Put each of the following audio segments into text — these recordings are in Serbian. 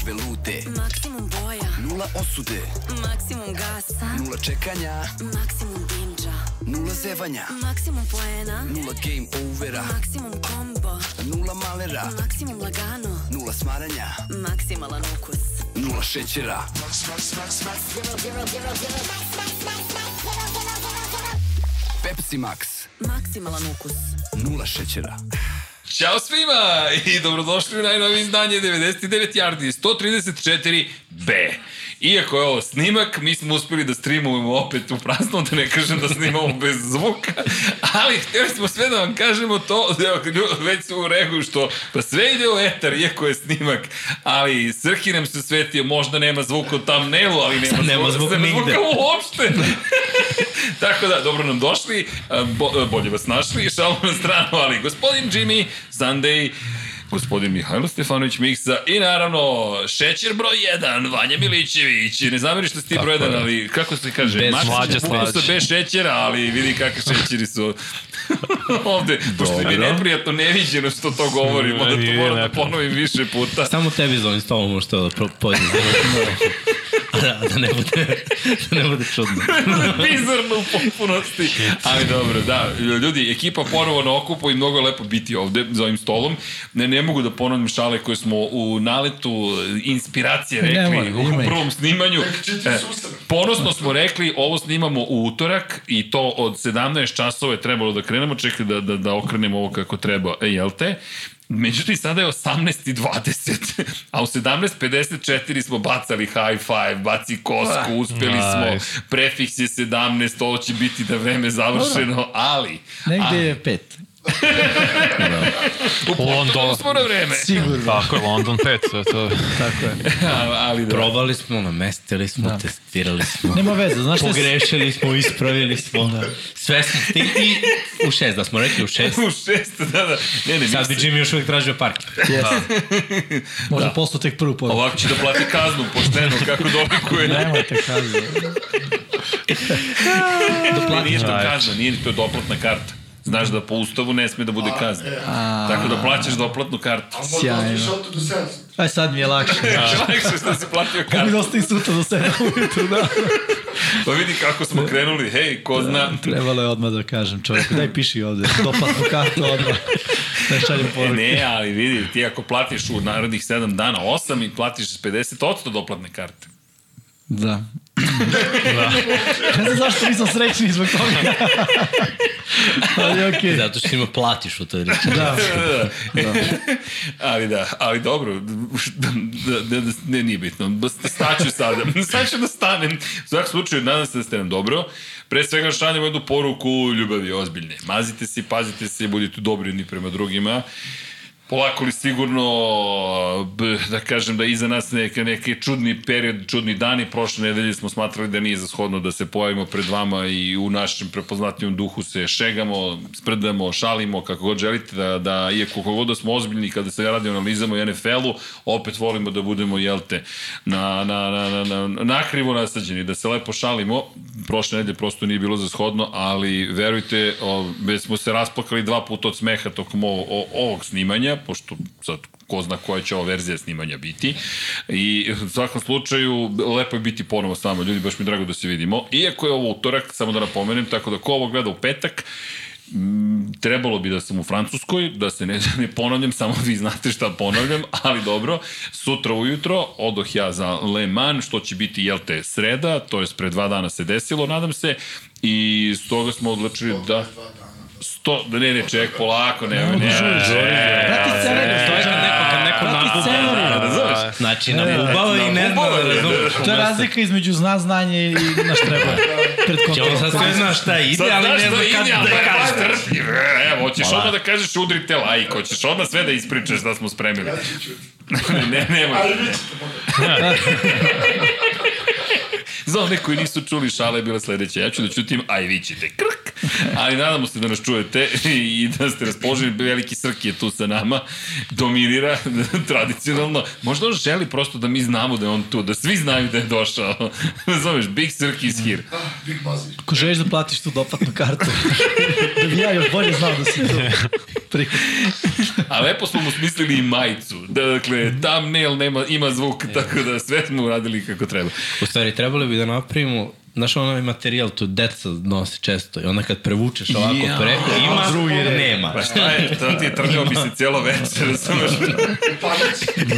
gužve lute, maksimum boja, nula osude, maksimum gasa, nula čekanja, maksimum binđa, nula zevanja, maksimum poena, nula game overa, maksimum kombo, nula malera, maksimum lagano, nula smaranja, maksimalan ukus. nula šećera. Pepsi Max, Maksimalan ukus. nula šećera. Ćao svima i dobrodošli u najnovije izdanje 99 Yardi 134B. Iako je ovo snimak, mi smo uspeli da streamujemo opet u prazno, da ne kažem da snimamo bez zvuka, ali htjeli smo sve da vam kažemo to, da već su u regu što, pa sve ide u etar, iako je snimak, ali Srki nam se svetio, možda nema zvuka u thumbnailu, ali nema, Nema zvuka nema zvuka uopšte. Tako da, dobro nam došli, bo, bolje vas našli, šalu na stranu, ali gospodin Jimmy, Sunday, gospodin Mihajlo Stefanović Miksa i naravno šećer broj 1, Vanja Milićević. Ne zameriš što si ti broj 1, ali kako se kaže? Bez bukvalno slađa. bez šećera, ali vidi kakve šećeri su ovde. Pošto mi je neprijatno neviđeno što to govorimo, da to moram da ponovim više puta. Samo tebi za ovim stolom možete da da, da, ne bude, da ne bude čudno. Bizarno u potpunosti. Ali dobro, da. Ljudi, ekipa ponovo na okupu i mnogo je lepo biti ovde za ovim stolom. Ne, ne mogu da ponovim šale koje smo u naletu inspiracije rekli Ne mora, ima u ih. prvom snimanju. E, ponosno smo rekli, ovo snimamo u utorak i to od 17 časova je trebalo da krenemo, čekaj da, da, da okrenemo ovo kako treba, e, jel te? Međutim, sada je 18.20, a u 17.54 smo bacali high five, baci kosku, uspeli smo, prefiks je 17, ovo će biti da vreme završeno, ali... Negde je pet. U Portugalu London. smo na vreme. Sigurno. Tako je, London 5, to, to. Tako je. ali da. Probali smo, namestili smo, da. testirali smo. Nema veze, znaš. Pogrešili smo, ispravili smo. Da. Sve smo stigli i u šest, da smo rekli u šest. U šest, da, da. Ne, ne, Sad bi Jimmy još uvijek tražio parking. Možda da. posto tek prvu poruku. ovako će da plati kaznu, pošteno, kako dolikuje. Nemojte kazu. Ne, nije to kazna, nije to doplatna karta. Znaš da po ustavu ne sme da bude kazna. Tako da plaćaš doplatnu kartu. Sjajno. Aj sad mi je lakše. Lakše što si platio Kako mi kartu. dosta i sutra do 7 ujutru, da. Pa vidi kako smo krenuli, hej, ko zna. Trebalo je odmah da kažem čovjeku, daj piši ovde, doplatnu kartu odmah. Da šaljem E, poruke. ne, ali vidi, ti ako platiš u narednih 7 dana 8 i platiš 50% doplatne karte. Da. da. Ne znam zašto nisam srećni zbog toga. Ali okej. Zato što ima platiš u toj reči. Da. da. ali da, ali dobro, da, da, da, da, ne, nije bitno. Da staću sada. Sad ću da stanem. U svakom slučaju, nadam se da ste nam dobro. Pre svega šaljemo jednu poruku ljubavi ozbiljne. Mazite se, pazite se, budite dobri ni prema drugima. Polako li sigurno, da kažem da iza nas neke, neki čudni period, čudni dani. Prošle nedelje smo smatrali da nije zashodno da se pojavimo pred vama i u našem prepoznatljivom duhu se šegamo, sprdamo, šalimo, kako god želite, da, da iako kako god da smo ozbiljni kada se radi o i NFL-u, opet volimo da budemo, jel te, na, na, na, na, na, nakrivo nasađeni, da se lepo šalimo. Prošle nedelje prosto nije bilo zashodno, ali verujte, o, već smo se rasplakali dva puta od smeha tokom ovog snimanja, pošto sad ko zna koja će ova verzija snimanja biti. I u svakom slučaju, lepo je biti ponovo s nama, ljudi, baš mi drago da se vidimo. Iako je ovo utorak, samo da napomenem, tako da ko ovo gleda u petak, trebalo bi da sam u Francuskoj, da se ne, da ne ponavljam, samo vi znate šta ponavljam, ali dobro, sutra ujutro odoh ja za Le Mans, što će biti, jel te, sreda, to je pre dva dana se desilo, nadam se, i stoga smo odlučili da... Dana. 100, ne, ne, ček, polako, ne, ne, ne, ne, ne, ne, ne, ne, ne, neko, kad neko nabuba, razumeš? Znači, nabubava i ne zna. To je razlika između zna, znanje i naš treba. Pred kontrolom. Sad sve zna šta ide, ali ne zna kad da kažeš. Trpljiv, evo, hoćeš odmah da kažeš udri te lajko, hoćeš odmah sve da ispričaš da smo spremili. ne, nemoj. Ali vi ćete Za one koji nisu čuli, šale, je bila sledeća. Ja ću da čutim, aj i vi ćete. Krk! Ali nadamo se da nas čujete i da ste raspoloženi. Veliki Srki je tu sa nama. Dominira tradicionalno. Možda on želi prosto da mi znamo da je on tu, da svi znaju da je došao. Zoveš, Big Srki is here. Ako želiš da platiš tu doplatnu kartu, da bi ja još bolje znao da si tu prihod. A lepo smo mu smislili i majicu. Dakle, thumbnail nema, ima zvuk, tako da sve smo uradili kako treba. U stvari, trebalo bi da napravimo Znaš, onaj materijal tu deca nosi često i onda kad prevučeš ovako Ja. preko, ima, Drugi red. nema. Pa šta je, to ti je trljao mi se cijelo večer, razumeš?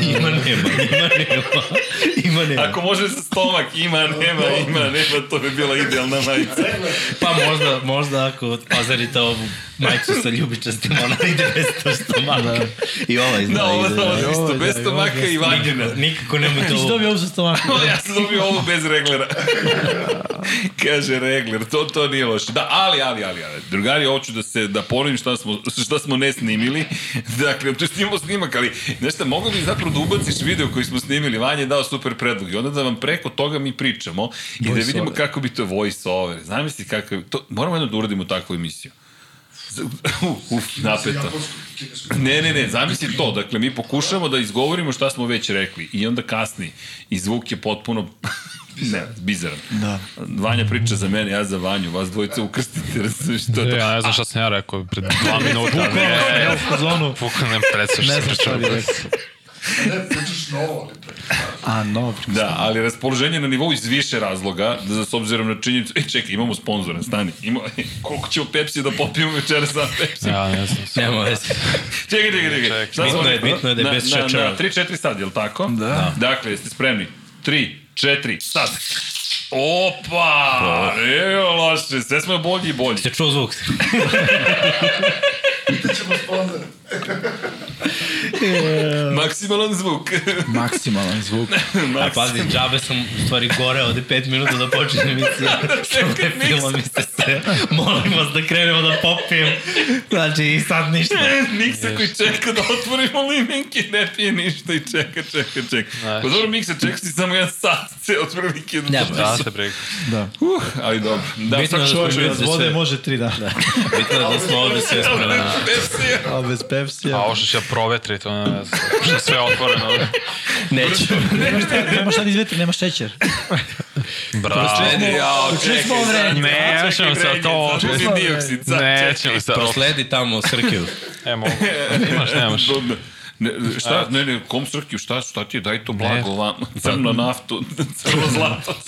Ima, nema, ima, nema. Ima, nema. Ako može sa stomak, ima, nema, ima, nema, to bi bila idealna majica. Pa možda, možda ako pazarite ovu majicu sa ljubičastim, ona ide bez to stomaka. I ova zna Da, ovo ide. da, ovo da. isto, Ovo, bez da, stomaka ovo, i vagina. Nikako nemojte Ti si ovo. dobio ovu sa stomakom. ja sam dobio ovo bez reglera. Kaže regler, to, to nije loše. Da, ali, ali, ali, ali. Drugari, hoću da se, da ponovim šta smo, šta smo ne snimili. Dakle, to snimamo snimak, ali, znaš šta, mogu bi zapravo da ubaciš video koji smo snimili, Vanja je dao super predlog i onda da vam preko toga mi pričamo i da Voice vidimo over. kako bi to voice over. Zamisli kako, to, moramo jedno da uradimo takvu emisiju. Uf, napeto. Ne, ne, ne, zamisli to. Dakle, mi pokušamo da izgovorimo šta smo već rekli i onda kasni. I zvuk je potpuno ne, bizaran. Da. Vanja priča za mene, ja za Vanju, vas dvojice ukrstite, razumiješ što je to. Ja ne znam šta sam ja rekao pred dva minuta. Ja Ne, u. Bukvalno ne predstav što Ne sam znam šta bi rekao. Ne, pričaš novo, ali pre. A, no, Da, ali raspoloženje na nivou iz više razloga, da s obzirom na činjenicu, e čekaj, imamo sponzora, stani, ima, koliko ćemo Pepsi da popijemo večera sa Pepsi? Ja ne znam. Nema veze. Čekaj, čekaj, čekaj. Šta Bitno smo je- bitno je da je Na- bez na- šećera. Na 3-4 sad, je li tako? Da. Dakle, jeste spremni? 3, 4, sad. Opa! Evo loše, sve smo bolji i bolji. Ste čuo zvuk? Ćemo sponsor. Maksimalan zvuk. Maksimalan zvuk. A pazi, džabe sam u stvari gore ovde 5 minuta da počne emisija. Čekaj, Što ne filmom ste se. Molim vas da krenemo da popijem. Znači i sad ništa. Miksa koji čeka da otvorimo limenke, ne pije ništa i čeka, čeka, čeka. Pa dobro, Miksa, čeka si samo jedan sat, ceo otvorio vikend. Ne, Da se briga. Da. Uh, ali dobro. Da, Bitno je da Čovjek smo bez da vode sve- može tri dana. Bitno je da smo ovde sve spremni. Pepsi. A bez Pepsija. A ovo što će ja provetri, to ne znam. Što je sve otvoreno. Neću. Nemaš šta, nemaš šta da izvetri, nemaš šećer. Bravo. Jao, Ušli smo u vreme. Ne, nećemo sad to. Čekaj, Čekaj. dioksid, sad Nećemo sad. Prosledi tamo Srkiju. E, mogu. Imaš, nemaš. Ne, šta, ne, ne, kom šta, šta ti je, daj to blago vam, crno naftu, crno zlato.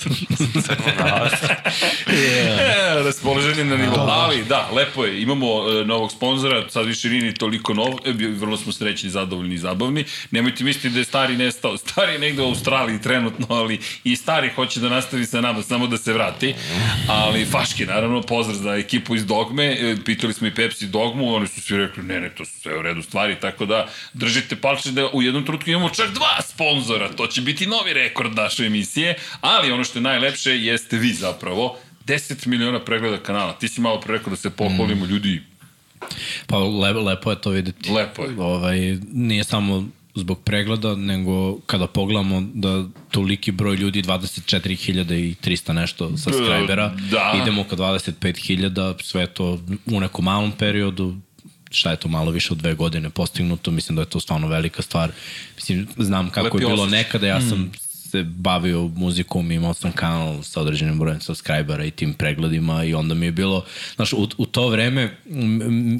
E, raspoloženje na nivou. Ali, da, lepo je, imamo e, novog sponzora, sad više nije ni toliko nov, e, vrlo smo srećni, zadovoljni i zabavni. Nemojte misliti da je stari nestao, stari je negde u Australiji trenutno, ali i stari hoće da nastavi sa nama, samo da se vrati. Ali, Faški, naravno, pozdrav za ekipu iz Dogme, e, pitali smo i Pepsi Dogmu, oni su svi rekli, ne, ne, to su sve u redu stvari, tako da držite palče da u jednom trenutku imamo čak dva sponzora, to će biti novi rekord naše emisije, ali ono što je najlepše jeste vi zapravo, 10 miliona pregleda kanala. Ti si malo pre rekao da se pohvalimo, ljudi, Pa le, lepo je to videti. Lepo je. Ovaj, nije samo zbog pregleda, nego kada pogledamo da toliki broj ljudi, 24.300 nešto subscribera, Da. idemo ka 25.000, sve to u nekom malom periodu, šta je to malo više od dve godine postignuto, mislim da je to stvarno velika stvar. Mislim, znam kako Lepi je bilo osjećaj. nekada, ja sam se bavio muzikom, imao sam kanal sa određenim brojem subscribera i tim pregledima i onda mi je bilo, znaš, u, u to vreme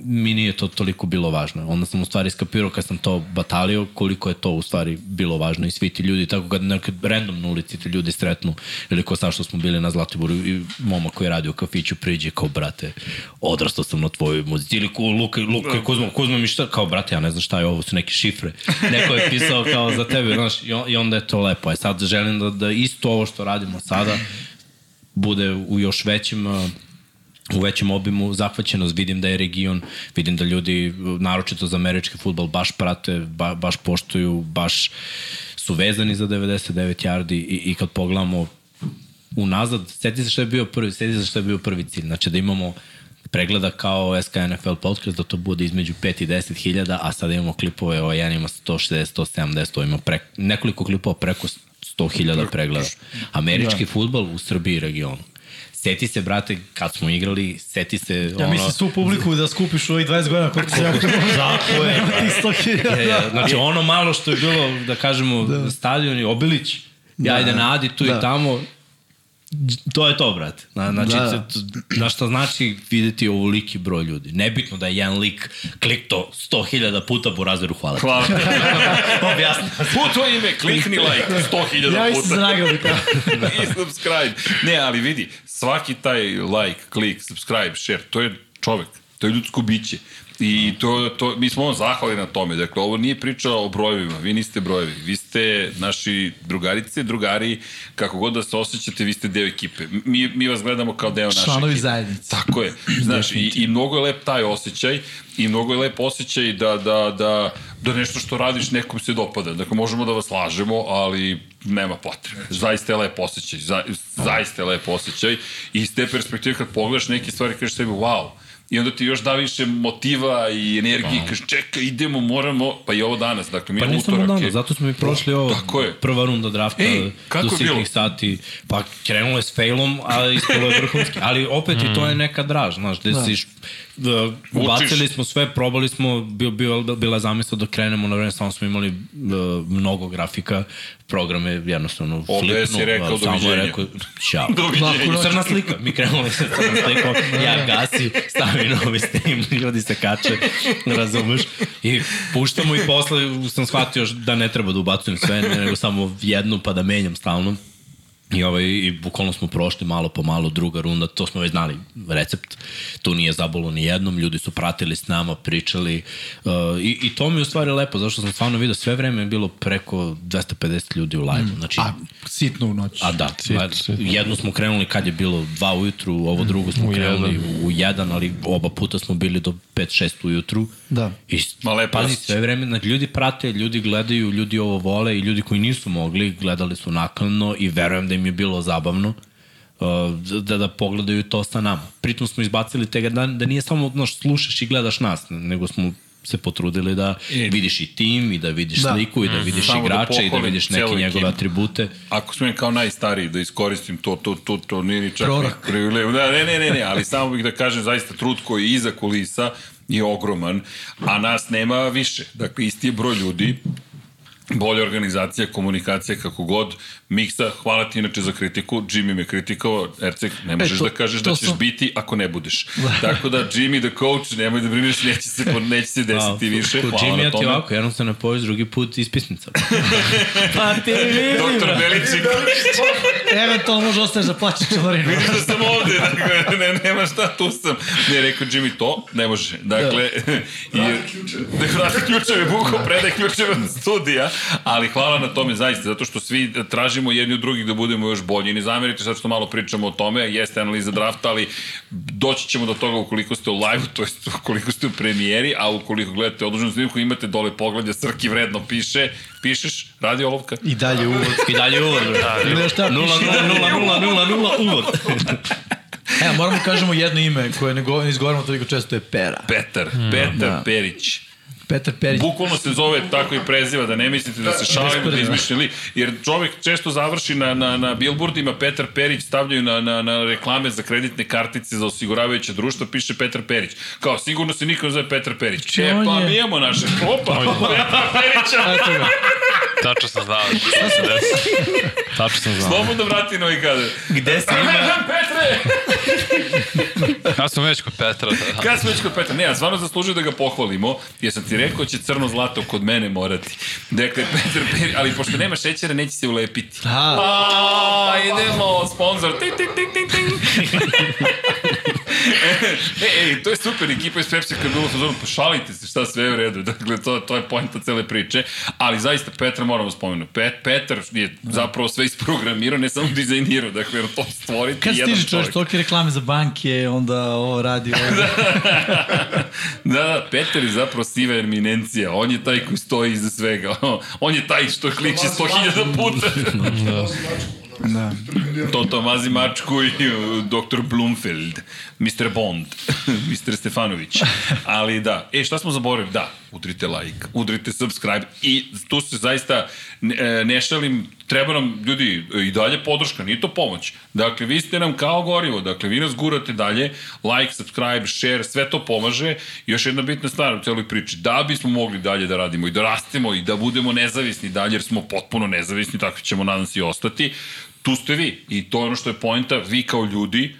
mi nije to toliko bilo važno. Onda sam u stvari skapirao kad sam to batalio koliko je to u stvari bilo važno i svi ti ljudi, tako kad nekad random na ulici ti ljudi sretnu ili ko sad što smo bili na Zlatiboru i momak koji radi u kafiću priđe kao brate, odrastao sam na tvojoj muzici ili ko Luka, Luka Kuzma, Kuzma mi šta, kao brate, ja ne znam šta je ovo, su neke šifre. Neko je pisao kao za tebe, znaš, i, on, i onda je to lepo. A sad želim da, da isto ovo što radimo sada bude u još većim uh, u većem obimu zahvaćenost, vidim da je region, vidim da ljudi, naročito za američki futbol, baš prate, ba, baš poštuju, baš su vezani za 99 yardi i, i kad pogledamo unazad, seti se što je bio prvi, seti se što je bio prvi cilj, znači da imamo pregleda kao SK NFL podcast, da to bude između 5 i 10 hiljada, a sada imamo klipove, ovaj jedan ima 160, 170, ovaj ima pre, nekoliko klipova preko 100 hiljada pregleda. Američki da. futbol u Srbiji i regionu. Seti se, brate, kad smo igrali, seti se... Ja ono, mislim svu publiku da skupiš u ovih 20 godina koliko se ja Tako je. 100.000. Ja, ja, znači ono malo što je bilo, da kažemo, da. stadion i Obilić, ja Da, ide da. na Adi tu Da. i tamo, To je to, brate. Na, znači, Da, na šta znači videti ovoliki broj ljudi. Nebitno da je jedan lik klikto 100.000 puta Burazeru hvala. ti. Hvala. Objasni. U to ime, klikni like 100.000 Ja puta. za nagradu kao. I subscribe. Ne, ali vidi, svaki taj like, klik, subscribe, share, to je čovek, to je ljudsko biće. I to, to, mi smo vam zahvali na tome. Dakle, ovo nije priča o brojevima. Vi niste brojevi. Vi ste naši drugarice, drugari, kako god da se osjećate, vi ste deo ekipe. Mi, mi vas gledamo kao deo naše Članovi ekipe. zajednice. Tako je. Znaš, i, i mnogo je lep taj osjećaj i mnogo je lep osjećaj da, da, da, da nešto što radiš nekom se dopada. Dakle, možemo da vas lažemo, ali nema potrebe. Zaista je lep osjećaj. Za, zaista je lep osjećaj. I iz te perspektive kad pogledaš neke stvari, kažeš sebi, wow, I onda ti još da više motiva i energije, kažeš čekaj, idemo, moramo, pa i ovo danas, dakle mi Pa je nismo utorak. dano, je- zato smo i prošli ovo. Tako je. Prva runda drafta Ej, kako do sitnih sati. Pa krenulo je s failom, a ispalo je vrhunski. Ali opet i to je neka draž, znaš, gde da. si uh, ubacili smo sve, probali smo, bio, bio, bila zamisla da krenemo na vreme, samo smo imali uh, mnogo grafika, program je jednostavno OBS je flipnuo, rekao samo je doviđenja. rekao, ćao. Doviđenja. Crna slika, mi krenuli sa crnom slikom, ja gasim, stavim novi stream, ljudi se kače, razumeš? I puštamo i posle sam shvatio da ne treba da ubacujem sve, nego samo jednu pa da menjam stalno. I, ovaj, I bukvalno smo prošli malo po malo, druga runda, to smo već znali recept, tu nije zabolo ni jednom, ljudi su pratili s nama, pričali uh, i, i to mi je u stvari lepo, zašto sam stvarno vidio sve vreme je bilo preko 250 ljudi u live, znači A, sitno u noć. A da, ma, jednu smo krenuli kad je bilo dva ujutru, ovo drugo smo U krenuli jedan. u, u jedan, ali oba puta smo bili do 5-6 ujutru. Da. I, Ma, lepo pazi, sve vreme, znači, ljudi prate, ljudi gledaju, ljudi ovo vole i ljudi koji nisu mogli, gledali su nakladno i verujem da im je bilo zabavno uh, da, da pogledaju to sa nama. Pritom smo izbacili tega da, da nije samo znaš, slušaš i gledaš nas, nego smo se potrudili da vidiš i tim i da vidiš Da. da. sliku i da vidiš Samo da igrače i da vidiš neke njegove atribute. Ako smijem kao najstariji da iskoristim to, to, to, to nije ni čak privilegij. Da, ne, ne, ne, ne, ali samo bih da kažem zaista trud koji je iza kulisa je ogroman, a nas nema više. Dakle, isti je broj ljudi, bolja organizacija, komunikacija, kako god. Miksa, hvala ti inače za kritiku. Jimmy me kritikovao. Ercek, ne možeš E, to- da kažeš to da ćeš sam- biti ako ne budeš. Tako da, Jimmy the coach, nemoj da brineš, neće se, neće se desiti više. Hvala Jimmy na ja ti tome. ovako, jednom se ne poviš, drugi put ispisnica. pa ti vidi, Doktor brate. Beličik, Eventualno može ostaješ da plaćaš članarinu. Vidiš da sam ovde, dakle, ne, nema šta, tu sam. Ne, rekao Jimmy, to ne može. Dakle, i, Vrati ključeve. Da vrati ključeve, buko predaj ključeve studija, ali hvala na tome zaista, zato što svi tražimo jedni od drugih da budemo još bolji. Ne zamerite sad što malo pričamo o tome, jeste analiza drafta, ali doći ćemo do toga ukoliko ste u live to jest ukoliko ste u premijeri, a ukoliko gledate odloženu snimku, imate dole pogledja, Srki vredno piše, pišeš, radi olovka. I dalje uvod. I dalje uvod, brate. Ili šta 0, 0, piše? 0, 0, 0, 0, uvod. Evo, moramo kažemo jedno ime koje ne, go, ne izgovaramo toliko često, to je Pera. Petar, Petar Da. Perić. Petar Perić. Bukvalno se zove tako i preziva, da ne mislite da se šalimo, da izmišljeni lik. Jer čovjek često završi na, na, na billboardima, Petar Perić stavljaju na, na, na reklame za kreditne kartice za osiguravajuće društva, piše Petar Perić. Kao, sigurno se niko ne zove Petar Perić. E, on pa je- mi imamo naše. Opa, Petar Perića. Tačno sam znao šta se desi. Tačno sam znao. Slobodno vrati novi kader. Gde si ima? Petre! Ja sam već kod Petra. Da. Kad smo već kod Petra, ne, ja stvarno zaslužio da ga pohvalimo, jer sam ti rekao da će crno zlato kod mene morati. Dakle, Petar Perić, ali pošto nema šećera, neće se ulepiti. A, idemo, sponsor. Ting, ting, ting, ting, ting. e, ej, to je super, ekipa iz Pepsi kad je bilo u fazonu, pošalite se, šta sve je u redu. Dakle, to, to je pojenta cele priče. Ali zaista, Petra moramo spomenuti. Pet, Petar je zapravo sve isprogramirao, ne samo dizajnirao. Dakle, to stvoriti Kad jedan stiže čovjek čovjek. tolike reklame za banke, onda ovo radi. Ovo. Da, da, Petar je zapravo siva eminencija. On je taj koji stoji iza svega. On je taj što kliče 100.000 puta. Da. Toto mazi mačku i uh, dr. Blumfeld, Mr. Bond, Mr. Stefanović. Ali da, e, šta smo zaboravili? Da, udrite like, udrite subscribe i tu se zaista ne, e, ne šalim, treba nam, ljudi, i dalje podrška, nije to pomoć. Dakle, vi ste nam kao gorivo, dakle, vi nas gurate dalje, like, subscribe, share, sve to pomaže. Još jedna bitna stvar u celoj priči, da bismo mogli dalje da radimo i da rastemo i da budemo nezavisni dalje, jer smo potpuno nezavisni, tako ćemo nadam se i ostati, tu ste vi. I to je ono što je poenta, vi kao ljudi,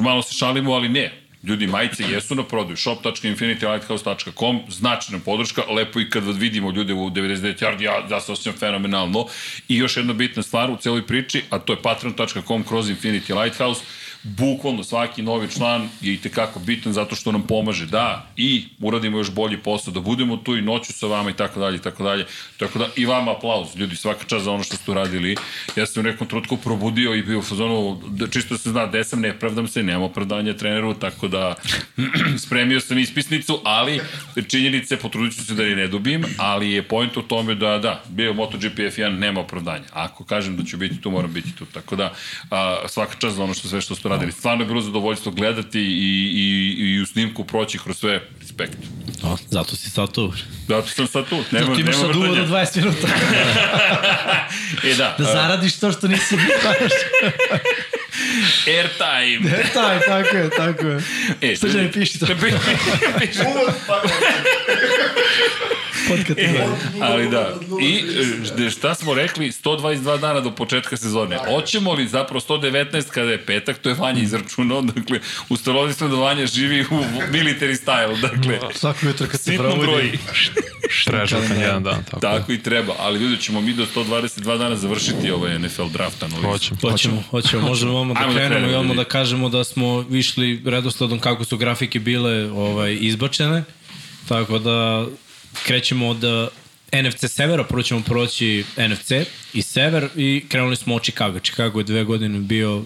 malo se šalimo, ali ne. Ljudi, majice jesu na prodaju. shop.infinitylighthouse.com, značajna podrška, lepo i kad vidimo ljude u 99 yard, ja, ja se osjećam fenomenalno. I još jedna bitna stvar u celoj priči, a to je patreon.com kroz Infinity Lighthouse, bukvalno svaki novi član je i tekako bitan zato što nam pomaže da i uradimo još bolji posao, da budemo tu i noću sa vama i tako dalje i tako dalje. Tako da i vama aplauz, ljudi, svaka čast za ono što ste uradili. Ja sam u nekom trutku probudio i bio u fazonu, da čisto se zna gde sam, ne pravdam se, nemam opravdanje treneru, tako da spremio sam ispisnicu, ali činjenice, potrudit ću se da je ne dobijem, ali je point u tome da, da, bio MotoGP F1, nema opravdanja. Ako kažem da ću biti tu, moram biti tu. Tako da, a, svaka čast za ono što sve što ste radili. Stvarno je bilo zadovoljstvo gledati i, i, i u snimku proći kroz sve. Respekt. O, zato si sad tu. Zato sam sad tu. Nema, Zato imaš sad uvo do vrtanja. 20 minuta. E da, Da zaradiš to što nisi znaš. airtime. E, taj, tako je, tako je. E, Srđan piši to. Uvod, pa Podcast. E, ali da. I e, šta smo rekli, 122 dana do početka sezone. Hoćemo li zapravo 119 kada je petak, to je Vanja izračunao, dakle, u stolodi Vanja živi u military style, dakle, Svako jutro kad se probudi. Trežakan jedan dan, tako. da. Tako i treba, ali ljudi ćemo mi do 122 dana završiti ovaj NFL draft analizu. Hoćemo. Hoćemo, hoćemo, možemo vama da da krenemo i odmah da kažemo da smo išli redosledom kako su grafike bile ovaj, izbačene, tako da krećemo od eh, NFC severa, prvo ćemo proći NFC i sever i krenuli smo od Chicago. Chicago je dve godine bio uh,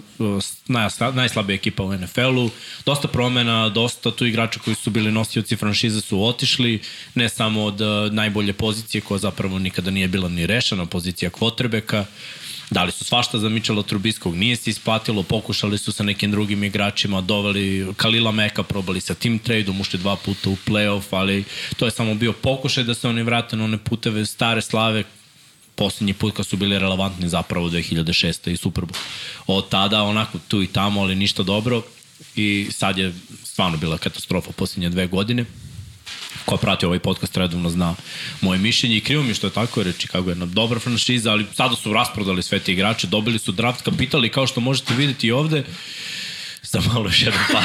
najsla- najslabija ekipa u NFL-u, dosta promena, dosta tu igrača koji su bili nosioci franšize su otišli, ne samo od uh, najbolje pozicije koja zapravo nikada nije bila ni rešena, pozicija kvotrbeka, Dali su svašta za Mičela Trubiskog, nije se isplatilo, pokušali su sa nekim drugim igračima, doveli Kalila Meka, probali sa tim tradeom, ušli dva puta u playoff, ali to je samo bio pokušaj da se oni vrate na one puteve stare slave poslednji put kad su bili relevantni zapravo 2006. i Super Bowl. Od tada onako tu i tamo, ali ništa dobro i sad je stvarno bila katastrofa poslednje dve godine ko prati ovaj podcast redovno zna moje mišljenje i krivo mi je što je tako jer je Chicago jedna dobra franšiza, ali sada su rasprodali sve te igrače, dobili su draft kapital i kao što možete vidjeti i ovde, za malo još jedan pad.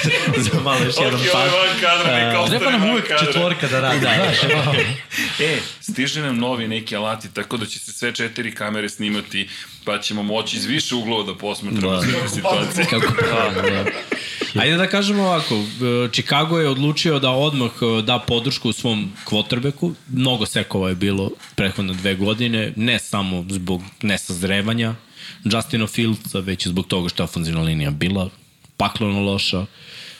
za malo još jedan Ok, ovo pad. je van kadra, Treba nam uvek kadra. četvorka da radi, znaš, ono. E, stiže nam novi neki alati, tako da će se sve četiri kamere snimati, pa ćemo moći iz više uglova da posmetramo Da. sve situacije. Kako da, da. Ajde da kažemo ovako, e, Chicago je odlučio da odmah e, da podršku svom quarterbacku, mnogo sekova je bilo prethodne dve godine, ne samo zbog nesazrevanja Justina Fieldsa, već zbog toga što je ofenzivna linija bila pakleno loša,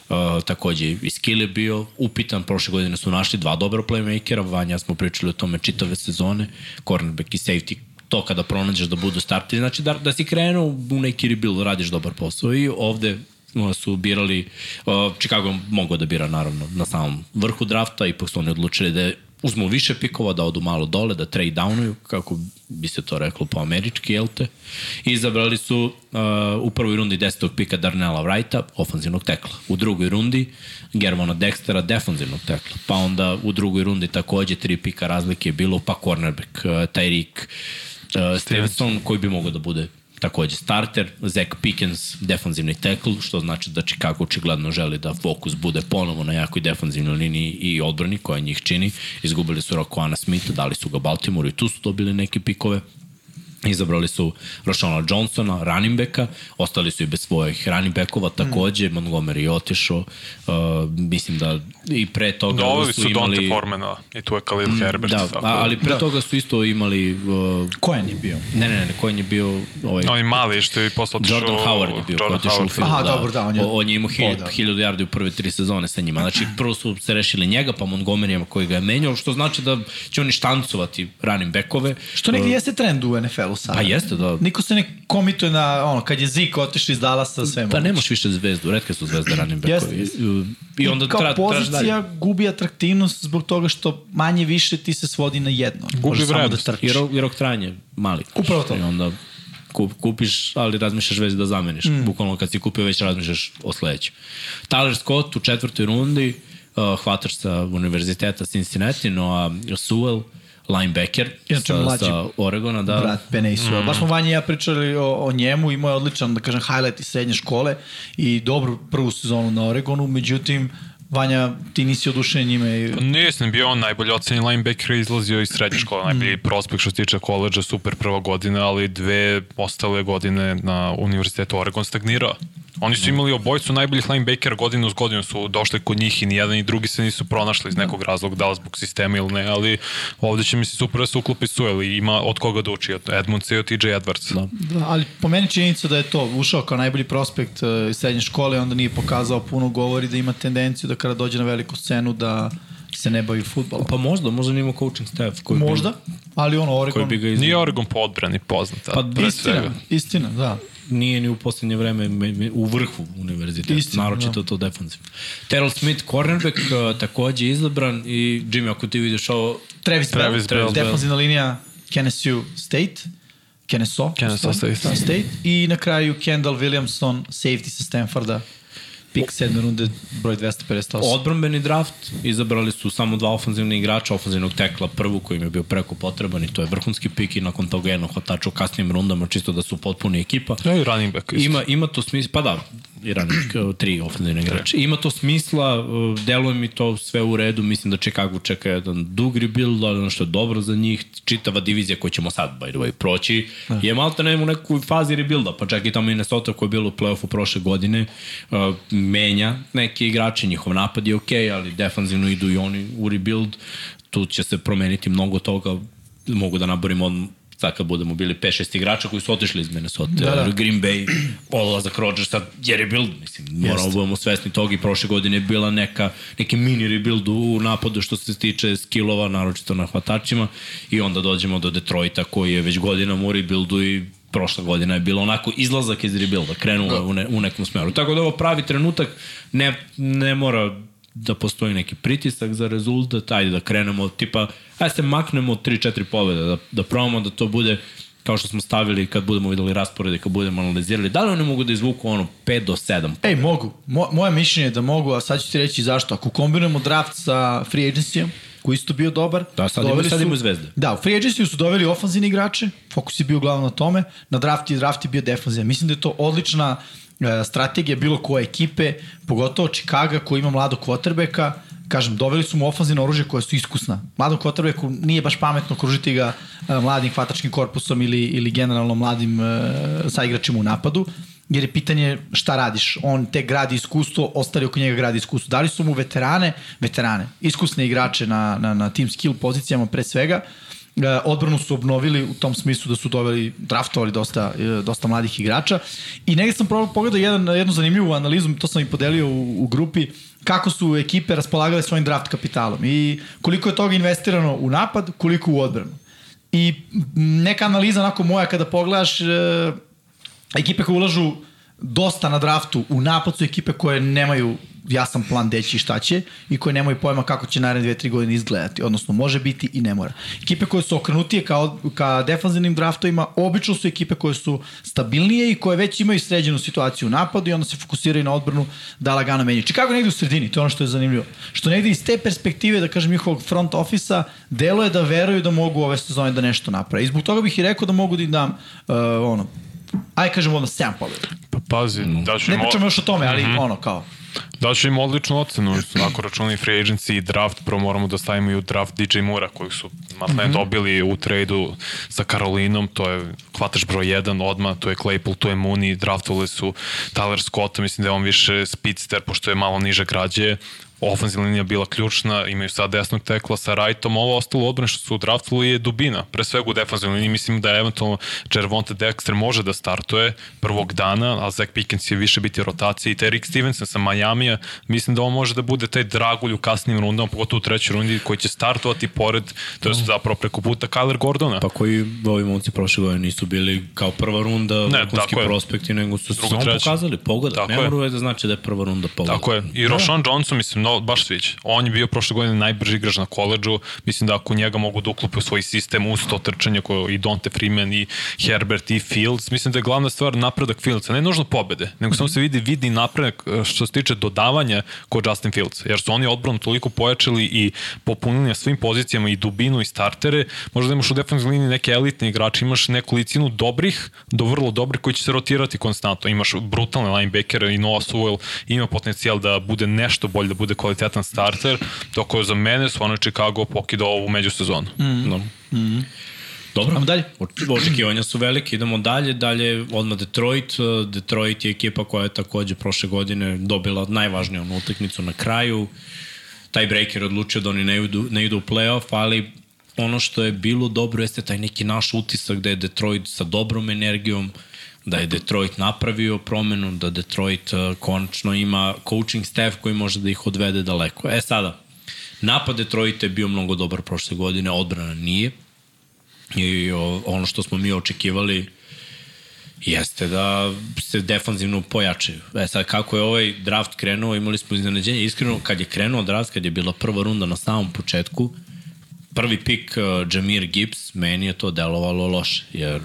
Uh, takođe i skill je bio upitan, prošle godine su našli dva dobra playmakera, Vanja smo pričali o tome čitave sezone, cornerback i safety to kada pronađeš da budu starteri, znači da, da si krenuo u neki rebuild, radiš dobar posao. I ovde uh, su birali, uh, Chicago mogao da bira naravno na samom vrhu drafta, ipak su oni odlučili da uzmu više pikova, da odu malo dole, da trade downuju, kako bi se to reklo po američki, jel te? I izabrali su uh, u prvoj rundi 10. pika Darnella Wrighta, ofanzivnog tekla. U drugoj rundi Gervona Dextera, defanzivnog tekla. Pa onda u drugoj rundi takođe tri pika razlike je bilo, pa cornerback, uh, Tyreek, uh, Stevenson, koji bi mogao da bude takođe starter, Zach Pickens, defanzivni tackle, što znači da Chicago očigledno želi da fokus bude ponovo na jakoj defanzivnoj liniji i odbrani koja njih čini. Izgubili su Rokoana Smitha, dali su ga Baltimore i tu su dobili neke pikove. Izabrali su Roshona Johnsona, running backa, ostali su i bez svojih running backova takođe, mm. Montgomery je otišao, uh, mislim da i pre toga Doveli Da su imali... Dante Formana i tu je Khalil Herbert. Da, tako a, ali pre da. toga su isto imali uh, Kojen je bio? ne, ne, ne, koji je bio ovaj, Oni mali što je posle otišao... Jordan Howard je bio koji je Jordan otišao u Howard. film. Aha, da. dobro, da, on je- O, on je imao O, hiljadu, da. hiljadu yardi u prve tri sezone sa njima. Znači, prvo su se rešili njega, pa Montgomery'ama koji ga je menjao, što znači da će oni štancovati running backove. Što negdje jeste trend u NFL-u sada. Pa jeste, da. Niko se ne komituje na, ono, kad je Zeke otišao iz Dallasa, sve Pa moguće. nemaš više zvezdu, redke su zvezde running backovi. Jeste. I onda kao tra, pozicija gubi atraktivnost zbog toga što manje više ti se svodi na jedno. Gubi Možeš samo da vrednost. trčiš. I rok, i rok trajanje mali. Upravo to. I onda kup, kupiš, ali razmišljaš već da zameniš. Mm. Bukvalno kad si kupio već razmišljaš o sledećem. Tyler Scott u četvrtoj rundi, uh, hvataš sa univerziteta Cincinnati, no a Sewell linebacker Inače sa, mlađi sa Oregona, da. Brat Peneisu. Mm. Baš smo Vanja i ja pričali o, o njemu, imao je odličan, da kažem, highlight iz srednje škole i dobru prvu sezonu na Oregonu, međutim, Vanja, ti nisi odušen njime. i- Nisam bio on najbolji ocenjen linebacker, izlazio iz srednje škole, najbolji prospekt što se tiče koleđa, super prva godina, ali dve ostale godine na Univerzitetu Oregon stagnirao. Oni su imali obojcu najboljih linebackera godinu s godinu su došli kod njih i ni jedan ni drugi se nisu pronašli iz nekog razloga, da li zbog sistema ili ne, ali ovde će mi se super da se uklopi Suel i ima od koga da uči, od Edmundsa i od TJ Edwardsa. Da. Da, ali po meni činjenica da je to ušao kao najbolji prospekt uh, iz srednje škole, onda nije pokazao puno govori da ima tendenciju da kada dođe na veliku scenu da se ne bavi futbolom. Pa možda, možda nima coaching staff koji Možda, bi, ali ono Oregon... koji bi ga iz... Nije Oregon po odbrani poznat, Pa, Istina, svega. istina, da. Nije ni u poslednje vreme me- me- u vrhu univerziteta, Istina, naročito da. to defensivno. Terrell Smith, cornerback, uh, takođe izabran i Jimmy, ako ti vidiš ovo, Travis, Travis Bell, Bell. defanzivna linija Kennesaw State, Kennesaw, Kennesaw State. Da, State i na kraju Kendall Williamson, safety sa Stanforda, pik sedme runde, broj 258. odbranbeni draft, izabrali su samo dva ofenzivna igrača, ofenzivnog tekla prvu koji im je bio preko potreban i to je vrhunski pik i nakon toga jednog hvatača u kasnijim rundama, čisto da su potpuni ekipa. Ja i running back isto. Ima, ima to smisla, pa da, i ranije, tri ofenzivne igrače. Ima to smisla, uh, deluje mi to sve u redu, mislim da Chicago čeka jedan dug rebuild, ali ono što je dobro za njih, čitava divizija koju ćemo sad, by the way, proći, je malta ne u nekoj fazi rebuilda, pa čak i tamo Minnesota koja je bila u play-offu prošle godine, uh, menja neke igrače, njihov napad je okej, okay, ali defanzivno idu i oni u rebuild, tu će se promeniti mnogo toga, mogu da naborimo od sad kad budemo bili 5-6 igrača koji su otišli iz Minnesota, da, da. Green Bay, odlazak Rodgersa, je rebuild, mislim, moramo da budemo svesni toga i prošle godine je bila neka, neki mini rebuild u napadu što se tiče skillova, naročito na hvatačima i onda dođemo do Detroita koji je već godinama u rebuildu i prošla godina je bilo onako izlazak iz rebuilda, krenuo da. u, ne, u nekom smeru. Tako da ovo pravi trenutak, ne, ne mora da postoji neki pritisak za rezultat, ajde da krenemo, tipa, ajde se maknemo od 3-4 pobjede, da, da probamo da to bude kao što smo stavili kad budemo videli rasporede, kad budemo analizirali, da li oni mogu da izvuku ono 5 do 7? Ej, mogu. Mo, moje mišljenje je da mogu, a sad ću ti reći zašto. Ako kombinujemo draft sa free agencyjem, koji isto bio dobar. Da, sad ima- doveli sad imaju zvezde. Da, u free agency su doveli ofanzivne igrače, fokus je bio uglavnom na tome, na draft i draft je bio defanzivan. Mislim da je to odlična strategija bilo koje ekipe, pogotovo Chicago koji ima mladog quarterbacka, kažem, doveli su mu ofanzivno oružje koje su iskusna. Mladom quarterbacku nije baš pametno kružiti ga e, mladim hvatačkim korpusom ili, ili generalno mladim e, saigračima u napadu, jer je pitanje šta radiš. On te gradi iskustvo, ostali oko njega gradi iskustvo. Dali su mu veterane, veterane, iskusne igrače na, na, na team skill pozicijama pre svega, E, odbranu su obnovili u tom smislu da su doveli, draftovali dosta, e, dosta mladih igrača i negde sam pogledao jedan, jednu zanimljivu analizu, to sam i podelio u, u grupi, kako su ekipe raspolagale svojim draft kapitalom i koliko je toga investirano u napad, koliko u odbranu. I neka analiza onako moja kada pogledaš e, ekipe koje ulažu dosta na draftu u napad su ekipe koje nemaju jasan plan gde će i šta će i koje nemaju pojma kako će naredne 2-3 godine izgledati, odnosno može biti i ne mora. Ekipe koje su okrenutije ka, ka defanzivnim draftovima, obično su ekipe koje su stabilnije i koje već imaju sređenu situaciju u napadu i onda se fokusiraju na odbranu da lagano menjaju. Chicago negde u sredini, to je ono što je zanimljivo. Što negde iz te perspektive, da kažem, njihovog front ofisa, delo je da veruju da mogu ove sezone da nešto naprave. I zbog toga bih i rekao da mogu da im dam uh, ono, aj kažem odmah 7 pobjeda. Pa pazi, da ću Ne pričamo još o tome, ali mm. -hmm. ono kao, da ću im odličnu ocenu, ako računali free agency i draft, prvo moramo da stavimo i u draft DJ Mura, koji su matne mm. -hmm. dobili u tradu sa Karolinom, to je hvataš broj 1 odma, to je Claypool, to je Mooney, draftovali su Tyler Scotta, mislim da je on više speedster, pošto je malo niže građe, ofenzivna linija bila ključna, imaju sad desnog tekla sa Wrightom, ovo ostalo odbrane što su draftovali je dubina, pre svega u defensivnoj liniji, mislim da eventualno Jervonte Dexter može da startuje prvog dana, a Zach Pickens će više biti rotacija i taj Rick Stevenson sa Majamija, mislim da on može da bude taj dragulj u kasnim rundama, pogotovo u trećoj rundi koji će startovati pored, to je zapravo preko puta Kyler Gordona. Pa koji ovi momci prošle godine nisu bili kao prva runda Ne, vrhunski je. prospekti, nego su Drugo, samo pokazali pogodak. Tako Ne je. mora uvek da znači da je prva runda pogodak. Tako je. I Roshan Johnson, mislim, baš sviđa. On je bio prošle godine najbrži igrač na koleđu, mislim da ako njega mogu da uklope u svoj sistem uz to trčanje koje i Donte Freeman i Herbert i Fields, mislim da je glavna stvar napredak Fieldsa, ne nužno pobede, nego samo se vidi vidi napredak e, što se tiče dodavanja kod Justin Fields, jer su oni odbranu toliko pojačali i popunili na svim pozicijama i dubinu i startere, možda da imaš u defensivnoj liniji neke elitne igrače, imaš neku licinu dobrih do vrlo dobrih koji će se rotirati konstantno. Imaš brutalne linebackere i Noah Sewell ima potencijal da bude nešto bolje, da bude kvalitetan starter, dok je za mene stvarno Chicago pokidao ovu međusezonu. Mm. No. Dobro, Ajmo dalje. Oč- Očekivanja su velike, idemo dalje, dalje odmah Detroit. Uh, Detroit je ekipa koja je takođe prošle godine dobila najvažniju onu utakmicu na kraju. Taj breaker odlučio da oni ne idu, ne idu u playoff, ali ono što je bilo dobro jeste taj neki naš utisak da je Detroit sa dobrom energijom, da je Detroit napravio promenu, da Detroit uh, konačno ima coaching staff koji može da ih odvede daleko. E sada, napad Detroita je bio mnogo dobar prošle godine, odbrana nije i ono što smo mi očekivali jeste da se defanzivno pojačaju. E sad, kako je ovaj draft krenuo, imali smo iznenađenje. Iskreno, kad je krenuo draft, kad je bila prva runda na samom početku, prvi pik uh, Jamir Gibbs, meni je to delovalo loše, jer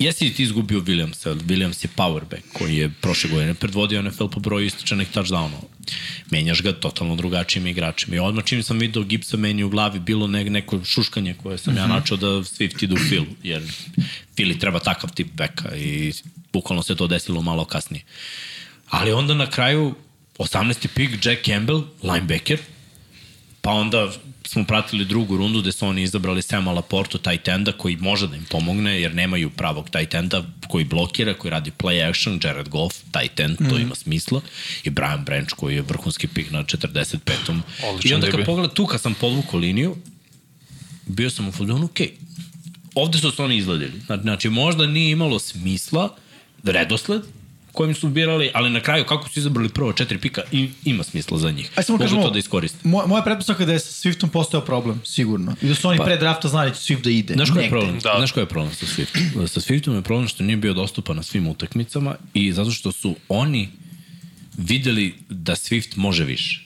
Jesi ti izgubio Williamsa, Williams je powerback koji je prošle godine predvodio NFL po broju istočanih touchdownova. Menjaš ga totalno drugačijim igračima. I odmah čim sam vidio Gibsa, meni u glavi bilo ne, neko šuškanje koje sam ja načao da Swift ide u Philu, jer Philly treba takav tip beka i bukvalno se to desilo malo kasnije. Ali onda na kraju 18. pik Jack Campbell, linebacker, pa onda smo pratili drugu rundu gde su oni izabrali Sema Laportu, tight enda, koji može da im pomogne, jer nemaju pravog tight enda koji blokira, koji radi play action, Jared Goff, tight end, to ima smisla, i Brian Branch koji je vrhunski pik na 45. Odličan I onda kad pogledam tu, kad sam podvuku liniju, bio sam u okej, okay, ovde su se oni izgledili. Znači, možda nije imalo smisla, redosled, kojim su birali, ali na kraju kako su izabrali prvo četiri pika, i, ima smisla za njih. Aj samo Mogu kažemo, to da iskoriste. Moja, moja pretpostavka je da je sa Swiftom postao problem, sigurno. I da su oni pa, pre drafta znali da će Swift da ide. Znaš koji je problem? Da. Da. Znaš koji je problem sa Swiftom? Sa Swiftom je problem što nije bio dostupan na svim utakmicama i zato što su oni videli da Swift može više.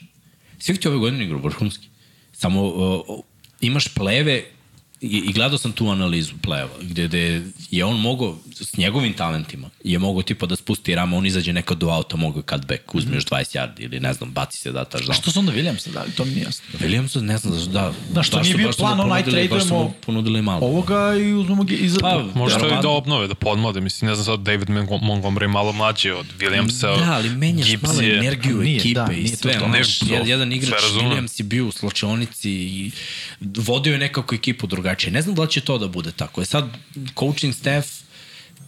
Swift je ove godine igrao vrhunski. Samo uh, imaš pleve i, i gledao sam tu analizu pleva, gde, gde je on mogao, s njegovim talentima, je mogao tipa da spusti rama, on izađe nekad do auta, mogao je cutback, uzme još 20 yardi ili ne znam, baci se da taš A što su onda Williamsa dali? To mi nije jasno. Williamsa, ne znam, da, da, Da, što nije bio su plan, onaj su tradujemo ponudili malo. Ovoga i uzmemo ga iza... Pa, Možda i da obnove, da podmlade. Mislim, ne znam sad, David Mon- Montgomery je malo mlađi od Williamsa. Da, ali menjaš Gibbs malo je- energiju Nije, ekipe da, i sve. to. Jedan, igrač. Williams je bio u slačionici i vodio je nekako ekipu drugačije. Ne znam da li će to da bude tako. E sad, coaching staff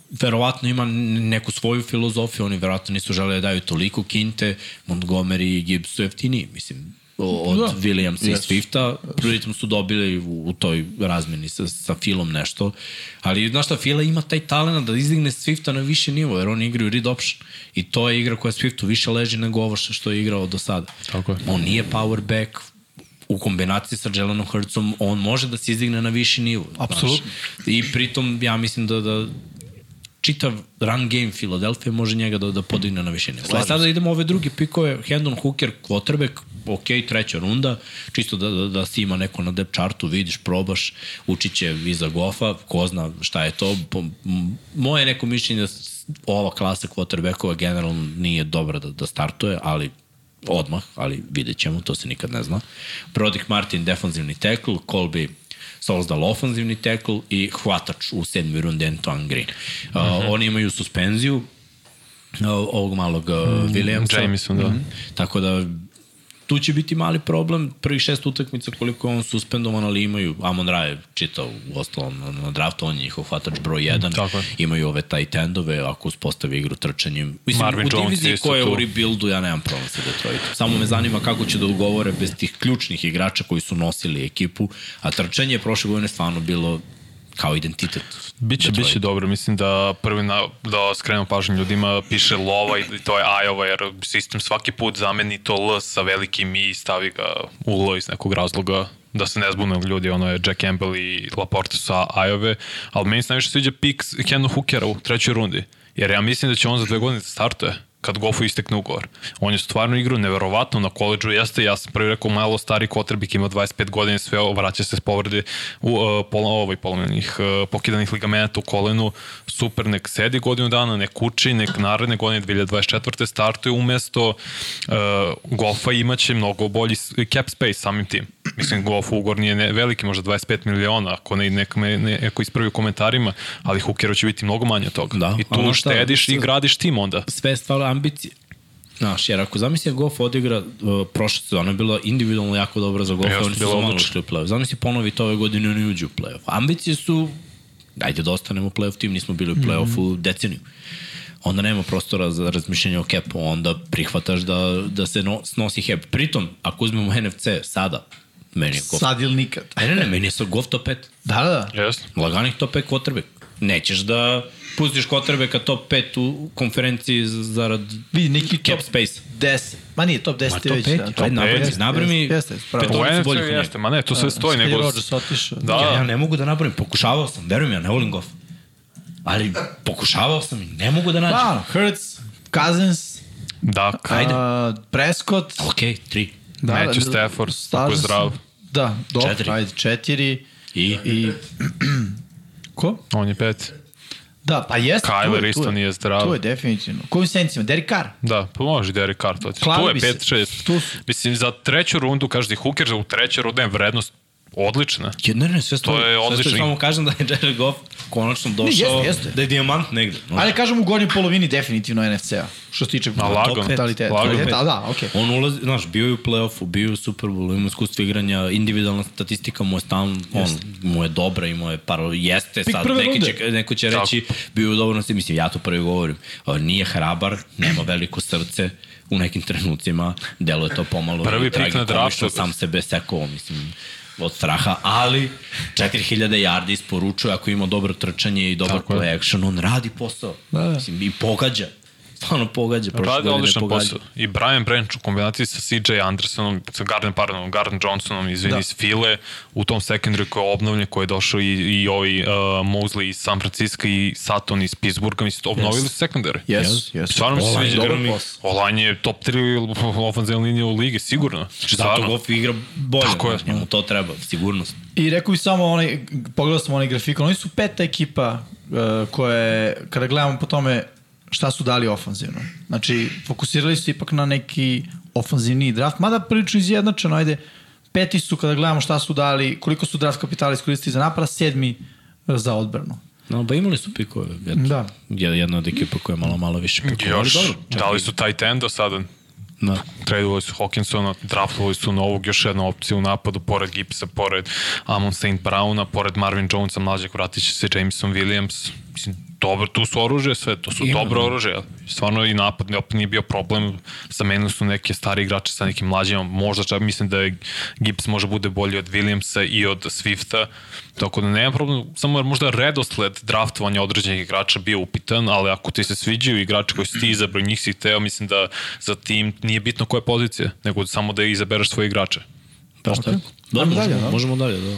verovatno ima neku svoju filozofiju, oni verovatno nisu žele da daju toliko kinte, Montgomery i Gibbs su jeftiniji, mislim, od Da. Williamsa Jesu. i Swifta, prioritom su dobili u, u toj razmeni sa, sa Philom nešto, ali znaš šta, Phila ima taj talent da izdigne Swifta na više nivo, jer oni igraju read option i to je igra koja Swiftu više leži nego ovo što je igrao do sada. Tako je. On nije power back, u kombinaciji sa Jelenom Hurtsom, on može da se izdigne na viši nivo. znaš. Apsolutno. I pritom, ja mislim da, da čitav run game Filadelfije može njega da, da podigne na više nivo. A sada idemo ove druge pikove, Hendon Hooker, quarterback, ok, treća runda, čisto da, da, da si ima neko na depth chartu, vidiš, probaš, učit će iza Goffa, ko zna šta je to. Moje neko mišljenje da ova klasa quarterbackova generalno nije dobra da, da startuje, ali odmah, ali vidjet ćemo, to se nikad ne zna. Brodik Martin, defanzivni tackle, Colby Solsdal ofanzivni tackle i hvatač u sedmi rundi Antoine Green. Uh, Mhm. Oni imaju suspenziju uh, ovog malog uh, Williamsa. Jamison, da. Mhm. Tako da tu će biti mali problem, prvih šest utakmica koliko je on suspendovan, ali imaju, Amon Ra je čitao u ostalom na, draftu, on je njihov hvatač broj 1, Tako je. imaju ove tight endove, ako uspostavi igru trčanjem. Mislim, Marvin u diviziji koja je u rebuildu, ja nemam problem sa Detroitom. Samo me zanima kako će da ugovore bez tih ključnih igrača koji su nosili ekipu, a trčanje je prošle godine stvarno bilo kao identitet. Biće, Detroita. biće dobro. Mislim da prvi na, da skrenemo pažnju ljudima piše lova i to je Ajova jer sistem svaki put zameni to L sa velikim i stavi ga u L iz nekog razloga da se ne zbune ljudi, ono je Jack Campbell i Laporte sa Ajove, ali meni se najviše sviđa pik Kendall Hookera u trećoj rundi. Jer ja mislim da će on za dve godine da startuje. Kad Goffu istekne ugovor. On je stvarno igrao neverovatno na koleđu, jeste, ja sam prvi rekao malo stari kotrbik, ima 25 godina sve, vraća se s povrede u uh, pola, ovaj, polomenih, uh, pokidanih ligamenata u kolenu, super, nek sedi godinu dana, nek uči, nek naredne godine 2024. startuje umesto uh, Goffa imaće mnogo bolji cap space samim tim. Mislim, Goff ugovor nije ne, veliki, možda 25 miliona, ako ne, nek me ne, neko ispravi u komentarima, ali Hookeru će biti mnogo manje od toga. Da, I tu znaš šta, štediš i gradiš tim onda. sve stvar ambicije. Znaš, jer ako zamisli da Goff odigra uh, prošle sezone, je bila individualno jako dobra za Jeste, oni su odlična. ušli u play-off. Zamisli ponovi to ove godine, oni uđu u play-off. Ambicije su, ajde da ostanemo u play-off tim, nismo bili u play-offu mm -hmm. deceniju. Onda nema prostora za razmišljanje o capu, onda prihvataš da, da se no, snosi cap. Pritom, ako uzmemo NFC sada, meni je Goff... Sad ili nikad. Ne, ne, ne, meni je sad Goff top 5. Da, da, da. Jeste. Laganih top 5 quarterback. Nećeš da pustiš quarterbacka top 5 u konferenciji zarad Vidi, neki cap top space. 10. Ma nije, top 10 Ma top već. 5, da, top nabrami, pet, nabrami Jeste, jeste, pravo. U Petoricu boljih NFC od njega. jeste, ma ne, to sve stoji. Kad je Nego, Rodgers otišao. Da. Ja, ja ne mogu da nabrojim, pokušavao sam, verujem ja, ne volim Goff. Ali pokušavao sam i ne mogu da nađem. Pa, Hurts, Cousins, Dak, Ajde. uh, Prescott, Ok, tri. da, Matthew da, Stafford, slažem ako je zdrav. Da, dobro, Četiri. ajde, četiri. I? I... Ko? on je pet. Da, pa jeste. Kyler tu je, tu isto je. nije zdrav. Tu je definitivno. Kojim sencima? Derek Carr? Da, pa može Derek Carr to Tu je bi se. 5-6. Tu su. Mislim, za treću rundu, kažeš je Hooker, u trećoj rundu je vrednost odlična. Je, ne, ne, sve stoji. je Sve stoji, odlično. Samo kažem da je Jared Goff konačno došao, jeste, jeste. da je dijamant negde. No. Ali kažem u gornjoj polovini definitivno NFC-a. Što se tiče A, lagano, totaliteta. lagano. Da, da, okej. On ulazi, znaš, bio je u play-offu, bio je u Super Bowlu, ima iskustvo igranja, individualna statistika mu je stalno, on, mu je dobra, ima je par, jeste Pik sad, neki će, neko će reći, bio je u dobro mislim, ja to prvi govorim, nije hrabar, nema veliko srce, u nekim trenucima, deluje to pomalo Prvi pik na draftu. sam sebe sekao, mislim, od straha, ali 4000 yardi isporučuje ako ima dobro trčanje i dobar Tako play action, on radi posao. Da, da. Mislim, I pogađa. Stvarno pogađa. prošle Radi godine odličan pogađa. posao. I Brian Branch u kombinaciji sa CJ Andersonom, sa Gardner, pardon, Gardner Johnsonom, izvini, Da. da. iz File, u tom secondary koji je obnovljen, koji je došao i, i ovaj uh, Mosley iz San Francisco i Sutton iz Pittsburgha, mislim, obnovili su secondary. Yes, yes. Stvarno mi se sviđa. Online je top 3 ofenzivna linija u ligi, sigurno. Znači, Zato stvarno. Goff igra bolje, Tako je. znaš, njemu to treba, sigurnost. I rekao bih samo onaj, pogledao sam onaj grafikon, oni su peta ekipa uh, koje, kada gledamo po tome šta su dali ofanzivno. Znači, fokusirali su ipak na neki ofanzivni draft, mada prilično izjednačeno, ajde, peti su kada gledamo šta su dali, koliko su draft kapitala iskoristili za napada, sedmi uh, za odbranu. No, ba imali su pikove. Eto, Da. Je jedna od ekipa koja je malo, malo više pikova. Još, dobro, dali su tight end do sada. Da. Tradovali su Hawkinsona, draftovali su novog, još jednu opciju u napadu, pored Gipsa, pored Amon St. Browna, pored Marvin Jonesa, mlađeg vratit će se Jameson Williams. Mislim, dobro, tu su oružje sve, to su Ima, dobro da. oružje. Stvarno i napad opet nije bio problem. Zamenili su neke stari igrače sa nekim mlađima. Možda čak mislim da je Gibbs može bude bolji od Williamsa i od Swifta. Tako da nema problem, samo je možda redosled draftovanja određenih igrača bio upitan, ali ako ti se sviđaju igrači koji si ti izabrao, njih si hteo, mislim da za tim nije bitno koja je pozicija, nego samo da izabereš svoje igrače. Dosta je. Da, Ajmo možemo, dalje, da. možemo dalje, da.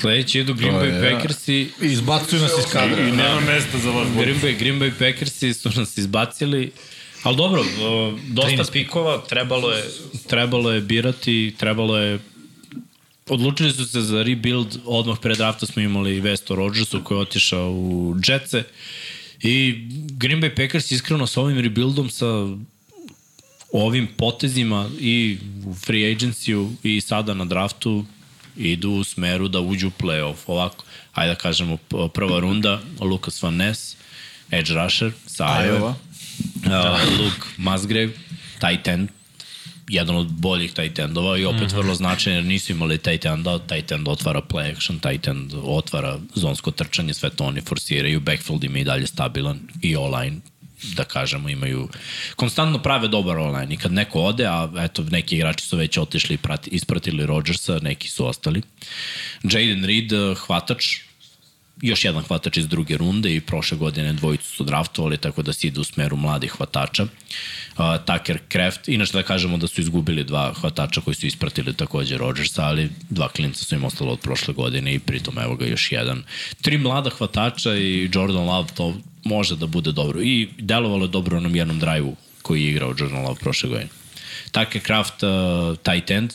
Sledeći idu Green Bay je- Packersi. Izbacuju nas iz kadra. I nema mesta za vas. Green Bay, Green Bay Packersi su nas izbacili. Ali dobro, dosta pikova, trebalo je, trebalo je birati, trebalo je Odlučili su se za rebuild, odmah pre drafta smo imali vest o Rodgersu koji je otišao u Jetse i Green Bay Packers iskreno sa ovim rebuildom, sa ovim potezima i u free agency-u i sada na draftu idu u smeru da uđu u playoff. Ovako, ajde da kažemo, prva runda, Lucas Van Ness, edge rusher sa Iowa. uh, Luke Musgrave, tight end, jedan od boljih tight endova i opet mm -hmm. vrlo značajan jer nisu imali tight enda, tight end otvara play action, tight end otvara zonsko trčanje, sve to oni forsiraju, backfield im je i dalje stabilan i online da kažemo, imaju konstantno prave dobar online i kad neko ode, a eto, neki igrači su već otišli i prati, ispratili Rodgersa, neki su ostali. Jaden Reed, eh, hvatač, još jedan hvatač iz druge runde i prošle godine dvojicu su draftovali, tako da se ide u smeru mladih hvatača. Uh, Tucker Kraft, inače da kažemo da su izgubili dva hvatača koji su ispratili takođe Rodgersa, ali dva klinca su im ostalo od prošle godine i pritom evo ga još jedan. Tri mlada hvatača i Jordan Love, to može da bude dobro. I delovalo je dobro onom jednom drive-u koji je igrao Jordan Love prošle godine. Take Kraft, uh, tight end,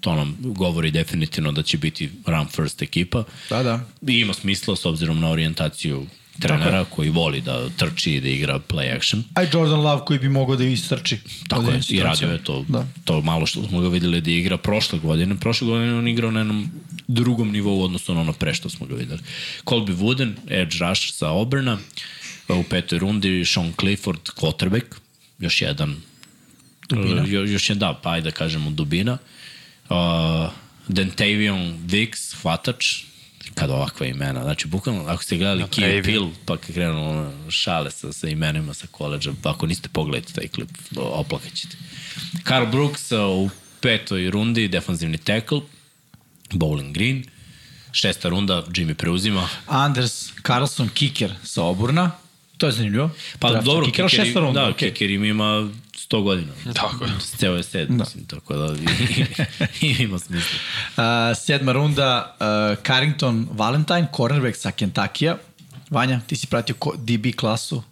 to nam govori definitivno da će biti run first ekipa. Da, da. I ima smisla s obzirom na orijentaciju trenera koji voli da trči i da igra play action. A i Jordan Love koji bi mogao da istrči. Tako je, i radio je to, Da. da. to malo što smo ga videli da igra prošle godine. Prošle godine on igrao na jednom drugom nivou odnosno na ono pre što smo ga videli. Colby Wooden, edge rush sa Oberna, u petoj rundi Sean Clifford, quarterback, još jedan dubina. Jo, još jedan, da, pa ajde da kažemo dubina. Uh, Dentavion Dix, hvatač, kad ovakva imena. Znači, bukvalno, ako ste gledali Key Dentavion. Pill, pa kad krenu ono, šale sa, sa imenima sa koleđa, pa ako niste pogledajte taj klip, oplakat ćete. Carl Brooks u petoj rundi, defanzivni tackle, Bowling Green, šesta runda, Jimmy preuzima. Anders Carlson Kicker sa Oburna. To je zanimljivo. Pa Draft dobro, šesta runda. da, okej. Kicker im ima 100 godina. Tako je. Ceo je sed, da. mislim, tako da i, ima smisla. Uh, sedma runda, uh, Carrington Valentine, cornerback sa Kentakija. Vanja, ti si pratio ko, DB klasu.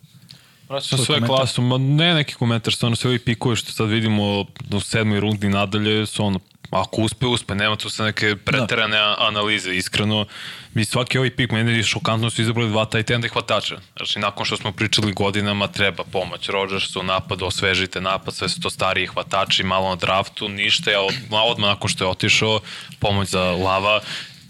Tvoj sve komentar? klasom, ma ne neki komentar, stvarno sve ovi pikuje što sad vidimo u sedmoj rundi nadalje su ono, ako uspe, uspe, nema tu se neke preterane da. analize, iskreno. Mi svaki ovaj pik, meni je šokantno su izabrali dva tight enda i hvatača. Znači, nakon što smo pričali godinama, treba pomoć Rodgersu, napad, osvežite napad, sve su to stariji hvatači, malo na draftu, ništa, ja od, odmah nakon što je otišao, pomoć za lava,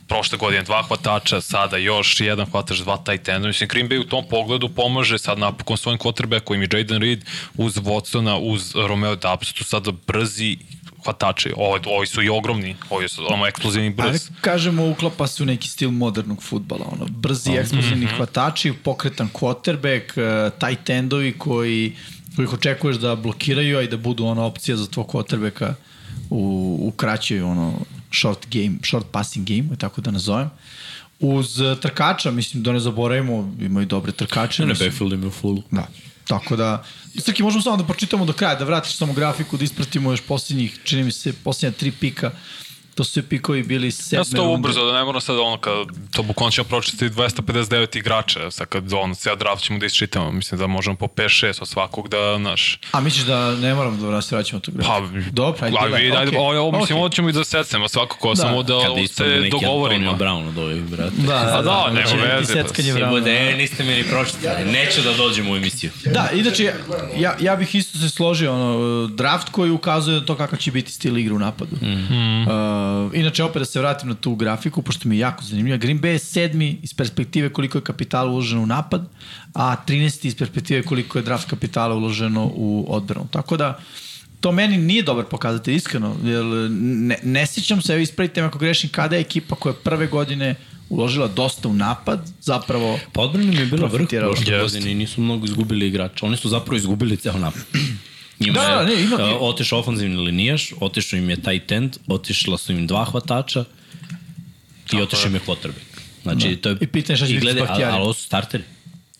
prošle godine dva hvatača, sada još jedan hvatač, dva tight enda. Mislim, Green Bay u tom pogledu pomaže sad napokon svojim quarterbackom i Jaden Reed uz Watsona, uz Romeo Dubs, tu sada brzi hvatači. Ovo, ovi su i ogromni, ovi su ono eksplozivni brz. Ali kažemo, uklapa se u neki stil modernog futbala. Ono, brzi, eksplozivni hvatači, pokretan quarterback, uh, tight endovi koji kojih očekuješ da blokiraju, a i da budu ona opcija za tvoj quarterbacka u, u kraćoj ono, short game, short passing game, tako da nazovem. Uz uh, trkača, mislim da ne zaboravimo, imaju dobre trkače. Ne, mislim. backfield im je u fullu. Da. Tako da, Srki, možemo samo da pročitamo do kraja, da vratiš samo grafiku, da ispratimo još posljednjih, čini mi se, posljednja tri pika. To su pikovi bili sedme Ja sam to ubrzo, da ne moram sad ono, kad, to bukvalno ćemo pročitati 259 igrača, sad kad ono, ceo draft ćemo da isčitamo, mislim da možemo po 5-6 od svakog da, znaš, A misliš da ne moram da se vraćamo tu grafiku? Pa, Dobro, ajde, ajde, ajde, ajde, okej. ovo, mislim, ovo ćemo i da secnemo svakako, Da, da, samo da Kada se neki dogovorimo. Antonio Brown od ovih, brate. Da, da, A da, nema znači, veze, pa Seckanje si vrana. Bude, e, niste mi ni pročitali. Neću da dođem u emisiju. Da, inače, ja, ja bih isto se složio, ono, draft koji ukazuje to kakav će biti stil igre u napadu. Mm. Uh, inače, opet da se vratim na tu grafiku, pošto mi je jako zanimljivo. Green Bay je sedmi iz perspektive koliko je kapitala uloženo u napad, a 13. iz perspektive koliko je draft kapitala uloženo u odbranu. Tako da, to meni nije dobar pokazatelj, iskreno, jer ne, ne sjećam se, evo ispravite me ako grešim, kada je ekipa koja je prve godine uložila dosta u napad, zapravo Pa odbrana mi je bila vrh prošle godine i nisu mnogo izgubili igrača. Oni su zapravo izgubili ceo napad. Njima Da, je da, ne, ima- uh, otišao ofanzivni linijaš, otišao im je tight end, otišla su im dva hvatača i otišao im je quarterback. Znači, Da. to je... I pitanje šta će biti ali, ali ovo su starteri.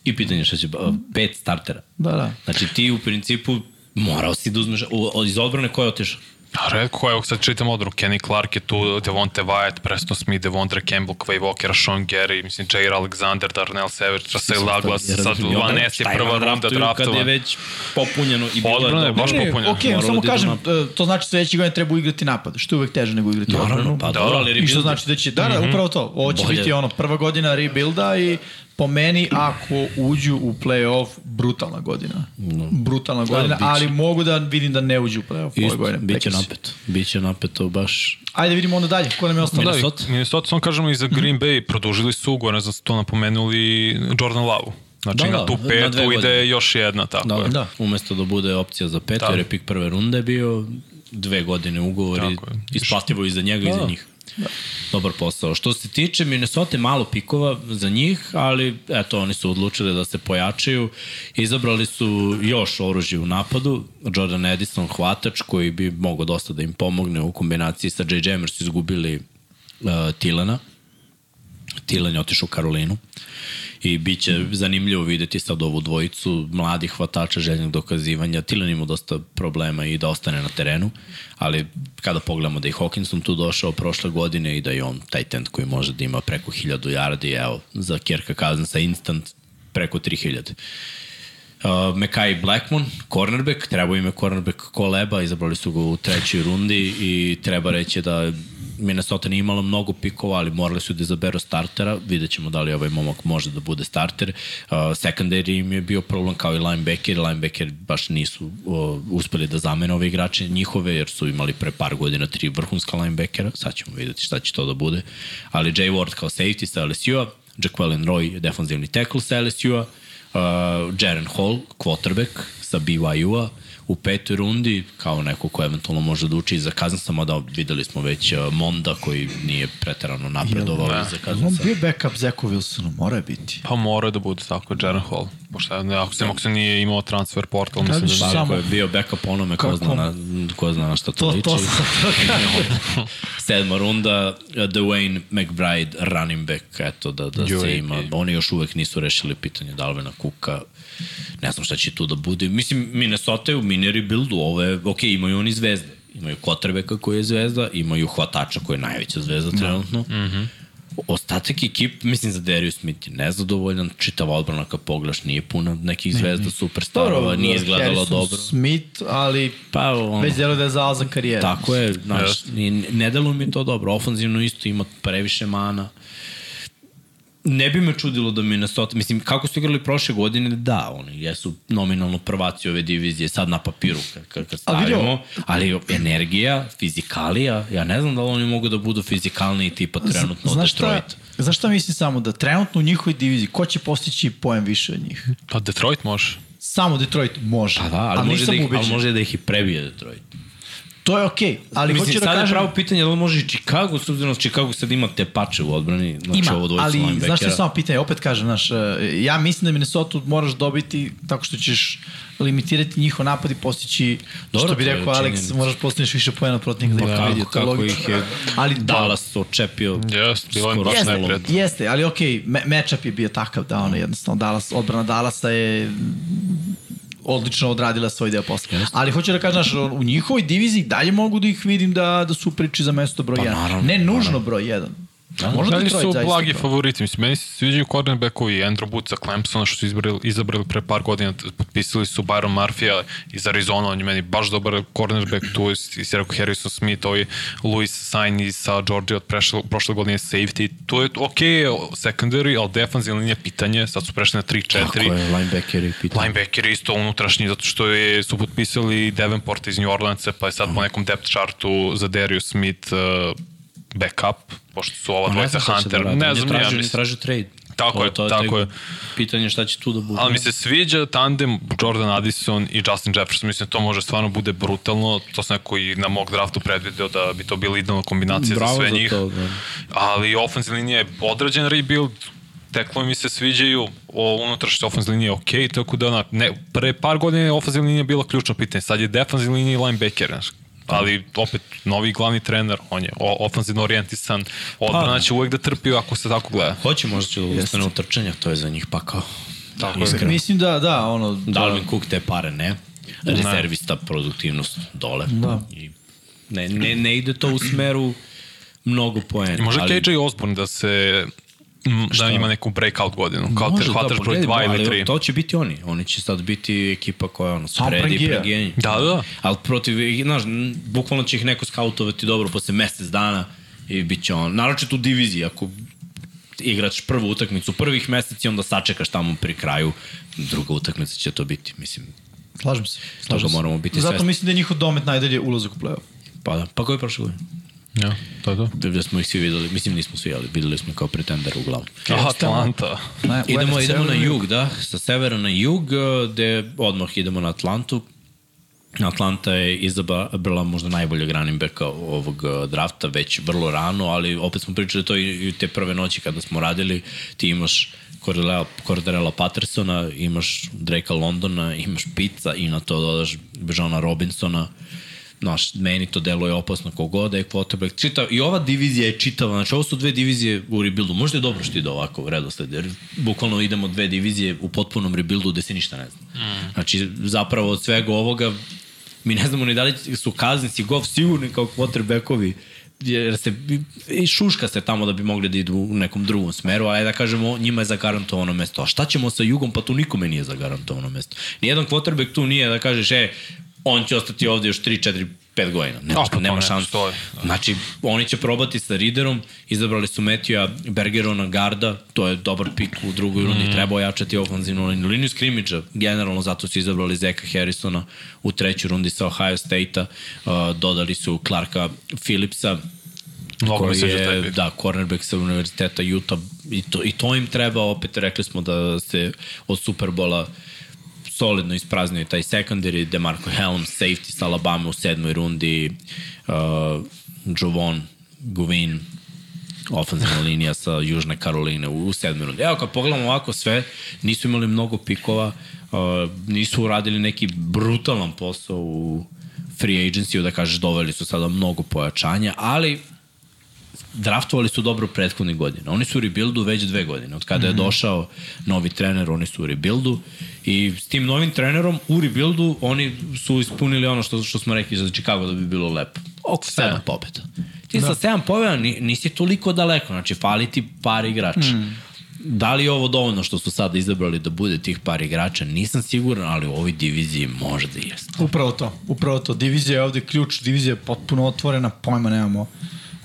I pitanje šta će... uh, Pet startera. Da, da. Znači, ti u principu morao si da uzmeš... u- Iz odbrane ko je otišao? A redko, evo sad čitam odru, Kenny Clark je tu, Devonte Wyatt, Preston Smith, Devondre Campbell, Quay Walker, Sean Gary, mislim, Jair Alexander, Darnell Savage, Russell Douglas, sad Van Ness je prva runda draftu Kad draftova. je već popunjeno i bilo Odbrana je dobro. baš Ne, popunjena. ok, samo da kažem, napad. e, to znači sledeće godine treba igrati napad, što je uvek teže nego igrati Naravno, odbranu. pa dobro, ali I što znači da će, da, da, upravo to, ovo će biti ono prva godina rebuilda i po meni ako uđu u play-off, brutalna godina. Brutalna godina, biće. ali mogu da vidim da ne uđu u play-off ove Isto, godine. biće napeto. Biće napeto baš... Ajde vidimo onda dalje, ko nam je ostalo? Da, Minnesota? i Minnesota, samo kažemo i za Mhm. Green Bay, produžili su ugovor, ne znam da ste to napomenuli, Jordan Love. Znači Da, na da, tu na petu godine. ide još jedna, tako Da, je. da. Umesto da bude opcija za pet, Da. jer je pik prve runde bio dve godine ugovor i Tako je. isplativo i za njega i za njih. Da. Dobar posao. Što se tiče Minnesota, malo pikova za njih, ali eto, oni su odlučili da se pojačaju. Izabrali su još oružje u napadu. Jordan Edison, hvatač, koji bi mogao dosta da im pomogne u kombinaciji sa J. Jammer su izgubili uh, Tilana. Tilan je otišao u Karolinu i bit će zanimljivo videti sad ovu dvojicu mladih hvatača željnog dokazivanja. Tilan ima dosta problema i da ostane na terenu, ali kada pogledamo da je Hawkinson tu došao prošle godine i da je on taj tent koji može da ima preko 1000 yardi, evo, za Kirka Cousinsa instant preko 3000. Uh, Mekai Blackmon, cornerback, trebao im je cornerback koleba, izabrali su ga u trećoj rundi i treba reći da Minnesota nije imala mnogo pikova, ali morali su da izaberu startera, vidjet ćemo da li ovaj momak može da bude starter. Uh, secondary im je bio problem kao i linebacker, linebacker baš nisu uh, uspeli da zamene ove igrače njihove, jer su imali pre par godina tri vrhunska linebackera, sad ćemo videti šta će to da bude. Ali Jay Ward kao safety sa LSU-a, Jaquelin Roy, defanzivni tackle sa LSU-a, uh, Jaren Hall, quarterback sa BYU-a, u petoj rundi, kao neko ko eventualno može da uči za Kazansama, da videli smo već uh, Monda koji nije preterano napredovao Ne. za On Kazansa. bio backup Zeku Wilsonu, mora biti. Pa mora da bude tako, Jaren Hall. Pošto ne, ako se, ako se nije imao transfer portal, mislim Kažeš da Pa, nije. ako je bio backup onome ko zna, na, ko zna na šta to, To, liči. to Sedma runda, uh, Dwayne McBride, running back, eto da, da Joj, se ima. i- Oni još uvek nisu rešili pitanje Dalvina Kuka. Ne znam šta će tu da bude. Mislim, Minnesota je u mini rebuildu. Ovo je, ok, imaju oni zvezde. Imaju Kotrbeka koji je zvezda, imaju hvatača koji je najveća zvezda trenutno. Mm -hmm. Ostatak ekip, mislim za Darius Smith je nezadovoljan, čitava odbrana kad pogledaš nije puna nekih zvezda, superstarova, nije izgledalo Harrison dobro. Smith, ali Pa, on, već delo da je zao za karijeru. Tako je, znaš, ni- ne delo mi to dobro. Ofanzivno isto ima previše mana. Ne bi me čudilo da Minnesota, mislim, kako su igrali prošle godine, da, oni jesu nominalno prvaci ove divizije, sad na papiru kad, kad, Ali stavimo, ali energija, fizikalija, ja ne znam da li oni mogu da budu fizikalniji tipa trenutno od Detroita. znaš šta mislim samo? Da trenutno u njihovoj diviziji, ko će postići poen više od njih? Pa Detroit može. Samo Detroit može. Pa da, ali, može nisam da, ih, ali ubeđen. može da ih i prebije Detroit. To je okej, okay, ali Mislim, hoću da sad je kažem... pravo pitanje da li može i Chicago, s obzirom da Chicago sad ima te pače u odbrani, znači Ima, ovo ali znaš što je samo pitanje, opet kažem, znaš, e, ja mislim da Minnesota moraš dobiti tako što ćeš limitirati njihov napad i postići, Dobro, što bi je rekao Alex, moraš postići više pojena protivnika da ih Pa pobedi, kako, to je kako logično. ih je ali Dallas očepio. Jeste, bilo skoro neprijatno. Jeste, ali okej, okay, matchup je bio takav da ono jednostavno Dallas, odbrana Dallasa je odlično odradila svoj deo posla. Ali hoću da kažem, znaš, u njihovoj diviziji dalje mogu da ih vidim da, da su priči za mesto broj 1. Pa naravno, ne nužno broj 1. Da, Možda Detroit su blagi broj. favoriti. Mislim, meni se sviđaju cornerbackovi Andrew Booth za Clemsona što su izabrali, izabrali pre par godina. Potpisali su Byron Murphy iz Arizona. On je meni baš dobar cornerback. Tu je, i rekao Harrison Smith, ovaj Louis Sain iz sa Georgia od prešle, prošle godine safety. To je ok, secondary, ali defensivna linija pitanje. Sad su prešli na 3-4. Tako je, linebacker i pitanje. Linebacker je isto unutrašnji, zato što je, su potpisali Davenport iz New Orleansa, pa je sad po nekom depth chartu za Darius Smith uh, backup, pošto su ova dvojica će Hunter. da ne znam, tražio, ja mislim. tražio trade. Tako To- je, to tako je. Pitanje šta će tu da bude. Ali mi se sviđa tandem Jordan Addison i Justin Jefferson. Mislim, to može stvarno bude brutalno. To sam neko i na mog draftu predvideo da bi to bila idealna kombinacija Bravo za sve za njih. to, da. Ali offensive linija je odrađen rebuild, teklovi mi se sviđaju, o unutrašnje offensive linije je okej, tako da ona, ne, pre par godina je offensive linija bila ključno pitanje, sad je defensive linija i linebacker, znaš. Ali opet novi glavni trener, on je ofenzivno orijentisan, odbrana Pa. će uvek da trpi ako se tako gleda. Hoće možda će da ustane u trčanja, to je za njih pakao. Tako je. Mislim da, da, ono... Da, Dalvin Cook te pare ne. Rezervista produktivnost dole. Da. I ne, ne, ne ide to u smeru mnogo poena. Može ali- KJ Osborne da se m, da ima neku breakout godinu, kao Može, te hvataš da, broj pogledaj, 2 ili ali 3. To će biti oni. Oni će sad biti ekipa koja ono, spredi pregijenje. Da, da. Ali protiv, znaš, bukvalno će ih neko skautovati dobro posle mesec dana i bit će on, naročito u diviziji, ako igrač prvu utakmicu prvih meseci, onda sačekaš tamo pri kraju, druga utakmica će to biti, mislim, Slažem se. Toga Slažem se. moramo biti Zato svesni. mislim da je njihov domet najdalje ulazak u play-off. pa da. Pa koji je prošle godine? Ja, to je to. Da smo ih svi videli, mislim nismo svi, ali videli smo kao pretender uglavnom. Aha, Atlanta. Ne, Idemo, idemo na jug, da, sa severa na jug, eh, gde odmah idemo na Atlantu. Atlanta je izabrala možda najboljeg running backa ovog eh, drafta već vrlo rano, ali opet smo pričali to i, te prve noći kada smo radili, ti imaš Cordarella, Cordarella Pattersona, imaš Drakea Londona, imaš Pizza i na to dodaš Johna Robinsona, Znaš, meni to deluje opasno kogod da je quarterback. Čitav, I ova divizija je čitava, znači ovo su dve divizije u rebuildu. Možda je dobro što ide ovako u redosled, jer bukvalno idemo dve divizije u potpunom rebuildu gde se ništa ne zna. Mm. Znači, zapravo od svega ovoga mi ne znamo ni da li su Cousins i Goff sigurni kao quarterbackovi jer se i šuška se tamo da bi mogli da idu u nekom drugom smeru, ali da kažemo njima je zagarantovano mesto. A šta ćemo sa jugom? Pa tu nikome nije zagarantovano mesto. Nijedan quarterback tu nije da kažeš, e, on će ostati ovde još 3, 4, 5 godina. Nema, A, pa to nema ne šanse. postoji. Znači, oni će probati sa Riderom, izabrali su Metija Bergerona Garda, to je dobar pik u drugoj rundi, Mhm. treba ojačati ofenzivnu liniju. Liniju skrimidža, generalno, zato su izabrali Zeka Harrisona u trećoj rundi sa Ohio State-a, uh, dodali su Clarka Phillipsa, Mnogo koji je, da, cornerback sa univerziteta Utah i to, i to im treba, opet rekli smo da se od Superbola solidno ispraznio taj secondary, DeMarco Helm, safety sa Alabama u sedmoj rundi, uh, Jovon, Guvin, ofenzivna linija sa Južne Karoline u, u sedmoj rundi. Evo, kad pogledamo ovako sve, nisu imali mnogo pikova, uh, nisu uradili neki brutalan posao u free agency da kažeš doveli su sada mnogo pojačanja, ali draftovali su dobro prethodnih godina. Oni su u rebuildu već dve godine. Od kada je došao novi trener, oni su u rebuildu i s tim novim trenerom u rebuildu oni su ispunili ono što, što smo rekli za Chicago da bi bilo lepo. Oko sedam pobjeda. Ti da. sa sedam pobjeda ni- nisi toliko daleko, znači fali ti par igrača. Mm. Da li je ovo dovoljno što su sada izabrali da bude tih par igrača? Nisam siguran, ali u ovoj diviziji možda jeste. Upravo to, upravo to. Divizija je ovde ključ, divizija je potpuno otvorena, pojma nemamo.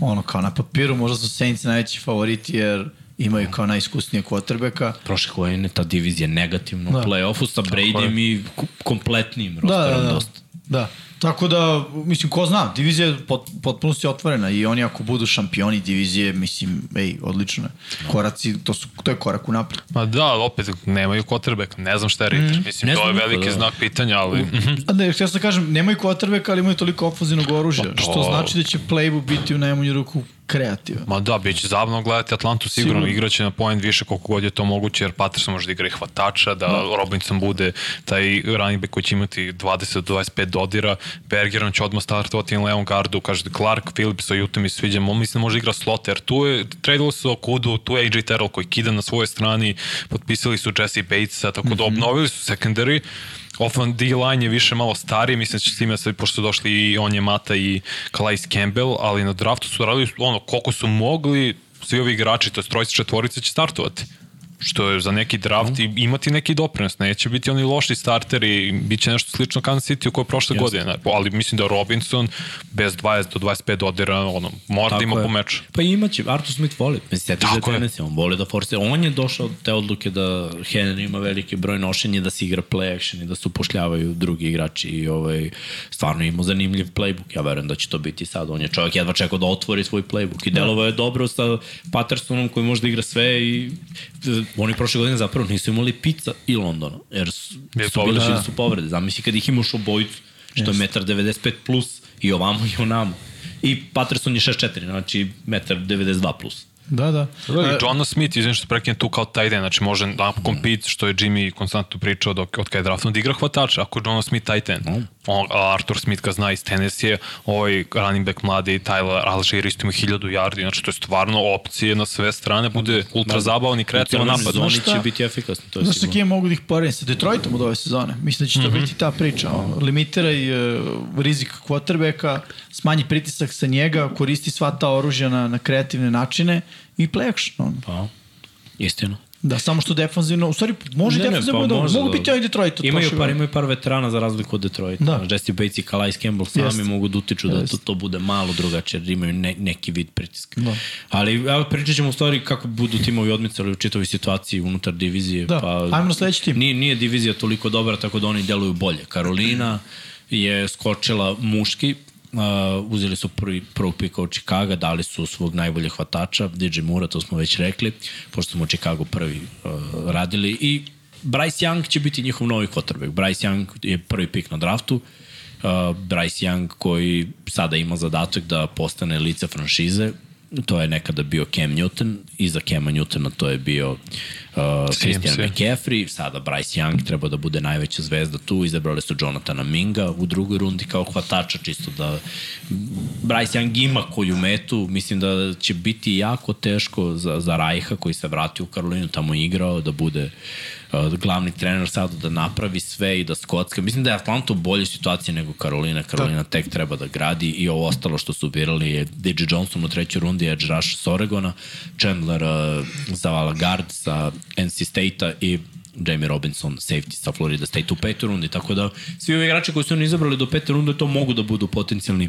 Ono, kao na papiru možda su Saints najveći favoriti jer imaju kao najiskusnije quarterbacka. Prošle godine ta divizija negativno Da. u play-offu sa Bradyem i kompletnim Da, rosterom da, da. dosta. Da. Tako da, mislim, ko zna, divizija je pot, potpuno si otvorena i oni ako budu šampioni divizije, mislim, ej, odlično je. Koraci, to, su, to je korak u napred. Ma da, ali opet nemaju quarterback, ne znam šta je Ritter. Mm, Mislim, to je veliki da. znak pitanja, ali... Mhm. A ne, htio sam da kažem, nemaju quarterbacka, ali imaju toliko ofenzivnog oružja, Pa to- što znači da će playbook biti u najmanju ruku kreativan. Ma da, bit će zabavno gledati Atlantu sigurno, Sigurno. igraće na point više koliko god je to moguće, jer Patterson može da igra i hvatača, da no. Robinson bude taj running back koji će imati 20 do 25 dodira, Bergeron će odmah startovati na levom gardu, kaže Clark, Phillips, Juta mi se sviđa, mislim da može igra slot, jer tu je, tradili su Okudu, tu je AJ Terrell koji kida na svojoj strani, potpisali su Jesse Batesa, tako da obnovili su secondary, Offense D-line je više malo stariji, mislim da će s time sad, pošto su došli i on je Mata i Calais Campbell, ali na draftu su radili ono, koliko su mogli, svi ovi igrači, to je trojice četvorice će startovati što je za neki draft i imati neki doprinos. Neće biti oni loši starteri, bit će nešto slično Kansas City u kojoj prošle Jasne. godine. Ali mislim da Robinson bez 20 do 25 dodira, ono, mora da ima je. po meču. Pa imaće, Artur Smith voli. Mislim, sjeti je. Tennessee, on voli da forsira. On je došao od te odluke da Henry ima veliki broj nošenja, da se igra play action i da se upošljavaju drugi igrači i ovaj, stvarno ima zanimljiv playbook. Ja verujem da će to biti sad. On je čovjek jedva čekao da otvori svoj playbook i delovao je dobro sa Pattersonom koji može da igra sve i oni prošle godine zapravo nisu imali pizza i Londona, jer su, Je su bili povreda. da su povrede. Zamisli kad ih imaš obojicu, što je 1,95 plus i ovamo i onamo. I Patterson je 6'4, znači 1,92 plus. Da, da. Da, John Smith, izvim što prekine tu kao tight end, znači može da compete, što je Jimmy konstantno pričao dok, od kada je draftovan, da igra hvatača, ako je John Smith tight end. On, a Arthur Smith ga zna iz Tennessee, ovaj running back mladi Tyler Algier isto ima 1000 yardi, znači to je stvarno opcije na sve strane, bude ultra zabavan i kreativan napad. Oni Znaš šta? će biti efikasni, to je Znaš sigurno. kime mogu da ih poredim? Sa Detroitom od ove sezone. Mislim da će to mm -hmm. biti ta priča. Ono, limitiraj uh, rizik quarterbacka, smanji pritisak sa njega, koristi sva ta oružja na, na kreativne načine i play action. Ono. Pa, istina. Da, samo što defanzivno, u stvari može ne, defanzivno ne, pa, može mogu biti ovaj Detroit Imaju par, imaju par veterana za razliku od Detroita. Da. Da. Jesse Bates i Calais Campbell sami Jeste. mogu da utiču da to, to bude malo drugačije, jer imaju ne, neki vid pritiska. Da. Ali evo, pričat ćemo u stvari kako budu timovi odmicali u čitavoj situaciji unutar divizije. Da, pa, ajmo na sledeći tim. Nije, nije divizija toliko dobra, tako da oni deluju bolje. Karolina je skočila muški, Uh, uzeli su prvi, prvog pika od Chicago, dali su svog najboljeg hvatača, DJ Mura, to smo već rekli, pošto smo u Chicago prvi uh, radili. I Bryce Young će biti njihov novi quarterback. Bryce Young je prvi pik na draftu, uh, Bryce Young koji sada ima zadatak da postane lice franšize, to je nekada bio Cam Newton, iza Cama Newtona to je bio uh, Christian. McCaffrey, sada Bryce Young treba da bude najveća zvezda tu, izabrali su Jonathana Minga u drugoj rundi kao hvatača, čisto da Bryce Young ima koju metu, mislim da će biti jako teško za, za Rajha koji se vrati u Karolinu, tamo igrao, da bude uh, glavni trener sada da napravi sve i da skocka. Mislim da je Atlanta u boljoj situaciji nego Karolina. Karolina tek treba da gradi i ovo ostalo što su birali je DJ Johnson u trećoj rundi, Edge Rush s Oregona, Chandler uh, za Valagard sa NC State-a i Jamie Robinson, safety sa Florida State u petoj rundi, tako da svi ovi igrači koji su oni izabrali do pete runde to mogu da budu potencijalni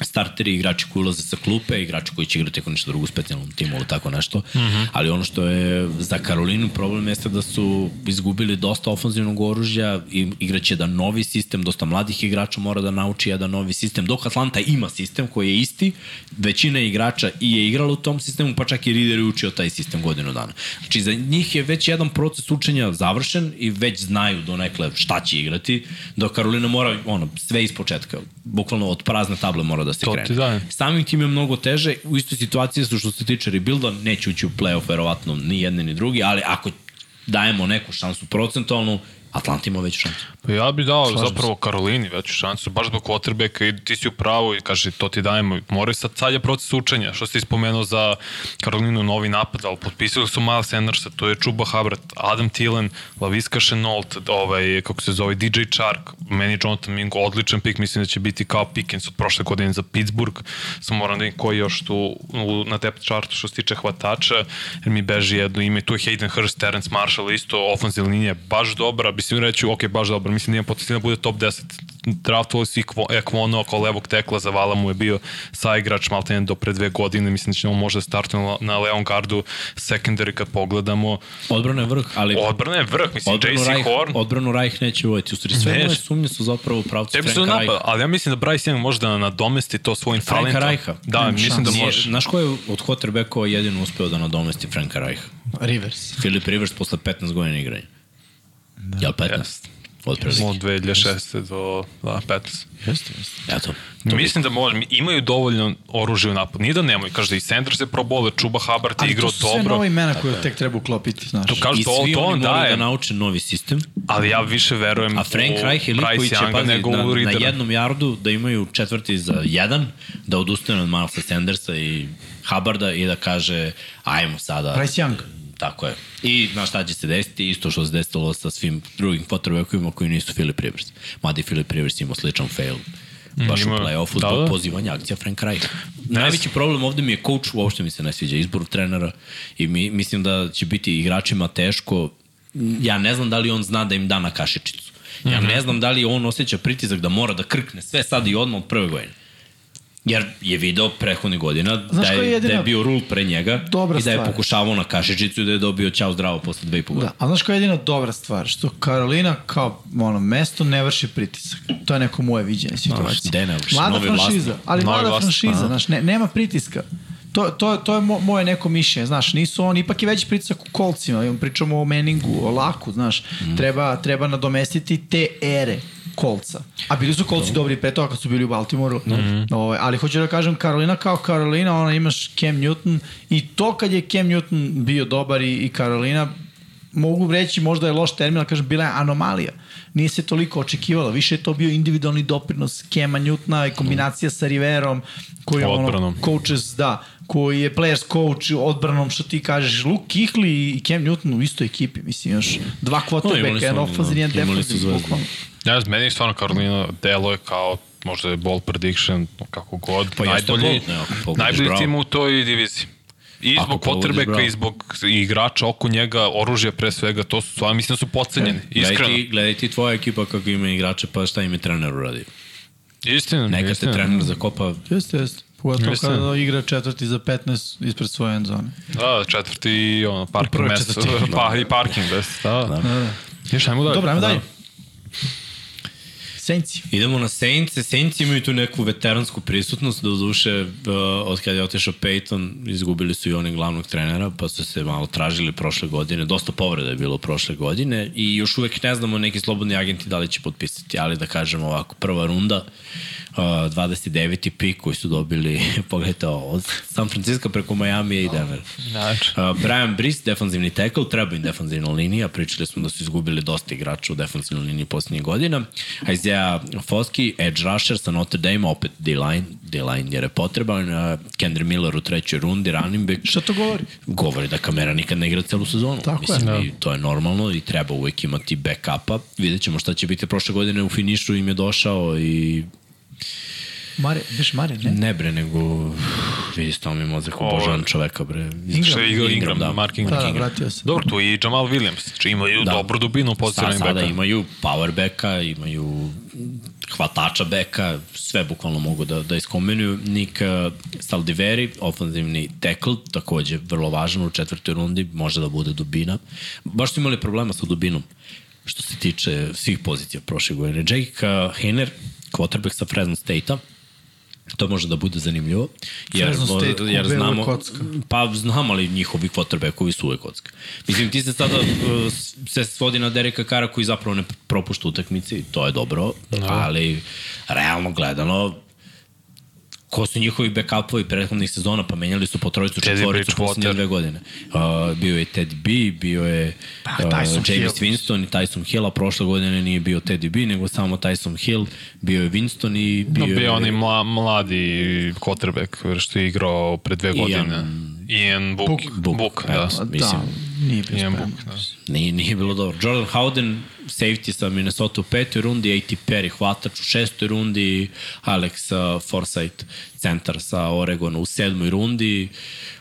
starteri, igrači koji ulaze sa klupe, igrači koji će igrati ako nešto drugo u specijalnom timu ili tako nešto. Mm -hmm. Ali ono što je za Karolinu problem jeste da su izgubili dosta ofenzivnog oružja i igraće jedan novi sistem, dosta mladih igrača mora da nauči jedan novi sistem. Dok Atlanta ima sistem koji je isti, većina igrača i je igrala u tom sistemu, pa čak i Rider je učio taj sistem godinu dana. Znači za njih je već jedan proces učenja završen i već znaju donekle šta će igrati, dok Karolina mora ono, sve iz početka, bukvalno od prazne table mora da se To krene. ti dajem. Samim tim je mnogo teže, u istoj situaciji su što se tiče rebuilda, neće ući u playoff verovatno ni jedni ni drugi, ali ako dajemo neku šansu procentualnu, Atlanta ima veću šansu. Pa ja bih dao zapravo Karolini veću šansu, baš zbog quarterbacka i ti si u pravu i kaže to ti dajemo. Moraju sad, sad je proces učenja, što si spomenuo za Karolinu novi napad, ali potpisali su Miles Sandersa, to je Chuba Hubbard, Adam Thielen, Laviska Chenault, ovaj, kako se zove, DJ Chark, meni je Jonathan Mingo odličan pik, mislim da će biti kao Pickens od prošle godine za Pittsburgh, samo moram da vidim koji još tu u, na depth chartu što se tiče hvatača, jer mi beži jedno ime, tu je Hayden Hurst, Terence Marshall, isto ofenzivna linija baš dobra, mislim reći, ok, baš dobro, mislim da ima potencijal da bude top 10. Draftovali su i Ekvono oko levog tekla, za Vala mu je bio saigrač Maltene do pre dve godine, mislim da će on možda startuje na, na levom gardu secondary kad pogledamo. Odbrana je vrh, ali... Odbrana je vrh, mislim, Odbranu JC Reich, Horn. odbranu Reich neće uvojiti. U stvari, sve moje sumnje su zapravo u pravcu Tebi Franka Reicha. ali ja mislim da Bryce Young može da nadomesti to svojim Franka talentom. Reicha. Da, Nema mislim da šanse. može. Znaš ko je od quarterbackova jedino uspeo da nadomesti Franka Reicha? Rivers. Philip Rivers posle 15 godina igranja. Da. Jel 15? Od prilike. Od 2006. do da, 15. Jeste, jeste. Eto. Mislim da može, imaju dovoljno oružja u napadu. Nije da nemaju, kaže da i Sanders se probole, Čuba Hubbard je Ali igrao to su sve dobro. nove imena koje tek treba uklopiti, znaš. To kaže, I to, svi to oni on moraju daje, da nauče novi sistem. ali ja više verujem A Frank Reich je lik koji Bryce će Younga pazi, nego na, na jednom jardu da imaju četvrti za jedan, da odustane od Milesa Sandersa i Hubbarda i da kaže ajmo sada. Bryce Young. Tako je. I znaš šta će se desiti, isto što se desilo sa svim drugim quarterbackovima koji nisu Philip Rivers. Mada i Philip Rivers imao sličan fail baš ima- u play-offu da, zbog da. pozivanja akcija Frank Reich. Najveći problem ovde mi je coach, uopšte mi se ne sviđa izbor trenera i mi, mislim da će biti igračima teško. Ja ne znam da li on zna da im da na kašičicu. Ja Mhm. ne znam da li on osjeća pritisak da mora da krkne sve sad i odmah od prve godine. Jer je video prethodnih godina Znaš da je je, da je bio rul pre njega dobra i da je stvar? pokušavao na kašičicu i da je dobio ćao zdravo posle dve i po godine. Da, a znaš koja je jedina dobra stvar? Što Karolina kao ono, mesto ne vrši pritisak. To je neko moje viđenje situacije. gde ne vrši? Mlada Novi franšiza, vlasnik. ali Novi mlada vlasnik, franšiza, aha. znaš, ne, nema pritiska. To, to, to je mo, moje neko mišljenje, znaš, nisu oni, ipak je veći pritisak u kolcima, pričamo o Meningu, o Laku, znaš, mm. treba, treba nadomestiti te ere kolca. A bili su kolci dobri pre toga kad su bili u Baltimoru. Mm -hmm. ali hoću da kažem, Karolina kao Karolina, ona imaš Cam Newton i to kad je Cam Newton bio dobar i, i Karolina, mogu reći možda je loš termin, ali kažem, bila je anomalija. Nije se toliko očekivalo. Više je to bio individualni doprinos Kema Newtona i kombinacija sa Riverom, koji je ono, coaches, da, koji je players coach odbranom, što ti kažeš, Luke Kihli i Cam Newton u istoj ekipi, mislim, još dva quarterbacka, jedan ofenzivni, jedan da, zvezde. bukvalno. Ja meni je stvarno Karolina delo je kao možda je ball prediction, kako god, Pa najbolji, ne, ako najbolji bravo. tim u toj diviziji. I Ako zbog potrebeka i zbog igrača oko njega, oružja pre svega, to su stvarno, mislim da su podcenjeni, Gledaj iskreno. ti, gledaj ti tvoja ekipa kako ima igrače, pa šta im je trener uradio. Istina, Neka te istina. trener zakopa Jeste, jeste. Pogotovo kada igra četvrti za 15 ispred svoje end zone. Da, četvrti i ono, parking mesto, pa, i parking mesto, da. da. Da, da. Ništa, ajmo dalje. Dobro, ajmo Da. dalje. Saints. Idemo na Saints. Saints imaju tu neku veteransku prisutnost, do duše uh, od kada je otišao Peyton, izgubili su i oni glavnog trenera, pa su se malo tražili prošle godine. Dosta povreda je bilo prošle godine i još uvek ne znamo neki slobodni agenti da li će potpisati, ali da kažemo ovako, prva runda, Uh, 29. pik koji su dobili, pogledajte ovo, od San Francisco preko Miami i Denver. Znači. Uh, Brian Brice, defanzivni tackle, treba im defanzivna linija, pričali smo da su izgubili dosta igrača u defanzivnoj liniji posljednjih godina. Isaiah Foskey, edge rusher sa Notre Dame, opet D-line, D-line jer je potreban, uh, Kendry Miller u trećoj rundi, running back. Šta to govori? Govori da kamera nikad ne igra celu sezonu. Tako je. Mislim, i to je normalno i treba uvek imati backupa. Vidjet ćemo šta će biti prošle godine u finišu im je došao i Mare, biš Mare, ne? ne bre, nego vidi stao mi mozak, obožavam čoveka bre. Što je Ingram, Ingram, da. Mark Da, Ingram. da, vratio se. Dobro, tu i Jamal Williams. Znači imaju Da. da. dobru dubinu u Sa, pozicionalnim sada beka. imaju power backa, imaju hvatača beka, sve bukvalno mogu da, da iskombinuju. Nick uh, Saldiveri, ofenzivni tackle, takođe vrlo važan u četvrtoj rundi, može da bude dubina. Baš su imali problema sa dubinom što se tiče svih pozicija prošle godine. Jake uh, Hayner, quarterback sa Fresno State-a, To može da bude zanimljivo. Jer, Fresno State, jer znamo, kocka. pa znam, ali njihovi quarterbackovi su uvek kocka. Mislim, ti se sada uh, se svodi na Dereka Kara koji zapravo ne propušta utakmice i to je dobro, no. ali realno gledano ko su njihovi backupovi prethodnih sezona, pa menjali su po trojicu, četvoricu Bridgewater. posljednje dve godine. Uh, bio je Ted B, bio je Pa, uh, Tyson James Hill. Winston i Tyson Hill, a prošle godine nije bio Teddy B, nego samo Tyson Hill, bio je Winston i bio, No, bio je... onaj mla, mladi quarterback što je igrao pre dve godine. Ian Book. Book, Book, Book evo, da. Pa Mislim, da, nije bio Ian. Book, da. Nije, nije bilo dobro. Jordan Howden, safety sa Minnesota u petoj rundi, A.T. Perry hvatač u šestoj rundi, Alex uh, Forsythe, centar sa Oregona u sedmoj rundi.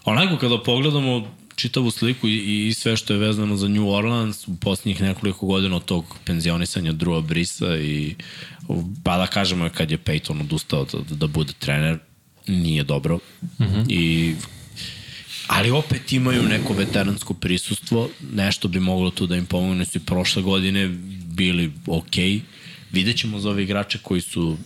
Onako kada pogledamo čitavu sliku i, i sve što je vezano za New Orleans u posljednjih nekoliko godina od tog penzionisanja Drua Brisa i pa da kažemo kad je Peyton odustao da, da bude trener nije dobro mm -hmm. i ali opet imaju neko veteransko prisustvo, nešto bi moglo tu da im pomogne, su i prošle godine bili okej. Okay. Vidjet ćemo za ove igrače koji su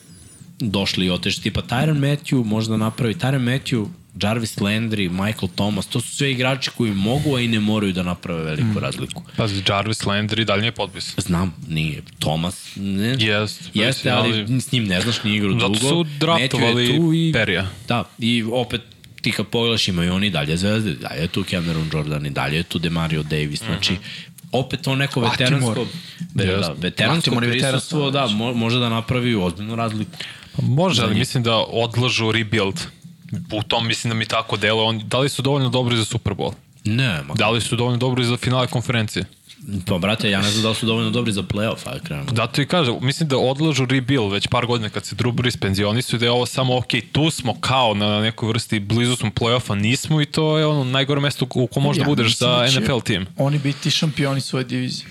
došli i otešli, tipa Tyron Matthew možda napravi, Tyron Matthew, Jarvis Landry, Michael Thomas, to su sve igrači koji mogu, a i ne moraju da naprave veliku mm. razliku. Pazi, Jarvis Landry dalje nije potpis. Znam, nije. Thomas, ne. Jest, Jeste, ali, ali s njim ne znaš, nije igrao dugo. Zato su draftovali i, Perija. Da, i opet ti kad pogledaš imaju oni dalje zvezde, dalje je tu Cameron Jordan i dalje je tu Demario Davis, znači opet to neko veteransko, be, da, veteransko prisustvo, veteransko, da, mo, može da napravi ozbiljnu razliku. Pa Može, ali mislim da odlažu rebuild. U tom mislim da mi tako delo. On, da li su dovoljno dobri za Super Bowl? Ne, ma, Da li su dovoljno dobri za finale konferencije? Pa brate, ja ne znam da li su dovoljno dobri za playoff, ajde krenemo. Zato i kaže, mislim da odlažu rebuild već par godina kad se Drew Brees penzionisu i da je ovo samo ok, tu smo kao na nekoj vrsti, blizu smo playoffa, nismo i to je ono najgore mesto u ko možda Ja budeš za da NFL tim. Oni biti šampioni svoje divizije.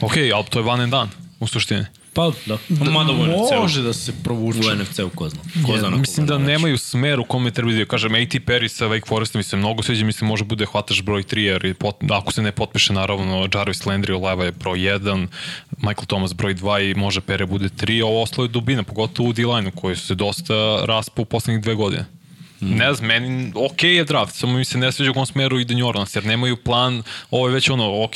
Ok, ali to je van and dan, u suštini. Pa, da. Mada u NFC-u. Može da se provuče. U NFC-u, ko zna. Ko zna na Mislim da nemaju smer u kome treba da kažem A.T. Perry sa Wake Forestom mi se mnogo sviđa, mislim može bude hvataš broj 3 jer je pot, ako se ne potpiše naravno Jarvis Landry Leva je broj 1, Michael Thomas broj 2 i može Perry bude 3, ovo ostalo je dubina, pogotovo u D-line-u koji su se dosta raspa u poslednjih dve godine. Mm. Ne znam, meni ok je draft, samo mi se ne sviđa u kom smeru ide New Orleans, jer nemaju plan, ovo je već ono, ok,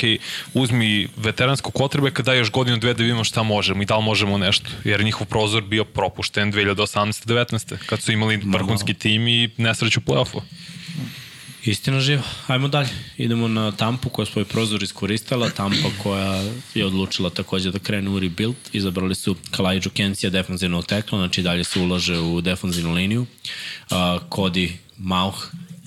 uzmi veteransko kotrebe kada još godinu dve da vidimo šta možemo i da li možemo nešto, jer njihov prozor bio propušten 2018-19. kad su imali vrhunski tim i nesreću u play-offu. Istina živa. Ajmo dalje. Idemo na Tampu koja svoj prozor iskoristila. Tampa koja je odlučila takođe da krene u rebuild. Izabrali su Kalajđu Kensija defanzivnog tekla, znači dalje se ulaže u defanzivnu liniju. Uh, Cody Mauch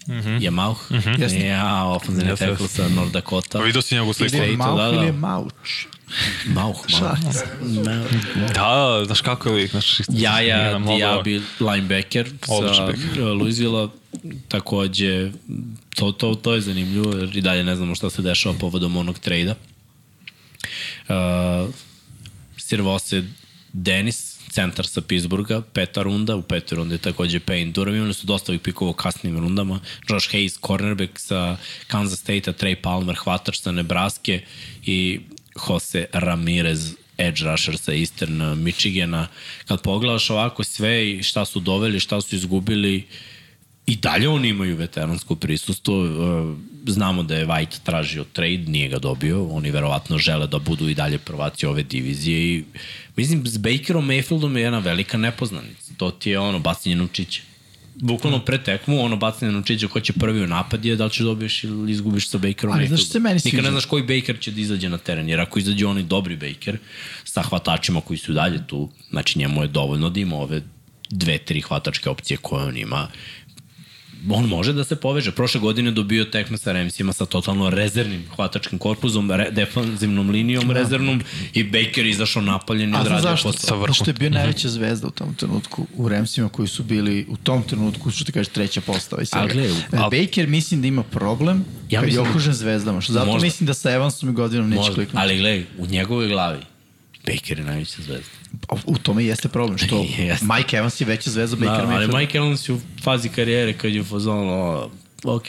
mm -hmm. je Mauch. Mm -hmm. Ja, ofenzivni Jeste, tekl sa North Dakota. Vidio si njegovu sliku? Ili je Mauch da, da. ili je. Mauch, Mauch. Mauch. Da, znaš kako je lik, znaš, Jaja mnogo- Diaby, linebacker sa Louisville-a. Takođe, to, to, to je zanimljivo, jer i dalje ne znamo šta se dešava povodom onog trejda. Uh, Sirvose Denis, centar sa Pittsburgha, peta runda, u petoj rundi je takođe Payne Durham, imali su dosta ovih pikova u kasnim rundama, Josh Hayes, cornerback sa Kansas State-a, Trey Palmer, hvatač sa Nebraske i Jose Ramirez, edge rusher sa Eastern Michigana. Kad pogledaš ovako sve i šta su doveli, šta su izgubili, I dalje oni imaju veteransko prisustvo. Uh, znamo da je White tražio trade, nije ga dobio. Oni verovatno žele da budu i dalje prvaci ove divizije i mislim s Bakerom Mayfieldom je jedna velika nepoznanica. To ti je ono bacanje na učiće. Bukvalno pre tekmu, ono bacanje na učiće ko će prvi u napad je da li će dobiješ ili izgubiš sa Bakerom Ali znaš se meni Nikad sviđa? ne znaš koji Baker će da izađe na teren, jer ako izađe onaj dobri Baker sa hvatačima koji su dalje tu, znači njemu je dovoljno da ima ove dve, tri hvatačke opcije koje on ima, on može da se poveže. Prošle godine dobio tekme sa Ramsima sa totalno rezervnim hvatačkim korpuzom, re, defanzivnom linijom da. rezervnom i Baker izašao napaljen i odradio zašto? posao. Zašto je bio najveća zvezda u tom trenutku u Ramsima koji su bili u tom trenutku, što ti kažeš, treća postava i svega. A gle, E, al- Baker mislim da ima problem Ja kad je mislim da- okružen zvezdama. Što zato Možda. mislim da sa Evansom i Godinom neće kliknuti. ali gledaj, u njegovoj glavi Baker je najveća zvezda. U tome jeste problem, što Jeste. Mike Evans je veća zvezda Baker Da, ali. Mike Evans je u fazi karijere kad je u fazonu, ok,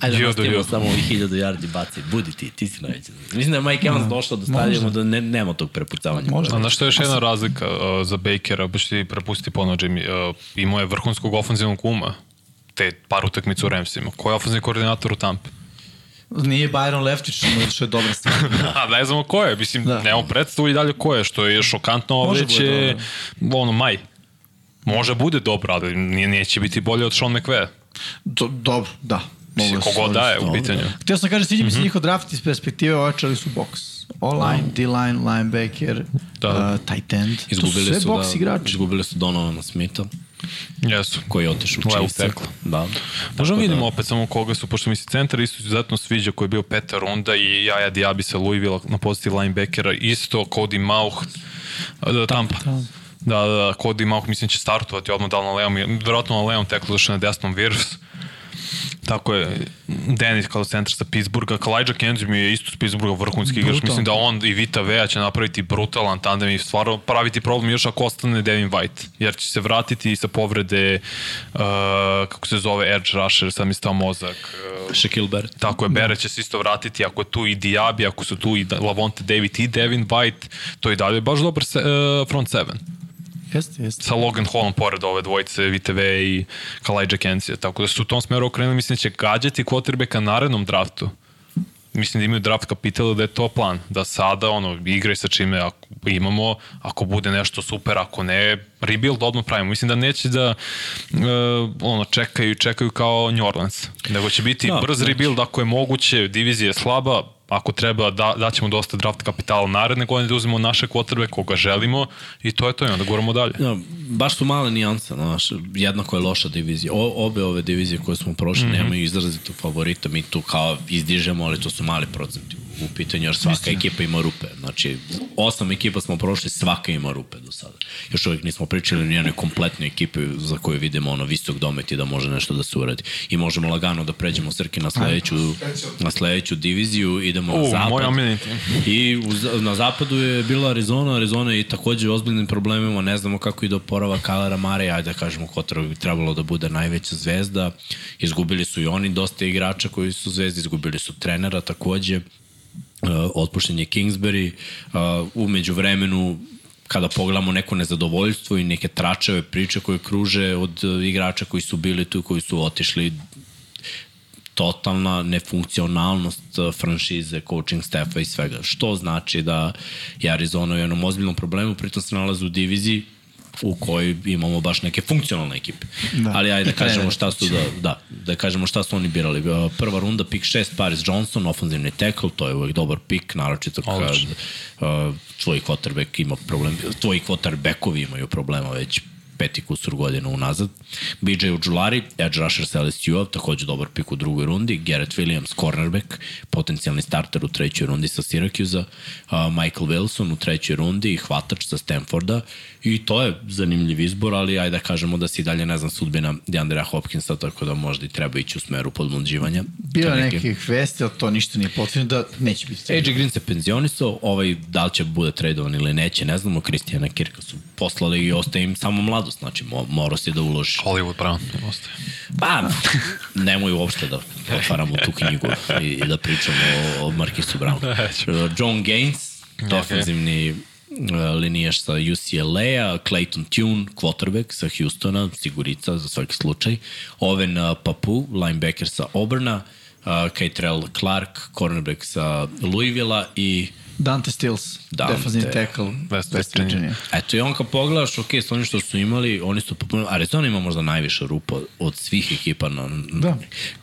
Ajde, Judo, nastavimo judo. samo ovih hiljadu yardi baci. Budi ti, ti si najveća. zvezda. Mislim da je Mike Evans došao da stavimo da ne, nema tog prepucavanja. Možda. Znaš što je još jedna razlika uh, za Bakera, baš ti prepusti ponovno Jimmy, uh, imao je vrhunskog ofenzivnog uma te par utakmica u Ramsima. Ko je ofenzivni koordinator u Tampi? Nije Byron Leftić, što je dobra stvar. A ne znamo ko je, mislim, da. Da. nemamo predstavu i dalje ko je, što je šokantno Može već je, ono, maj. Može bude dobro, ali nije, neće biti bolje od Sean McVeja. Do, dobro, da. Mislim, Mogu da složim daje u pitanju. Htio sam kažem, sviđa mi se Mhm. njihov draft iz perspektive, ojačali su box. O-line, D-line, linebacker, Da. da. uh, tight end. Izgubili to su sve su, box da, igrači. izgubili su Donovana Smitha, Jesu. koji je otišao u Chiefs. Da. Možemo da- vidimo opet samo koga su, pošto mi se centar isto izuzetno sviđa koji je bio peta runda i Jaja Diaby sa Louisville na poziciji linebackera, isto Cody Mauch, da, Tampa. Da, da, da, Cody Mauch mislim će startovati odmah da li na levom, verovatno na levom teklu zašto na desnom Wirfs. Tako je, Dennis kao centar sa Pittsburgha, Kalijah Kenzie mi je isto s Pittsburgha vrhunski igrač, mislim da on i Vita Vea će napraviti brutalan tandem i stvarno praviti problem još ako ostane Devin White, jer će se vratiti sa povrede, uh, kako se zove, Edge Rusher, sam mi stao mozak, uh, Shaquille Barrett. Tako je, Bere će se isto vratiti, ako je tu i Diaby, ako su tu i Lavonte David i Devin White, to je i dalje baš dobar se, uh, front seven. Jeste, jeste. Sa Logan Hallom pored ove dvojice, VTV i Kalijah Kencija. Tako da su u tom smeru okrenuli, mislim da će gađati quarterbacka narednom draftu. Mislim da imaju draft kapitala da je to plan. Da sada ono, igraj sa čime ako imamo, ako bude nešto super, ako ne, rebuild odmah pravimo. Mislim da neće da uh, ono, čekaju čekaju kao New Orleans. Nego će biti da, brz znači. rebuild ako je moguće, divizija je slaba, ako treba da, daćemo dosta draft kapitala naredne godine da uzmemo naše kvotrbe koga želimo i to je to i onda govorimo dalje. Ja, baš su male nijanse, znaš, jednako je loša divizija. O, obe ove divizije koje smo prošli mm -hmm. nemaju izrazito favorita, mi tu kao izdižemo, ali to su mali procenti u pitanju, jer svaka Istina. ekipa ima rupe. Znači, osam ekipa smo prošli, svaka ima rupe do sada. Još uvijek nismo pričali ni jednoj kompletnoj ekipi za koju vidimo ono visok domet i da može nešto da se uradi. I možemo lagano da pređemo Srki na sledeću, na sledeću diviziju, idemo na U, zapad. omiljeni tim. I u, za- na zapadu je bila Arizona, Arizona je i takođe u ozbiljnim problemima, ne znamo kako ide oporava Kalera Mare, ajde da kažemo Kotor bi trebalo da bude najveća zvezda. Izgubili su i oni dosta igrača koji su zvezde, izgubili su trenera takođe. Uh, otpušten je Kingsbury, uh, umeđu vremenu kada pogledamo neko nezadovoljstvo i neke tračeve priče koje kruže od uh, igrača koji su bili tu, koji su otišli totalna nefunkcionalnost franšize, coaching staffa i svega. Što znači da je Arizona u jednom ozbiljnom problemu, pritom se nalazi u diviziji u kojoj imamo baš neke funkcionalne ekipe. Da. Ali ajde da kažemo šta su da, da, da kažemo šta su oni birali. Uh, Prva runda, pik 6, Paris Johnson, ofenzivni tackle, to je uvek dobar pik, naročito kad uh, tvoj quarterback ima problem, tvoji quarterbackovi imaju problema već peti kusur godina unazad. BJ Ujulari, edge rusher sa LSU, takođe dobar pik u drugoj rundi. Garrett Williams, cornerback, potencijalni starter u trećoj rundi sa Syracuse-a. Uh, Michael Wilson u trećoj rundi i hvatač sa Stanforda. I to je zanimljiv izbor, ali ajde da kažemo da si dalje ne znam sudbina DeAndrea Hopkinsa, tako da možda i treba ići u smeru podmlađivanja. Bilo neki- nekih vesti, ali to ništa nije potvrđeno da neće biti. AJ Green se penzionisao, ovaj da li će bude tradovan ili neće, ne znamo, Kristijana Kirka su poslali i ostaje im samo mladost, znači mo, morao si da uložiš. Hollywood Brown ostaje. Pa, nemoj uopšte da otvaramo tu knjigu i, i da pričamo o, o Markisu Brownu. John Gaines, defensivni linijaš sa UCLA-a, Clayton Tune, quarterback sa Houstona, sigurica za svaki slučaj, Oven uh, Papu, linebacker sa Obrna, uh, Clark, cornerback sa Louisville-a i Dante Stills, Dante. defensivni tackle, West West Virginia. Virginia. Eto i on kad pogledaš, ok, s onim što su imali, oni su popuno, Arizona ima možda najviše rupa od svih ekipa. Na, Da.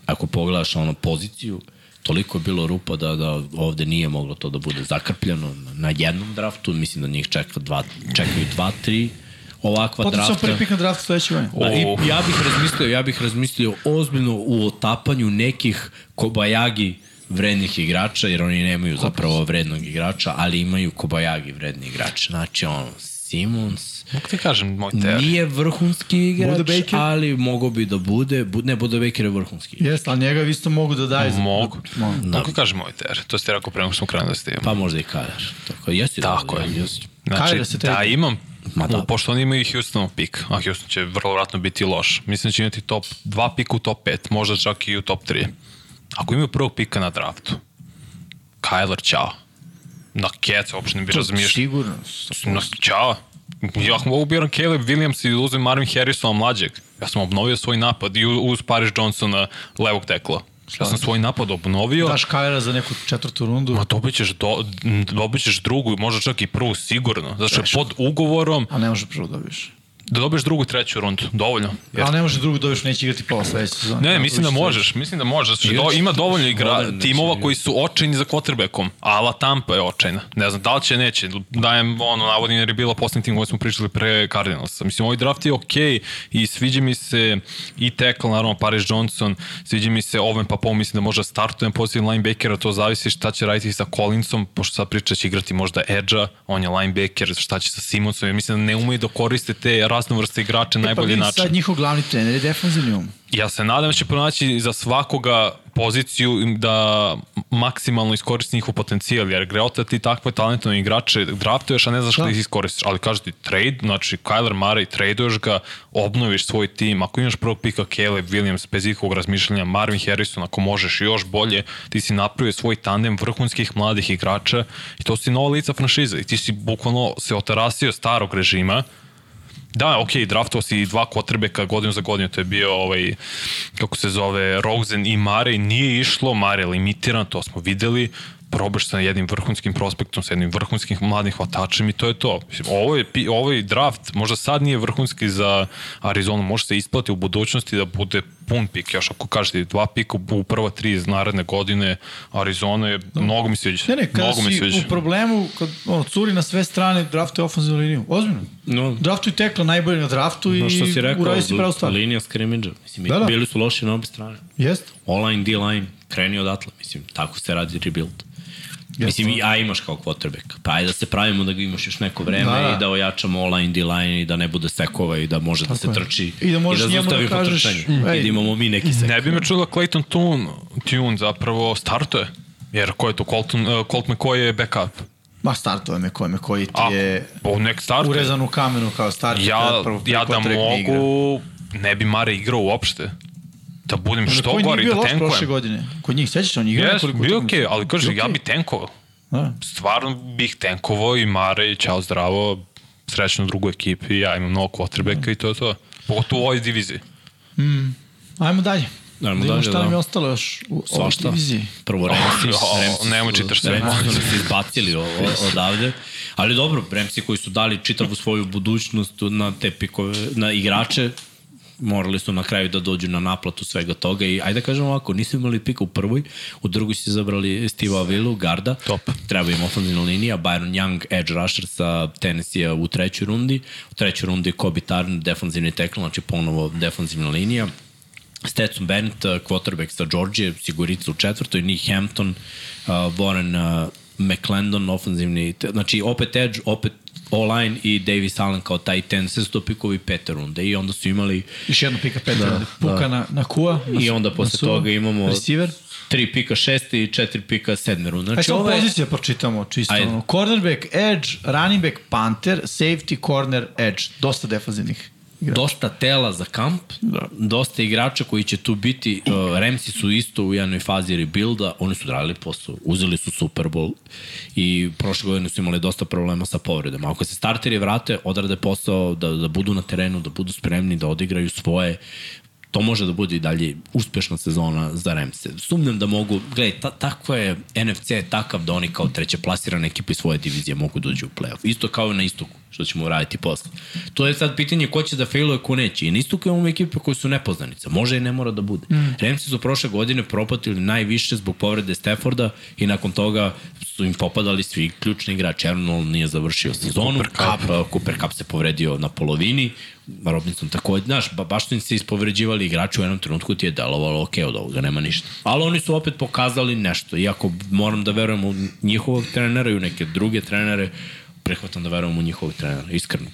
Ako pogledaš ono poziciju, toliko je bilo rupa da, da ovde nije moglo to da bude zakrpljeno na jednom draftu, mislim da njih čeka dva, čekaju dva, tri ovakva Potencijalno drafta. prvi pik na draftu sledeće godine. Da, i ja bih razmislio, ja bih razmislio ozbiljno u otapanju nekih Kobayagi vrednih igrača, jer oni nemaju zapravo vrednog igrača, ali imaju Kobayagi vredni igrač. Znači, ono, Simons Mogu ti kažem, moj ter. nije vrhunski igrač, ali mogao bi da bude, bu, ne, Buda Baker je vrhunski. Jeste, ali njega isto mogu da daju. za- Mogu. Mogu. Mogu ti kažem moj ter. To ste rekao pre nego što smo krenuli s tim. Pa možda i Kajar. Tako, jesi Tako da, je. Jesi. Znači, Kyler se da imam, Ma da. U, pošto oni imaju Houstonov pik, a Houston će vrlo vratno biti loš. Mislim da će imati top 2 pika u top 5, možda čak i u top 3. Ako imaju prvog pika na draftu, Kyler, čao. Na Kec, uopšte ne bi razmišljao. Sigurno. Na, čao. Ja mogu biram Caleb Williams i da uzem Marvin Harrisona mlađeg. Ja sam obnovio svoj napad i uz Paris Johnsona levog tekla. Ja sam svoj napad obnovio. Daš Kajera za neku četvrtu rundu, Ma dobit ćeš, do, dobit ćeš drugu, možda čak i prvu sigurno. Znači, pod ugovorom a ne može prvo dobiješ. Da dobiješ drugu, treću rundu. Dovoljno. Jer, Ali ne može drugu dobiješ, neće igrati pola sledeće sezone. ne, Ja, mislim da možeš, mislim da možeš. Znači, do, ima dovoljno igra, da će timova koji su očajni za quarterbackom, a La Tampa je očajna. Ne znam, da li će, neće. Dajem, ono, navodim jer je bila posljednji tim koji smo pričali pre Cardinalsa. Mislim, ovaj draft je okej i sviđa mi se i tackle, naravno, Paris Johnson, sviđa mi se Oven Papo, mislim da može startujem pozitiv linebackera, to zavisi šta će raditi sa Collinsom, pošto sad priča će igrati možda Edge-a, on je linebacker, šta će sa Simonsom, jer mislim da ne umeju da koriste te raznovrste igrače na Pa najbolji način. sad njihov glavni trener je defanzivni um. Ja se nadam da će pronaći za svakoga poziciju da maksimalno iskoristi njihov potencijal, jer Greota ti takve talentovne igrače draftuješ, a ne znaš Da. kada ih iskoristiš. Ali kaže ti trade, znači Kyler Murray, traduješ ga, obnoviš svoj tim, ako imaš prvog pika Caleb Williams bez ikakvog razmišljanja, Marvin Harrison, ako možeš još bolje, ti si napravio svoj tandem vrhunskih mladih igrača i to si nova lica franšize i ti si bukvalno se otarasio starog režima, Da, ok, draftovao si dva kvotrbeka godinu za godinu, to je bio ovaj, kako se zove, Rosen i Mare, nije išlo, Mare limitiran, to smo videli, probaš sa jednim vrhunskim prospektom, sa jednim vrhunskim mladim hvatačem i to je to. Mislim, ovo je, pi- ovaj draft možda sad nije vrhunski za Arizonu, može se isplati u budućnosti da bude pun pik, još ako kažete dva pika u prva tri iz naredne godine, Arizona je, mnogo mi se sviđa. Ne, ne, kada mnogo si u problemu, kad ono, curi na sve strane, draftuje ofenzivnu liniju. Ozbiljno. No, Draftuj tekla najbolje na draftu i no što si rekao, uradi si pravu stvar. linija skrimidža. Mislim, Da, da, bili su loši na obe strane. Jeste. All-line, D-line, kreni odatle. Mislim, tako se radi rebuild. Mislim, i, a imaš kao quarterback. Pa ajde da se pravimo da ga imaš još neko vreme Da, da, da. i da ojačamo online, D-line i da ne bude sekova i da može da se je. trči I da možeš i da njemu da kažeš, ej, I da imamo mi neki sekov. Ne bi me čulo Clayton Tune, Tune zapravo startuje. Jer ko je to? Colton, uh, Colt McCoy je backup. Ma startove me koji me koji ti A, je po nek startuje. urezan u kamenu kao starter. Ja, prvo- ja da quarterback ne igra. mogu, ne bi Mare igrao uopšte. Da budem Ali što koji nije gori, bio da loš prošle tenkujem. godine. Kod njih, sećaš se, on igra Jes, nekoliko bio okej, ali kaže, Bio ja bi tenkovao. Da. Stvarno bih tenkovao i Mare, čao zdravo, srećno drugoj ekipi, ja imam mnogo quarterbacka i to je to. Pogotovo u ovoj diviziji. Ajmo dalje. Ajmo da dalje, šta da. nam je ostalo još u ovoj Svašta. diviziji. Prvo Ramsi, O, Ramsi nemoj su, čitaš sve. Ramsi su nas izbacili o, o, odavde. Ali dobro, Ramsi koji su dali čitavu svoju budućnost na te pikove, na igrače, morali su na kraju da dođu na naplatu svega toga i ajde da kažem ovako, nisu imali pika u prvoj, u drugoj su izabrali Steve Avilu, garda, Top. treba im ofenzivna linija, Byron Young, edge rusher sa Tennessee u trećoj rundi, u trećoj rundi Kobe Tarn, defensivni tackle, znači ponovo defensivna linija, Stetson Bennett, uh, quarterback sa Georgije, sigurica u četvrtoj, Nick Hampton, uh, Warren uh, McClendon, ofenzivni, znači opet edge, opet O-line i Davis Allen kao taj ten, sve su to pikovi pete runde i onda su imali Još jedno pika pet da, Puka na, na Kua. Na, i onda posle Suva, toga imamo Receiver. tri pika šeste i četiri pika sedme runde. Ajde Znači ovo je, pozicije pročitamo čisto. Ajde. Ono, cornerback, edge, running back, punter, safety, corner, edge. Dosta defanzivnih. dosta tela za kamp, da. dosta igrača koji će tu biti, uh, Ramsi su isto u jednoj fazi rebuilda, oni su radili posao, uzeli su Super Bowl i prošle godine su imali dosta problema sa povredama. Ako se starteri vrate, odrade posao da, da budu na terenu, da budu spremni, da odigraju svoje, to može da bude i dalje uspešna sezona za Remse. Sumnjam da mogu, gledaj, ta, tako je, NFC je takav da oni kao treće plasirane ekipe iz svoje divizije mogu dođu u playoff. Isto kao i na istoku, što ćemo uraditi posle. To je sad pitanje ko će da failuje, ko neće. I istoku imamo ekipe koje su nepoznanice. Može i ne mora da bude. Mm. Remsi su prošle godine propatili najviše zbog povrede Stafforda i nakon toga su im popadali svi ključni igrači. Arnold nije završio sezonu, Cooper Cup, Cooper Cup se povredio na polovini, Robinson takođe, znaš, ba, baš su im se ispovređivali igrači u jednom trenutku ti je delovalo ok, od ovoga nema ništa. Ali oni su opet pokazali nešto, iako moram da verujem u njihovog trenera i u neke druge trenere, prehvatam da verujem u njihovog trenera, iskreno.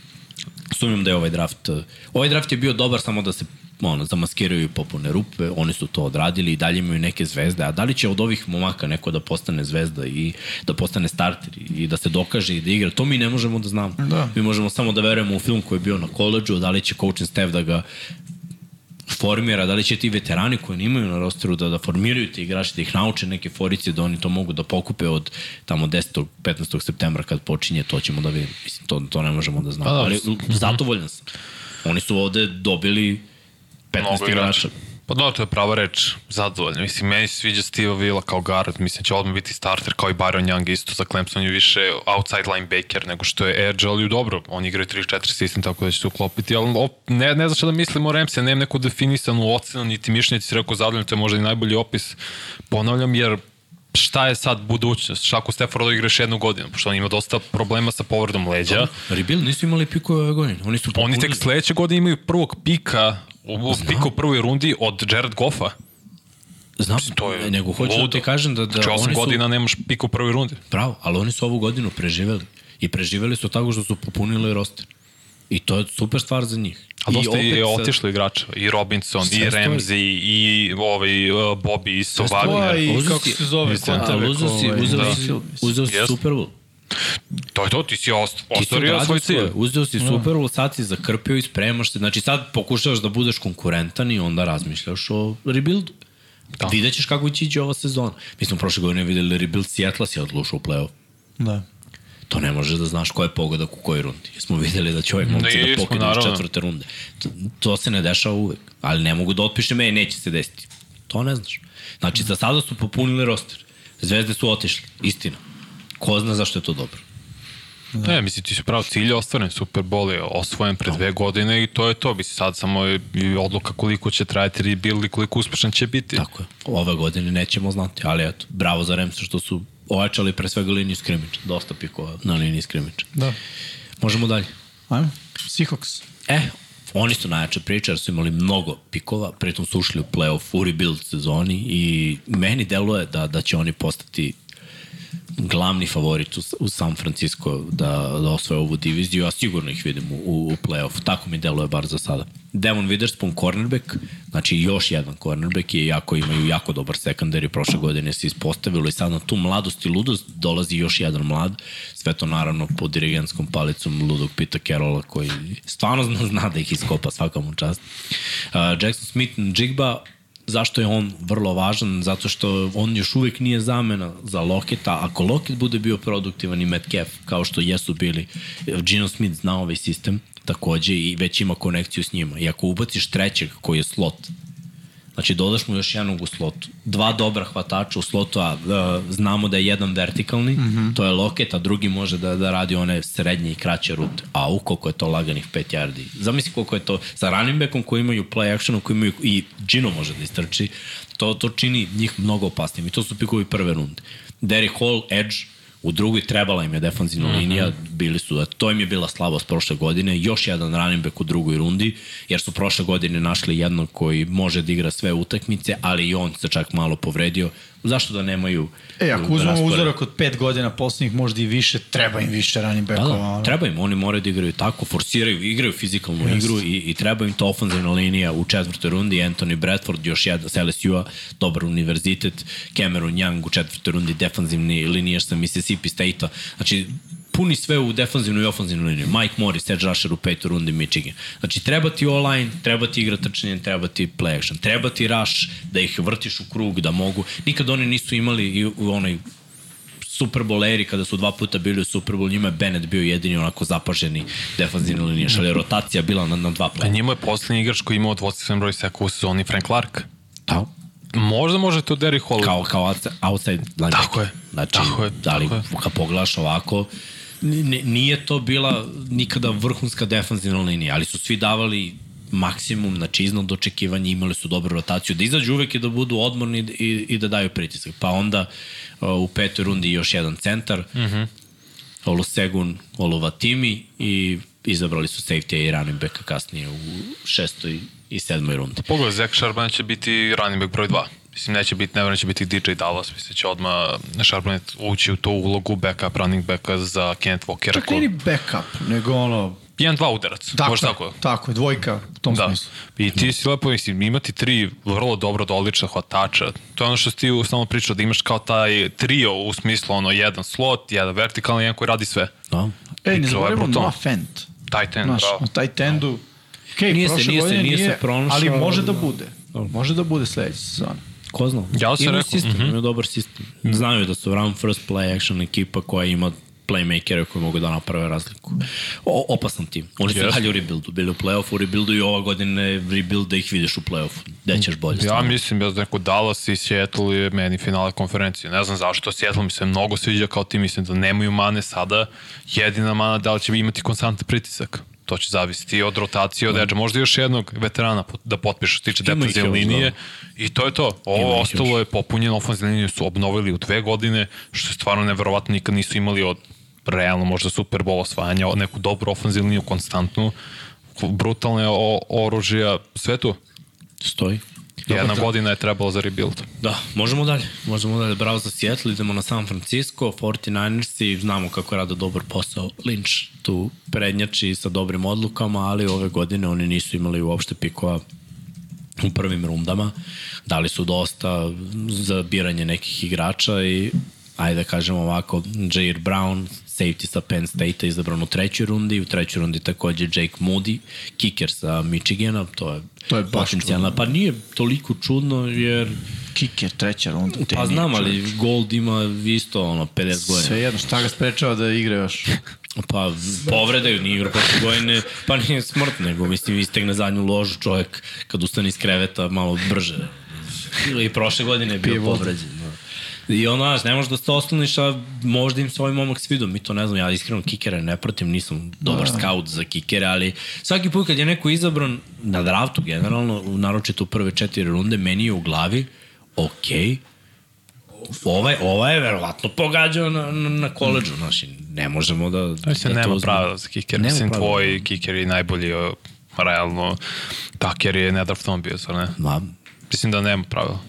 Sumnjam da je ovaj draft, ovaj draft je bio dobar samo da se ono, zamaskiraju popune rupe, oni su to odradili i dalje imaju neke zvezde, a da li će od ovih momaka neko da postane zvezda i da postane starter i da se dokaže i da igra, to mi ne možemo da znamo. Da. Mi možemo samo da verujemo u film koji je bio na koleđu, da li će coaching staff da ga formira, da li će ti veterani koji nimaju na rosteru da, da formiraju te igrače, da ih nauče neke forice, da oni to mogu da pokupe od tamo 10. 15. septembra kad počinje, to ćemo da vidimo. Mislim, to, to ne možemo da znamo. Pa, da, Ali zadovoljan sam. Oni su ovde dobili 15 igrača. Pa da, to je prava reč, zadovoljno. Mislim, meni se sviđa Steve Villa kao guard, mislim će odmah biti starter, kao i Byron Young isto za Clemson. Je više outside linebacker nego što je Edge, ali dobro, on igra 3-4 sistem, tako da će se uklopiti, ali op, ne, ne znaš da mislim o Ramsey, nemam neku definisanu ocenu, niti mišljenje, ti si rekao zadovoljno, to je možda i najbolji opis, ponavljam, jer šta je sad budućnost, šta ako Stafford igra još jednu godinu, pošto on ima dosta problema sa povredom leđa. Rebuild nisu imali pikove ove godine, oni su Oni tek sledeće godine imaju prvog pika u piku u prvoj rundi od Jared Goffa. Znam, to je nego hoću da ti kažem da, da znači, oni su... godina nemaš pik u prvoj rundi. Pravo, ali oni su ovu godinu preživeli. I preživeli su tako što su popunili roster. I to je super stvar za njih. A dosta I je otišlo igrača. I Robinson, i Ramsey, i ovaj, uh, Bobby, i Sobavi. I kako se zove. Ali uzeo si, uzeo si, uzeo si Super Bowl. To je to, ti si ostvario svoj cilj. Uzeo si Super Bowl, sad si zakrpio i spremaš se. Znači sad pokušavaš da budeš konkurentan i onda razmišljaš o rebuildu. Da. Vidjet ćeš kako će ići ova sezona. Mi smo prošle godine videli rebuild Seattle si odlušao u play-off. Da. To ne možeš da znaš ko je pogodak u kojoj rundi. Smo videli da će ovaj momci da pokinu iz četvrte runde. To, to se ne dešava uvek. Ali ne mogu da otpišem, ej, neće se desiti. To ne znaš. Znači, za sada su popunili roster. Zvezde su otišli. Istina. Ko zna zašto je to dobro. Da. Ne, mislim, ti su pravo cilj ostvaren, Super Bowl je osvojen pre dve godine i to je to. Mislim, sad samo je odluka koliko će trajati rebuild i koliko uspešan će biti. Tako je. Ove godine nećemo znati, ali eto, bravo za Remsa što su ojačali pre svega liniju skrimiča. Dosta pikova na liniji skrimiča. Da. Možemo dalje. Ajmo. Seahawks. E, oni su najjača priča jer su imali mnogo pikova, pritom su ušli u playoff u rebuild sezoni i meni deluje da, da će oni postati glavni favorit u, u San Francisco da, da osvoje ovu diviziju, a sigurno ih vidim u, u play-offu. Tako mi deluje bar za sada. Devon Witherspoon cornerback, znači još jedan cornerback je jako, imaju jako dobar secondary, prošle godine se ispostavilo i sad na tu mladost i ludost dolazi još jedan mlad, sve to naravno pod dirigentskom palicom ludog Pita Carrolla koji stvarno zna, zna da ih iskopa svakamu čast. Uh, Jackson Smith, Jigba, Zašto je on vrlo važan? Zato što on još uvek nije zamena za Loketa. Ako Loket bude bio produktivan i Metcalf, kao što jesu bili, Gino Smith zna ovaj sistem takođe i već ima konekciju s njima. I ako ubaciš trećeg koji je slot, Znači, dodaš mu još jednog u slotu. Dva dobra hvatača u slotu, a uh, znamo da je jedan vertikalni, mm -hmm. to je loket, a drugi može da, da radi one srednje i kraće rute. A u koliko je to laganih 5 yardi. Zamisli koliko je to sa running backom koji imaju play actionom, koji imaju i Gino može da istrči, to, to čini njih mnogo opasnijim. I to su pikovi prve runde. Derrick Hall, Edge, U drugoj trebala im je defanzivna mm -hmm. linija, bili su, to im je bila slabost prošle godine, još jedan running back u drugoj rundi, jer su prošle godine našli jednog koji može da igra sve utakmice, ali i on se čak malo povredio, zašto da nemaju E, ako uzmemo uzorak od pet godina poslednjih, možda i više, treba im više running backova. Da, da, treba im, oni moraju da igraju tako, forsiraju, igraju fizikalnu Just. igru i, i treba im to ofenzivna linija u četvrtoj rundi, Anthony Bradford, još jedan sa LSU-a, dobar univerzitet, Cameron Young u četvrtoj rundi, defanzivni linijaš sa Mississippi State-a. Znači, puni sve u defanzivnu i ofanzivnu liniju. Mike Morris, Edge Rusher u petoj rundi Michigan. Znači, treba ti online, treba ti igra trčanje, treba ti play action, treba ti rush, da ih vrtiš u krug, da mogu. Nikad oni nisu imali i u onoj Super Bowleri kada su dva puta bili u Super Bowl, njima je Bennett bio jedini onako zapaženi defanzivni linijaš, ali je rotacija bila na, na dva A playa. njima je poslednji igrač koji imao dvocifren broj seka u sezoni Frank Clark. Da, Možda može to Derrick Hall. kao, kao outside- linebacker. Tako je, Znači, tako je, ali tako je. kad pogledaš ovako, nije to bila nikada vrhunska defanzivna linija, ali su svi davali maksimum, znači iznad očekivanja, imali su dobru rotaciju, da izađu uvek i da budu odmorni i, i da daju pritisak. Pa onda uh, u petoj rundi još jedan centar, mm Mhm. -hmm. Olusegun Oluvatimi i izabrali su safety i running backa kasnije u šestoj i sedmoj rundi. Pogledaj, Zach Charbonnet će biti running back broj 2. Mislim, neće biti, ne će biti DJ Dallas, mislim će odmah Charbonnet ući u tu ulogu backup running backa za Kenneth Walkera. Čak nije ni backup, nego ono... Jedan, dva udarac, Tako, može je, tako. Tako je, dvojka u tom Da. smislu. I ti si lepo, mislim, imati tri vrlo dobro odlična hvatača. To je ono što si ti samo pričao, da imaš kao taj trio u smislu, ono, jedan slot, jedan vertikalni, jedan koji radi sve. Da. E, ne zaboravimo. Noah Fent. Tight end, Znaš, bravo. u taj tendu... Okay, Nije se- nije se- nije se pronašao, Ali može da da. bude. Može da bude sledeća sezona. Ko zna? Ja sam imaju rekao, sistem, mhm. imaju dobar sistem. Znaju da su run first play action ekipa koja ima playmakere koji mogu da naprave razliku. O, opasan tim. Oni su Jeste. dalje u rebuildu. Bili u playoffu, u rebuildu i ova godine rebuild da ih vidiš u playoffu. Gde ćeš bolje? Ja stvarno. mislim da neko Dallas i Seattle je meni finale konferencije. Ne znam zašto, Seattle mi se mnogo sviđa kao tim, mislim da nemaju mane sada. Jedina mana da li će imati konstantan pritisak. To će zavisiti od rotacije, od edge. Možda još jednog veterana da potpiše što tiče Ima defensivne još, linije. da. I to je to. Ima Ovo ih ostalo je popunjeno, ofenzivne linije su obnovili u dve godine, što je stvarno neverovatno, nikad nisu imali od realno možda Super Bowl osvajanja, neku dobru ofenzivnu liniju, konstantnu, brutalne o, oružja, sve tu. Stoji. Jedna godina je trebalo za rebuild. Da, možemo dalje. Možemo dalje. Bravo za Seattle, idemo na San Francisco, 49ersi, znamo kako rade dobar posao. Lynch tu prednjači sa dobrim odlukama, ali ove godine oni nisu imali uopšte pikova u prvim rundama. Dali su dosta za biranje nekih igrača i ajde da kažemo ovako, Jair Brown, safety sa Penn State-a izabran u trećoj rundi, u trećoj rundi takođe Jake Moody, kicker sa Michigana, to je, To je baš potencijalna, pa nije toliko čudno jer Kicker, treća runda. Pa znam, ali Gold ima isto ono 50 godina. Sve jedno, šta ga sprečava da igra još? Pa povredaju, nije igra prošle godine, pa nije smrt, nego mislim istegne zadnju ložu čovjek kad ustane iz kreveta malo brže. I prošle godine je bio povređen. Da. I ono, znaš, ne možeš da se osloniš, a možda im se ovaj momak svidio, mi to ne znam, ja iskreno kikere ne pratim, nisam dobar Da. scout za kikere, ali svaki put kad je neko izabran na draftu generalno, naročito u prve četiri runde, meni je u glavi, okej, ovaj, ovaj je verovatno pogađao na, na, na koleđu, znači, ne možemo da... Mislim, da nema pravila za kicker. Nema Mislim, pravila. tvoj kicker je najbolji, realno, Tucker je nedraftovan bio, stvar ne? Ma, Mislim da nema pravila.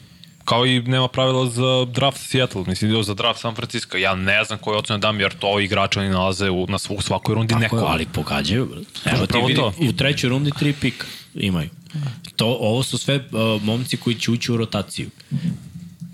Kao i nema pravila za draft Seattle, mislim da za draft San Francisco. Ja ne znam koje ocene dam, jer to igrače oni nalaze u, na svu, u svakoj rundi Tako neko. je, ali pogađaju. Evo ti vidi, to. u trećoj rundi tri pika imaju. To, ovo su sve uh, momci koji će ući u rotaciju.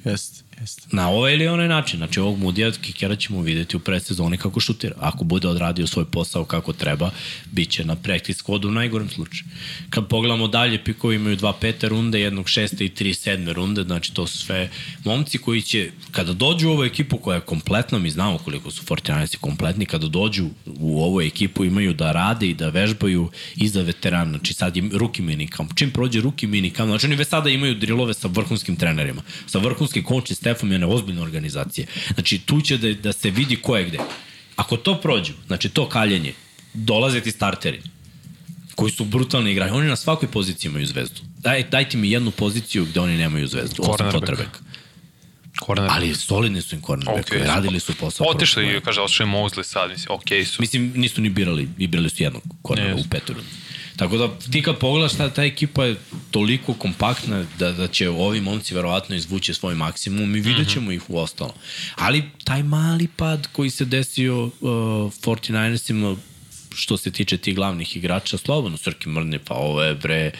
Jeste, jeste. Na ovaj ili onaj način. Znači ovog Mudija Kikera ćemo videti u predsezoni kako šutira. Ako bude odradio svoj posao kako treba, bit će na practice squadu u najgorem slučaju. Kad pogledamo dalje, pikovi imaju dva pete runde, jednog šeste i tri sedme runde, znači to su sve momci koji će, kada dođu u ovu ekipu koja je kompletna, mi znamo koliko su 49 kompletni, kada dođu u ovu ekipu imaju da rade i da vežbaju i za veterana. Znači sad je rookie minicamp. Čim prođe rookie minicamp, znači oni već sada imaju drilove sa vrhunskim trenerima, sa vrhunskim coachom Stefom je jedna ozbiljna organizacija. Znači tu će da, da se vidi ko je gde. Ako to prođu, znači to kaljenje, dolaze ti starteri koji su brutalni igrači. Oni na svakoj poziciji imaju zvezdu. Daj, dajte mi jednu poziciju gde oni nemaju zvezdu. Osim Cornerback. quarterback. Corner. Ali solidni su im cornerback. Ok, Okay, radili su posao. Otišli, godine. kaže, otišli Mosley sad, mislim, okej su. Mislim, nisu ni birali, i birali su jednog kornera Yes. u petoj rundi. Tako da ti kad pogledaš ta, ta ekipa je toliko kompaktna da, da će ovi momci verovatno izvući svoj maksimum i vidjet ćemo ih u ostalo. Ali taj mali pad koji se desio uh, 49ersima što se tiče tih glavnih igrača, slobodno Srki mrne, pa ovo je bre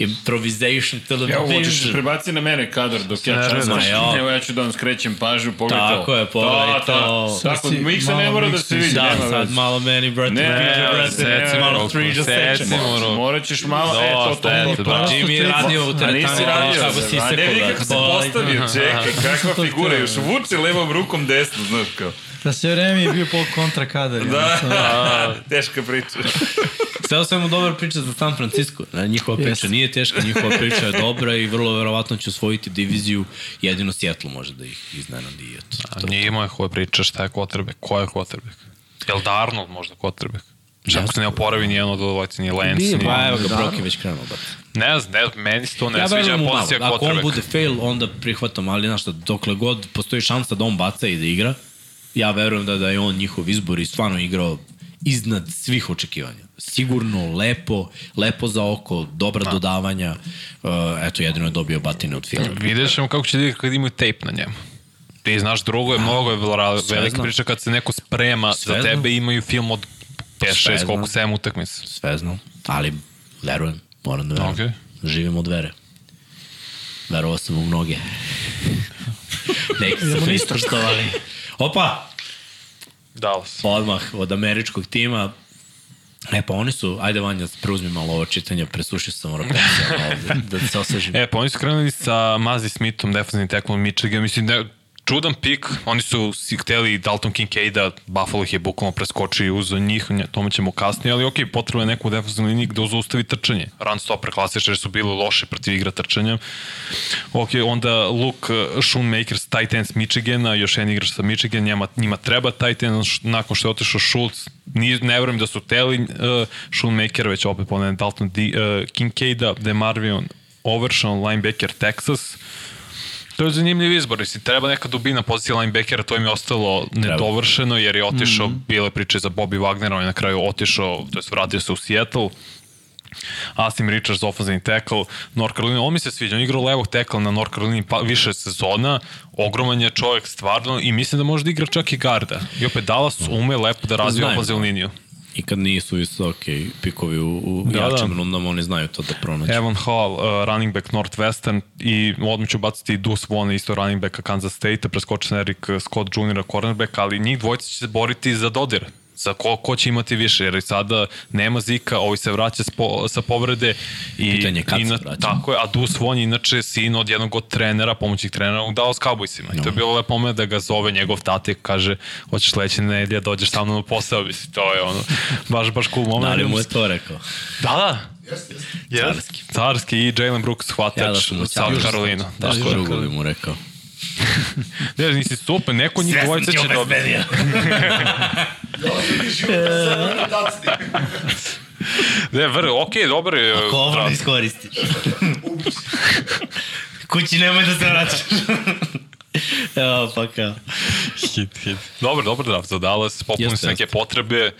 improvisation Ja, hoćeš television. prebaci na mene kadar dok ja Ne, ne, ja. Evo ja ću da vam skrećem pažnju, pogledaj to. Tako je, pogledaj Da, da. to. Tako, miksa ne mora da se vidi, Da, sad malo meni, brate, Ne, ne, malo malo, priđe seci seče. malo. Morat ćeš malo, Da, e, to, to, to, da. to. Jimmy je radio u teretani, kako si a ne isekao, vidi da. kako se postavio, čekaj, kakva figura, još vuče levom rukom desno, znaš kao. Da sve vreme je bio pol kontra kadar. Da, teška priča. Sve o svemu dobra priča za San Francisco. Njihova priča Jeste. nije teška, njihova priča je dobra i vrlo verovatno će osvojiti diviziju. Jedino Seattle može da ih iznenadi. i Eto, A to. nije imao je koje priča šta je Kotrbek, ko je Kotrbek. Jel da Arnold možda Kotrbek? Čak se ne oporavi nijedan od dvojice, ni Lance, Nije, ni... pa evo ga, Da. Brock je već krenuo. Bat. Ne znam, ne, meni se to ne Ja sviđa mu pozicija Ako on Kotrbek. bude fail, onda prihvatam, ali znaš šta, dokle god postoji šansa da on baca i da igra, ja verujem da, da je on njihov izbor i stvarno igrao iznad svih očekivanja. Sigurno, lepo, lepo za oko, dobra Da. dodavanja. Uh, eto, jedino je dobio batine od Fila. Vidjet ćemo kako će da kad imaju tape na njemu. Ti znaš, drugo je mnogo je velika znam. priča kad se neko sprema Sve za tebe i imaju film od 5, Sve 6, koliko, znam. 7 utakmica. Sve znam, ali verujem, moram da verujem. Okej. Živim od vere. Verovao sam u mnoge. Neki su me ispoštovali. Opa! Dallas. Odmah od američkog tima E pa oni su, ajde Vanja, preuzmi malo ovo čitanje, presušio sam ovde, da se osvežim. E, pa oni su krenuli sa Mazi Smithom, defensivnim teklom Michigan. Mislim da čudan pik. Oni su si hteli Dalton Kincaida, Buffalo ih je bukvalno preskočio i uzeo njih, tome ćemo kasnije, ali okej, potrebno je neku defensivnu liniju gde zaustavi trčanje. Run stopper klasičar su bili loše protiv igra trčanja. Ok, onda Luke uh, Schoonmaker s tight end s Michigana, još jedan igrač sa Michigan, njima, njima treba tight end, nakon što je otišao Schultz, nije, ne verujem da su teli uh, Schoonmaker, već opet ponavljam Dalton D, uh, Kincaida, Demarvion, Overshawn, linebacker Texas, To je zanimljiv izbor, si treba neka dubina pozicija linebackera, to im je ostalo nedovršeno jer je otišao, mm -hmm. bile priče za Bobby Wagner, on je na kraju otišao, to je vratio se u Seattle, Asim Richards, offensive tackle, North Carolina, on mi se sviđa, on igrao levog tackle na North Carolina pa, više sezona, ogroman je čovjek stvarno i mislim da može da igra čak i garda. I opet Dallas ume lepo da razvije offensive liniju. I kad nisu visoki pikovi u, u Da, da, jačim da. rundama, oni znaju to da pronađu. Evan Hall, uh, running back Northwestern i odmah ću baciti i Deuce Vaughn, isto running backa Kansas State, preskočen Eric Scott Jr. cornerback, ali njih dvojica će se boriti za dodir za ko, ko će imati više, jer i sada nema Zika, ovi se vraća s po, sa povrede i, Pitanje je kad i se na, vraća. tako je, a Dus Von je inače sin od jednog od trenera, pomoćnih trenera u Dallas Cowboysima. I to je bilo lepo moment da ga zove njegov tate i kaže, hoćeš sledeće nedelje, dođeš sa mnom na posao, misli, to je ono, baš, baš cool moment. Da li mu je to rekao? Da, da. Jeste, jeste. Yes. Carski. Carski i Jalen Brooks hvatač Ja da Carski. Carolina. Da, Da, što drugo bi mu rekao. Ne, nisi super, neko njih dvojica će dobiti. Ne, vr, okej, dobro je. Ko ovo ne iskoristiš? Kući nemoj da se vraćaš. Evo, pa kao. Hit, hit. Dobro, dobro draft za Dallas, popuni se neke potrebe.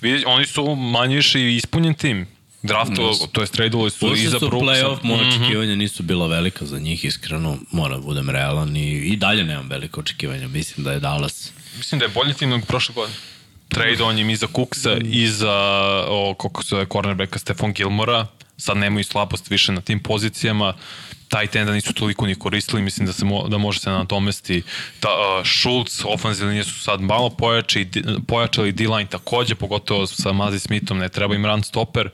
Vidi, oni su manje više i ispunjen tim. Drafto, to je tradovali su Ušli iza su u Brooksa. play-off, moja Mhm. očekivanja nisu bila velika za njih, iskreno, moram da budem realan i, i dalje nemam velike očekivanja, mislim da je Dallas Mislim da je bolji tim nego prošle godine. Tradeovan im i za Cooksa i za, o, kako se cornerbacka Stefan Gilmora. Sad nemaju slabost više na tim pozicijama. Tight enda nisu toliko ni koristili, mislim da se mo, da može se nadomesti. Ta, uh, Schultz, ofenzivne linije su sad malo pojači, di- pojačali D-line takođe, pogotovo sa Mazi Smithom, ne treba im run stopper.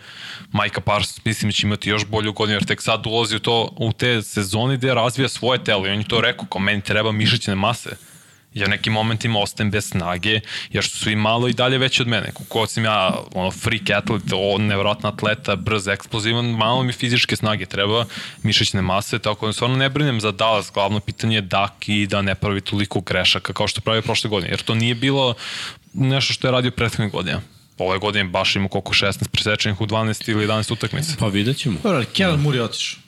Majka Parsons mislim da će imati još bolju godinu, jer tek sad ulazi u, to, u te sezoni gde razvija svoje telo i on je to rekao, kao meni treba mišićne mase ja nekim momentima ostajem bez snage, jer su svi malo i dalje veći od mene. Kako sam ja, ono, freak atlet, o, nevjerojatna atleta, brz, eksplozivan, malo mi fizičke snage treba, mišićne mase, tako da stvarno ne brinem za Dallas. Glavno pitanje je Dak i da ne pravi toliko grešaka kao što pravi prošle godine, jer to nije bilo nešto što je radio prethodne godine. Ove godine baš ima koliko 16 presečenih u 12 ili 11 utakmica. Pa vidjet ćemo. Dobro, ali Kellen Moore je otišao.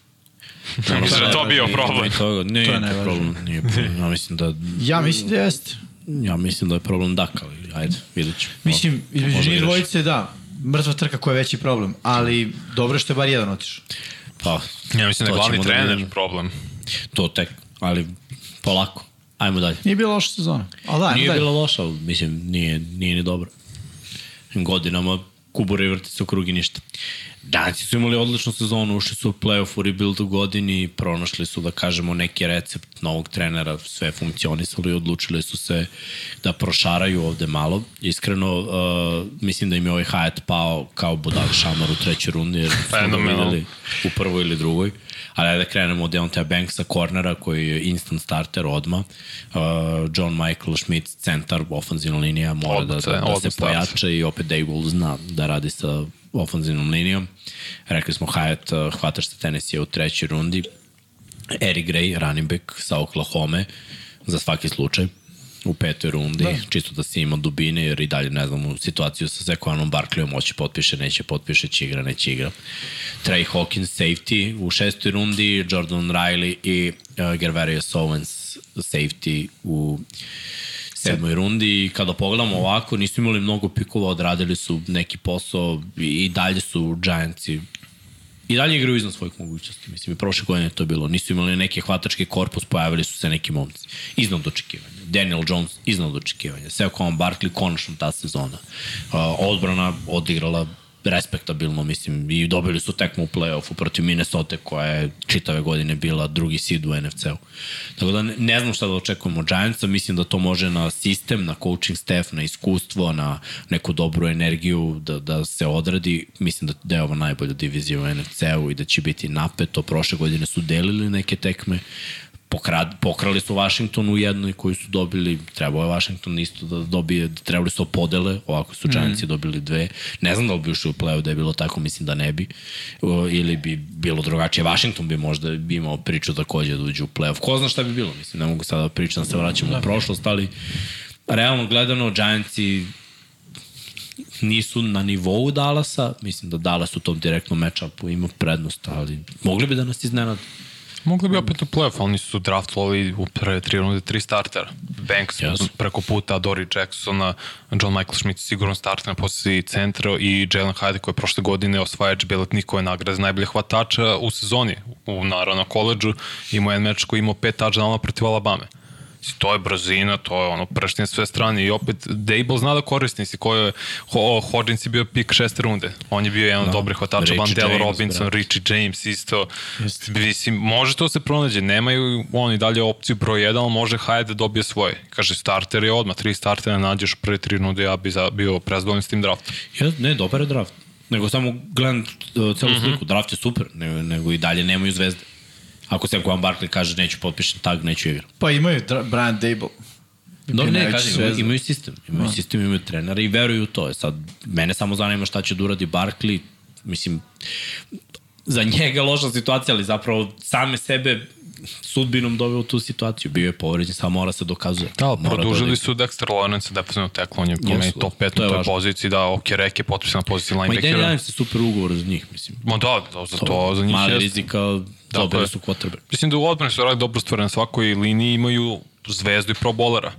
Mislim da je to bio problem. To, je to najvažnije. problem. Nije problem. Ja mislim da Ja mislim da jeste. ja mislim da je problem Dak, ali ajde, vidjet ćemo. Mislim, između njih dvojice, da, mrtva trka koja je veći problem, ali dobro što je bar jedan otišao. Pa, Ja mislim da je glavni da trener vidimo. problem. to tek, ali polako. Ajmo dalje. Nije bila loša sezona. Ali da, Nije dalje. bilo loša, ali mislim, nije, nije ni dobro. Godinama kubure i vrti se u krug i ništa. Giantsi su imali odličnu sezonu, ušli su u playoff u rebuild u godini, pronašli su, da kažemo, neki recept novog trenera, sve funkcionisalo i odlučili su se da prošaraju ovde malo. Iskreno, uh, mislim da im je ovaj Hyatt pao kao budal šamar u trećoj rundi, jer su ga videli u prvoj ili drugoj. Ali da krenemo od Deontay Banksa, kornera, koji je instant starter odma. Uh, John Michael Schmidt, centar, ofenzivna linija, mora da, Odmah da, da se pojača i opet Dable zna da radi sa ofenzivnom linijom. Rekli smo Hyatt, uh, hvataš sa Tennessee u trećoj rundi. Eric Gray, running back sa Oklahoma, za svaki slučaj u petoj rundi, da. čisto da se ima dubine, jer i dalje ne znamo situaciju sa Zekovanom Barkleyom, hoće potpiše, neće potpiše, će igra, neće igra. Trey Hawkins, safety u šestoj rundi, Jordan Riley i uh, Gervarius Owens, safety u sedmoj rundi i kada pogledamo ovako, nisu imali mnogo pikova, odradili su neki posao i, dalje su Giantsi i dalje igraju iznad svojih mogućnosti. Mislim, i prošle godine to bilo. Nisu imali neki hvatački korpus, pojavili su se neki momci. Iznad očekivanja. Daniel Jones iznad očekivanja. Saquon Barkley konačno ta sezona. Uh, odbrana odigrala respektabilno, mislim, i dobili su tekmu u play-offu protiv Minnesota koja je čitave godine bila drugi seed u NFC-u. Tako da ne, ne znam šta da očekujemo od Giantsa, mislim da to može na sistem, na coaching staff, na iskustvo, na neku dobru energiju da, da se odradi. Mislim da, da je ovo najbolja divizija u NFC-u i da će biti napeto. Prošle godine su delili neke tekme, pokrad, pokrali su Washington u jednoj koju su dobili, trebao je Washington isto da dobije, trebali su da podele, ovako su Giantsi mm. dobili dve. Ne znam da li bi ušli u play da je bilo tako, mislim da ne bi. O, ili bi bilo drugačije. Washington bi možda imao priču takođe da uđe u play-off. Ko zna šta bi bilo, mislim, ne mogu sada da pričam da se vraćamo da. u prošlost, ali realno gledano Giantsi nisu na nivou Dallasa, mislim da Dallas u tom direktnom matchupu ima prednost, ali mogli bi da nas iznenade. Mogli bi opet u playoff, oni su draftovali u prve tri runde tri startera. Banks Yes. preko puta, Dory Jacksona, John Michael Schmidt sigurno starter na poziciji centra i Jalen Hyde koji je prošle godine osvajač Beletnikove nagrade najbolje hvatača u sezoni, u naravno na koleđu. Imao jedan meč koji imao pet touchdowna protiv Alabame. To je brzina, to je ono prštenje sve strane i opet Dable zna da koristi, mislim, ko je Ho, Hodgins je bio pik šeste runde. On je bio jedan od Da. dobrih hvatača, Van Del James, Robinson, brate. Richie James isto. Mislim, može to se pronađe, nemaju oni dalje opciju broj 1, ali može Hyde da dobije svoje. Kaže, starter je odmah, tri startera nađeš u prve tri runde, ja bi za, bio prezdovoljni s tim draftom. Ja, ne, dobar je draft. Nego samo gledam uh, celu sliku, draft je super, nego, nego i dalje nemaju zvezde. Ako se Juan Barkley kaže neću potpišem tag, neću igram. Pa imaju Brian Dable. Dobro, ne, kažem, imaju sistem. Imaju sistem, imaju trenera i veruju u to. Sad, mene samo zanima šta će da uradi Barkley. Mislim, za njega loša situacija, ali zapravo same sebe sudbinom doveo u tu situaciju. Bio je povređen, samo mora se dokazuje. Da, ali Mora produžili da su Dexter Lawrence, defensivno teklo, on je po Jesu, meni top 5 to na toj važno. poziciji, da, ok, Rek je potpisan na poziciji Ma i Danny linebackera. Adams je super ugovor za njih, mislim. Ma da, da, za to, za njih Mali jeste. rizika, Tako dobili su quarterback. Mislim da u odbrani su radili dobro stvari na svakoj liniji, imaju zvezdu i pro bolera.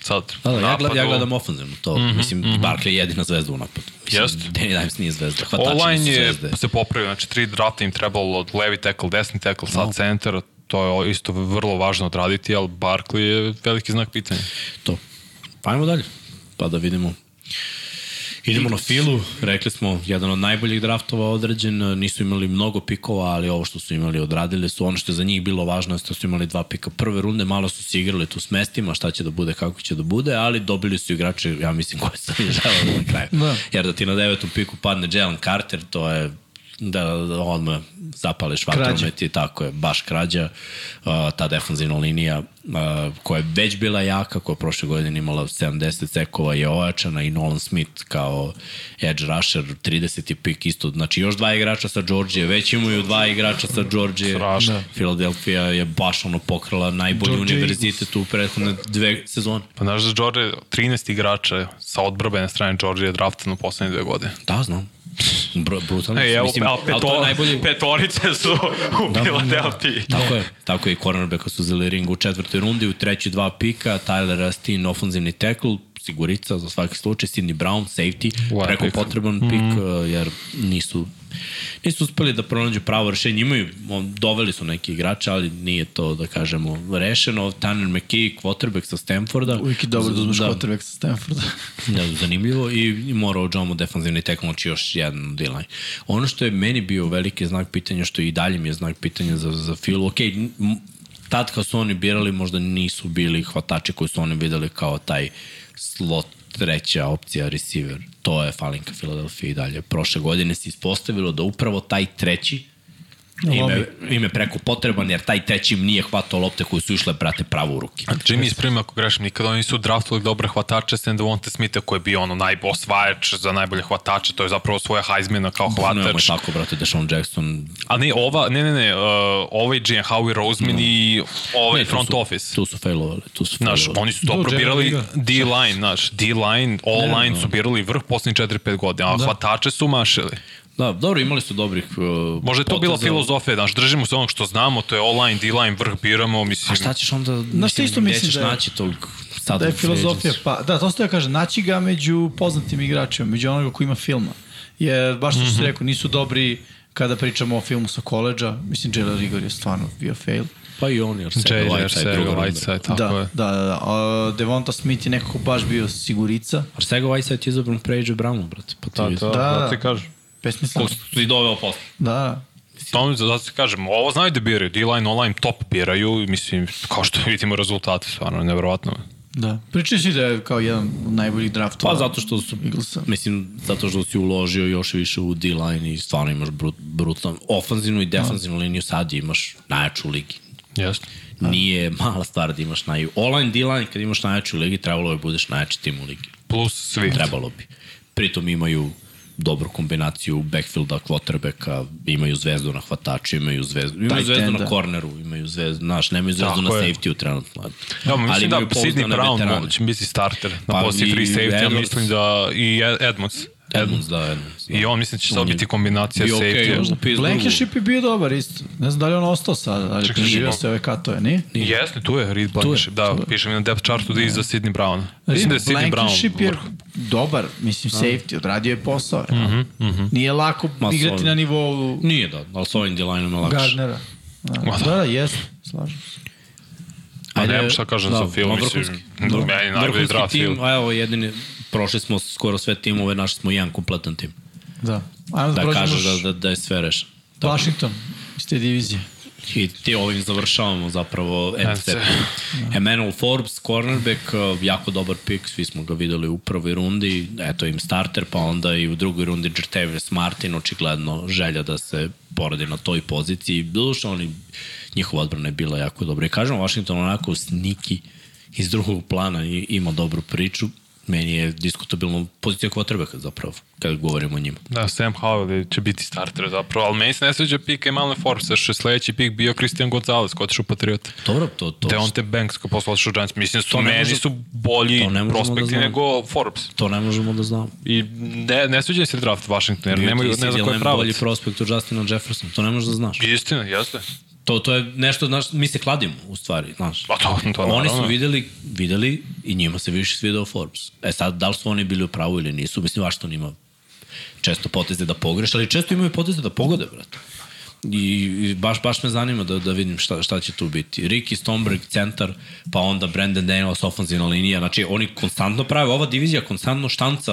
Sad, Da, da, ja, gled, ja gledam ofenzivno to. Mm -hmm, mislim, mm -hmm. Barkley je jedina zvezda u napadu. Mislim, Jest. Danny Dimes nije zvezda. Hvatači Online je zvezde. se popravio, znači tri drafta im trebalo od levi tackle, desni tackle, sad No. center, to je isto vrlo važno odraditi, ali Barkley je veliki znak pitanja. To. Pa ajmo dalje. Pa da vidimo. Idemo na filu, rekli smo, jedan od najboljih draftova određen, nisu imali mnogo pikova, ali ovo što su imali odradili su, ono što je za njih bilo važno je što su imali dva pika prve runde, malo su se igrali tu s mestima, šta će da bude, kako će da bude, ali dobili su igrače, ja mislim, koje su oni želeli na kraju. Da. Jer da ti na devetom piku padne Jalen Carter, to je da, da odmah zapališ vatromet i tako je, baš krađa. Uh, ta defanzivna linija uh, koja je već bila jaka, koja je prošle godine imala 70 sekova je ojačana i Nolan Smith kao edge rusher, 30. pik isto, znači još dva igrača sa Georgije, već imaju dva igrača sa Georgije. Strašno. Philadelphia je baš ono pokrala najbolji Georgia univerzitet u prethodne dve sezone. Pa znaš da George 13 igrača sa odbrbene strane George je draftan u poslednje dve godine. Da, znam. Br brutalno. Evo, Mislim, a ali to peto, najbolji... petorice su u Da, Philadelphia. Tako je, tako je i cornerbacka su uzeli ring u četvrtoj rundi, u treći dva pika, Tyler Astin, ofenzivni tackle, sigurica za svaki slučaj, Sidney Brown, safety, Lep preko pick. potreban mm. pik, uh, jer nisu nisu uspeli da pronađu pravo rešenje. Imaju, on, doveli su neki igrače, ali nije to, da kažemo, rešeno. Tanner McKee, quarterback sa Stanforda. Uvijek je dobro da uzmeš da, quarterback sa Stanforda. Da, zanimljivo i, i mora Ođomo defanzivni tekmo, znači još jedan D-line. Ono što je meni bio veliki znak pitanja, što i dalje mi je znak pitanja za, za Filu, ok, tad kad su oni birali možda nisu bili hvatači koji su oni videli kao taj slot treća opcija receiver. To je falinka Filadelfije i dalje. Prošle godine se ispostavilo da upravo taj treći ime, ime preko potreban, jer taj treći im nije hvatao lopte koje su išle, brate, pravo u ruke. Jimmy ispravim ako grešim, nikada oni nisu draftovali dobre hvatače sem Devonte Smitha koji je bio ono najosvajač za najbolje hvatače, to je zapravo svoja Heismana kao Nemoj hvatač. tako, brate, Deshaun Jackson. A ne, ova, ne, ne, ne, uh, ovaj GM Howie Roseman mm. i ovaj Ne, front su, office. Tu su failovali, tu su Znaš, failovali. oni su Do, Jeremy birali Liga. D-line, znaš, D-line, all-line su birali vrh poslednjih 4-5 godina, a da. hvatače su mašili. Da, dobro, imali su dobrih uh, Možda je to bila filozofija, znaš, držimo se onog što znamo, to je all-line, D-line, vrh biramo, mislim. A šta ćeš onda, Znaš šta isto mislim da je- naći toliko sad Da je filozofija, pa, da, to što ja kažem, naći ga među poznatim igračima, među onoga ko ima filma. Jer, baš što Mhm. si rekao, nisu dobri kada pričamo o filmu sa koleđa. Mislim, Jalen Rigor je stvarno bio fail. Pa i on, jer Sega J.J. Whiteside, druga. Whiteside, tako da, je. da, da, da. A, Devonta Smith je nekako baš bio sigurica. Arcega Whiteside je izabran pre AJ Browna, brate. Pa ti Da, to, Da, da, da. ti kažem. Besmisleno. Kog si doveo posle. Da, To mi zato ti kažem, ovo znaju da biraju, D-line, online top biraju, i mislim, kao što vidimo rezultate, stvarno, nevjerovatno. da. Pričaju si da je kao jedan od najboljih draftova. Pa zato što su, Eaglesa. mislim, zato što si uložio još više u D-line i stvarno imaš brut, brutalno, ofanzivnu i defanzivnu liniju sad imaš najjaču u ligi. Jeste. Nije mala stvar da imaš naj... Online D-line, kad imaš najjaču u ligi, trebalo bi budeš najjači tim u ligi. Plus svi. Trebalo bi. Pritom imaju dobru kombinaciju backfielda, quarterbacka, imaju zvezdu na hvataču, imaju zvezdu, imaju zvezdu enda. na korneru, imaju zvezdu, znaš, nemaju zvezdu Tako na je. safety-u trenutno. Ja, Ali mislim da imaju Sidney Brown veterane. će biti starter na Pa poziciji free safety, ja mislim da i Ed- Edmonds. Edmonds, da, Edmonds. Da. I on mislim da će sad je biti kombinacija bio okej, safety. pizdu Blankenship je bio dobar isto. Ne znam da li je on ostao sad, ali Čekaj, preživio se ove katove, nije? Jeste, tu je Reed Blankenship, da, piše mi na depth chartu da je iza Sidney Brown. Mislim da je Sidney Blankenship Brown je vrh. dobar, mislim, safety, odradio je posao. Mm Mhm, -hmm, Nije lako Ma, igrati na nivou Nije da, ali s ovim D-line-om je lakše. Gardnera. Da, da. da, da, jeste, slažem se. A ne, šta kažem za film, mislim, vrhunski. meni najbolji Vrhunski draft tim, film. a evo jedini, prošli smo skoro sve timove, našli smo jedan kompletan tim. Da. Ajmo da, Da prođemo kažeš da, da, da je sve rešeno. Washington iz te divizije. I ti ovim završavamo zapravo NFC. NFC. Emmanuel Forbes, cornerback, uh, jako dobar pik, svi smo ga videli u prvoj rundi, eto im starter, pa onda i u drugoj rundi Jertavius Martin, očigledno želja da se poradi na toj poziciji. Duše, oni, njihova odbrana je bila jako dobra. I kažem, Washington onako sniki iz drugog plana i ima dobru priču. Meni je diskutabilno pozicija quarterbacka zapravo, kada govorimo o njima. Da, Sam Howell će biti starter zapravo, ali meni se ne sviđa pik Emmanuel Forbes, što je sledeći pik bio Christian Gonzalez, ko je otišao u Patriota. Dobro, to, to, Deonte Banks, ko je poslao otišao u Giants. Mislim, su, To meni može- su bolji to ne možemo da prospekti znamo. nego Forbes. to ne možemo da znamo. I ne, ne sviđa mi se draft Washington, jer nemaju, ne znam ko je Lamb bolji pravac. prospekt od Justina Jefferson, to ne možeš da znaš. Istina, jeste. To, to je nešto, znaš, mi se kladimo, u stvari, znaš. Pa to, to Oni su videli, videli i njima se više svidao Forbes. E sad, da li su oni bili u pravu ili nisu, mislim, vaš to nima često poteze da pogreš, ali često imaju poteze da pogode, brate. I, baš, baš me zanima da, da vidim šta, šta će tu biti. Ricky Stomberg, centar, pa onda Brandon Daniels, ofanzivna linija. Znači, oni konstantno prave, ova divizija konstantno štanca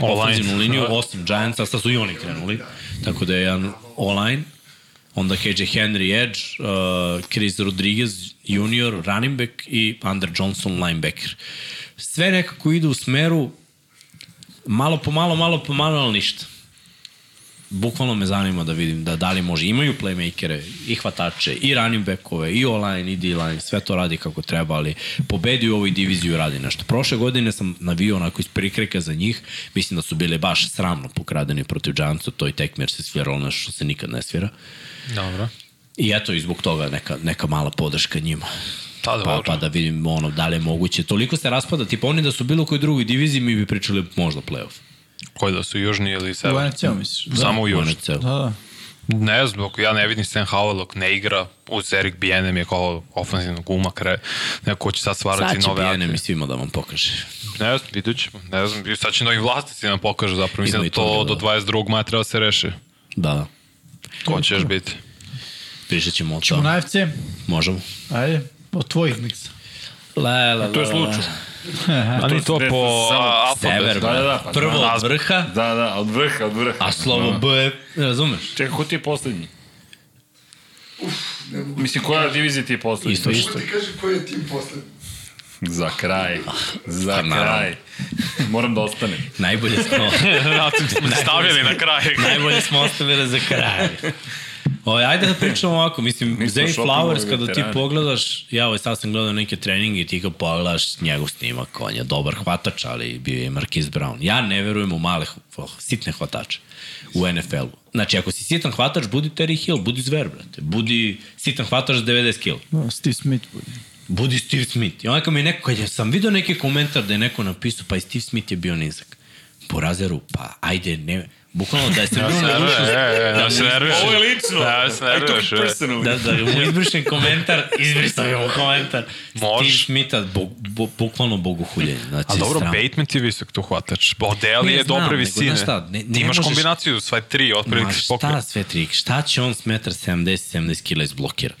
All-line. ofanzivnu liniju, osim Giantsa, sad su i oni krenuli. Tako da je jedan online. Onda KJ Henry Edge, uh, Chris Rodriguez junior, running back i Under Johnson linebacker. Sve nekako ide u smeru malo po malo, malo po malo, ali ništa. Bukvalno me zanima da vidim da da li može. Imaju playmakere, i hvatače, i running backove, i online, i D-line, sve to radi kako treba, ali pobedi u ovoj diviziji i radi nešto. Prošle godine sam navio onako iz prikreka za njih, mislim da su bile baš sramno pokradeni protiv Giantsa, to i tekme jer se sviralo nešto što se nikad ne svira. Dobro. I eto, i zbog toga neka, neka mala podrška njima. Pa, Pa, dobro. pa da vidim ono, da li je moguće. Toliko se raspada, tipa oni da su bilo kojoj drugoj diviziji, mi bi pričali možda playoff. Koji da su južni ili U sever? NFC-u misliš? Da. Samo u južni. Da, da. Ne znam, ja ne vidim Sam Howell dok ne igra, uz Erik Bienem je kao ofenzivnog guma, kre, neko ko će sad stvarati Sad će nove akcije. mi svima da vam pokaže. Ne znam, vidjet ćemo. Ne znam, i sad će novi vlasnici nam pokažu zapravo. Mislim da to da. do 22. maja treba da se reši. Da, da. Ko će još biti? Pričat ćemo o Ćemo tome. na FC? Možemo. Ajde, od tvojih miksa. Le, le, To je slučaj. A ni to po Sever. Da, da, da, da, pa Prvo znam. od vrha, Da, da, od vrha, od vrha. a slovo B je, razumeš? Čekaj, ko ti je poslednji? Mislim, koja divizija ti je poslednji? Isto, isto. Ti kaži koji je tim poslednji. Za kraj. Za Pa, kraj. Moram da ostanem. Najbolje smo, stavili na kraj. najbolje smo ostavili za kraj. O, ajde da pričamo ovako, mislim, Zay Flowers, kada ti pogledaš, ja ovaj sad sam gledao neke treninge i ti kad pogledaš njegov snimak, on je dobar hvatač, ali bio je Marquise Brown. Ja ne verujem u male, sitne hvatače u NFL-u. Znači, ako si sitan hvatač, budi Terry Hill, budi zver, brate. Budi sitan hvatač 90 kg. No, Steve Smith bude. Budi Steve Smith. I onda kad mi je neko, kad sam vidio neki komentar da je neko napisao, pa i Steve Smith je bio nizak. Po razeru, pa ajde, ne, bukvalno da je se Ja bilo se na nervira, dušu, e, e, da se nervira. Ovo je lično. Da, se nerviraš. e. da, da izbrišen komentar, izbrisao je mu komentar. Može. Steve Smitha, bu, bu, bukvalno bogohuljenje. Znači, A dobro. Bateman ti je visok tu hvatač. Odeli Ne je dobre nego, visine. znaš šta, ne- ne ti imaš možeš- kombinaciju, sve tri, Ma otprilike pokrio. šta sve trik? Šta će on s metar 70-70 kila izblokira?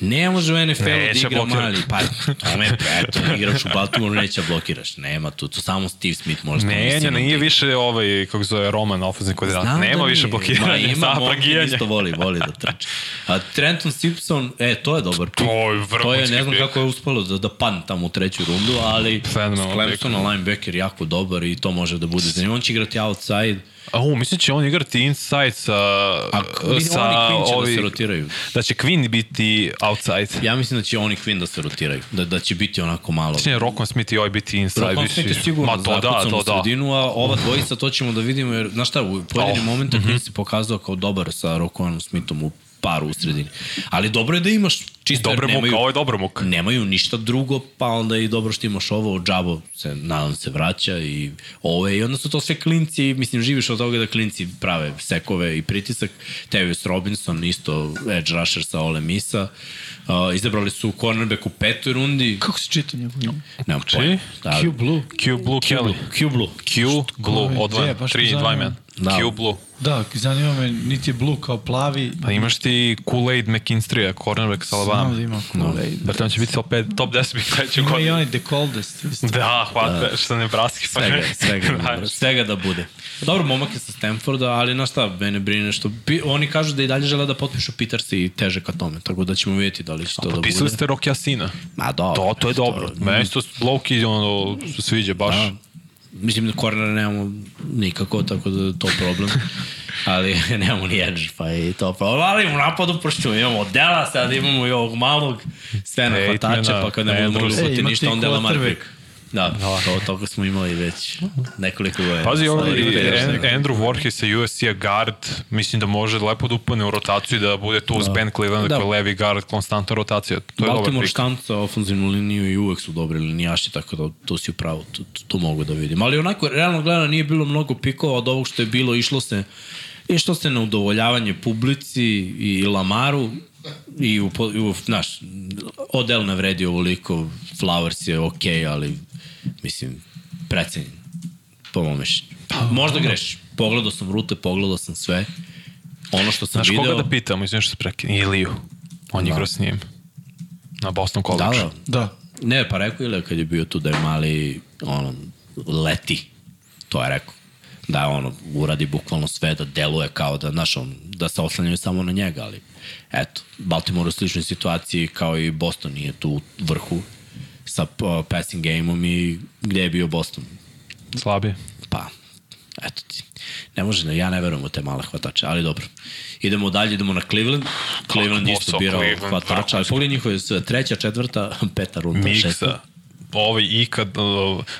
Ne može u NFL-u da igra blokira. mali. Pa, tome, eto, igrač u Baltimore neće da blokiraš. Nema tu, tu samo Steve Smith može. Ne, ne, nije više ovaj, kako zove, Roman, ofenzivni koordinator. Nema više blokiranja, Ma ima, plagijanje. isto voli, voli da trči. A Trenton Simpson, e, to je dobar pik. To je To je, ne znam pik. kako je uspelo da, da padne tamo u treću rundu, ali Clemsona linebacker jako dobar i to može da bude zanimljivo. On će igrati outside, A u, mislim će on igrati inside sa... a oni sa Quinn će da ovi- se rotiraju. Da će Quinn biti outside. Ja mislim da će oni Quinn da se rotiraju, da, da će biti onako malo... Mislim, Rokon Smith i ovaj biti inside. Rokon Smith je sigurno Ma to da, to da. sredinu, a ova dvojica to ćemo da vidimo, jer, znaš šta, u pojedinim Oh, momentima mm -hmm. se pokazao kao dobar sa Rokonom Smithom u paru u sredini. Ali dobro je da imaš čisto jer Dobre muka, nemaju, ovo je dobro muka. nemaju ništa drugo, pa onda je i dobro što imaš ovo, Džabo se, nadam se, vraća i ove, i onda su to sve klinci, mislim, živiš od toga da klinci prave sekove i pritisak. Tevius Robinson, isto edge rusher sa Ole Misa. Uh, izabrali su cornerback u petoj rundi. Kako se čita njegov ime? Nemam pojma. Da, Q Blue. Q Blue Kelly. Q Blue. Q Blue, me 3 zanima. 2 men. Da. Q Blue. Da, zanima me, niti je Blue kao plavi. Pa imaš ti Kool-Aid McKinstry, cornerback sa Znam Alabama. da ima Kool-Aid. Brate, on će biti top, 5, top 10 biti sledeće Ima i godine. onaj The Coldest. isto. Da, hvata, što ne braski. Pa Svega, svega, da, svega da bude. Dobro, momak je sa Stanforda, ali na šta, mene brine što... Pi, oni kažu da i dalje žele da potpišu Peters i teže ka tome, tako da ćemo vidjeti da li će to da bude. Potpisali ste Rocky Asina. Ma dobro. To, to je dobro. Meni to Loki ono, sviđa baš. Da. Mislim da kornera nemamo nikako, tako da to problem. ali nemamo ni edge, pa i to problem. Ali u napadu, pošto imamo Dela, sad imamo i ovog malog, sve na hvatača, pa kad ne budemo E, ništa, onda je Lamar quarterback. Pick. Da, to, toga smo imali već nekoliko godina. Pazi, ovaj Andrew Voorhees sa USC-a guard, mislim da može lepo da upane u rotaciju i da bude tu uz Ben Cleveland Da. koji je levi guard, konstantna rotacija. To je dobar Baltimore pik. štanca ofenzivnu liniju i uvek su dobri linijaši, tako da to si upravo, to, to, mogu da vidim. Ali onako, realno gledano, nije bilo mnogo pikova od ovog što je bilo, išlo se, išlo se na udovoljavanje publici i Lamaru, i u, i u znaš, Odell ne vredi ovoliko, Flowers je okej, okay, ali mislim, precenjen, po mom mišljenju. Možda grešiš. Pogledao sam rute, pogledao sam sve. Ono što sam Znaš video... koga da pitam, mislim što se prekine, Iliju. On je igrao s njim. Na Boston Da, College. da. Da. Ne, pa rekao je kad je bio tu da je mali, ono, leti. To je rekao. Da ono, uradi bukvalno sve, da deluje kao da, znaš, on, da se oslanjaju samo na njega, ali eto, Baltimore u sličnoj situaciji kao i Boston nije tu u vrhu sa uh, passing game-om i gde je bio Boston? Slabije. Pa, eto ti. Ne može, ne, ja ne verujem u te male hvatače, ali dobro. Idemo dalje, idemo na Cleveland. Cleveland isto birao hvatača, ali pogledaj njihove treća, četvrta, peta runda, šesta. Ovaj ikad,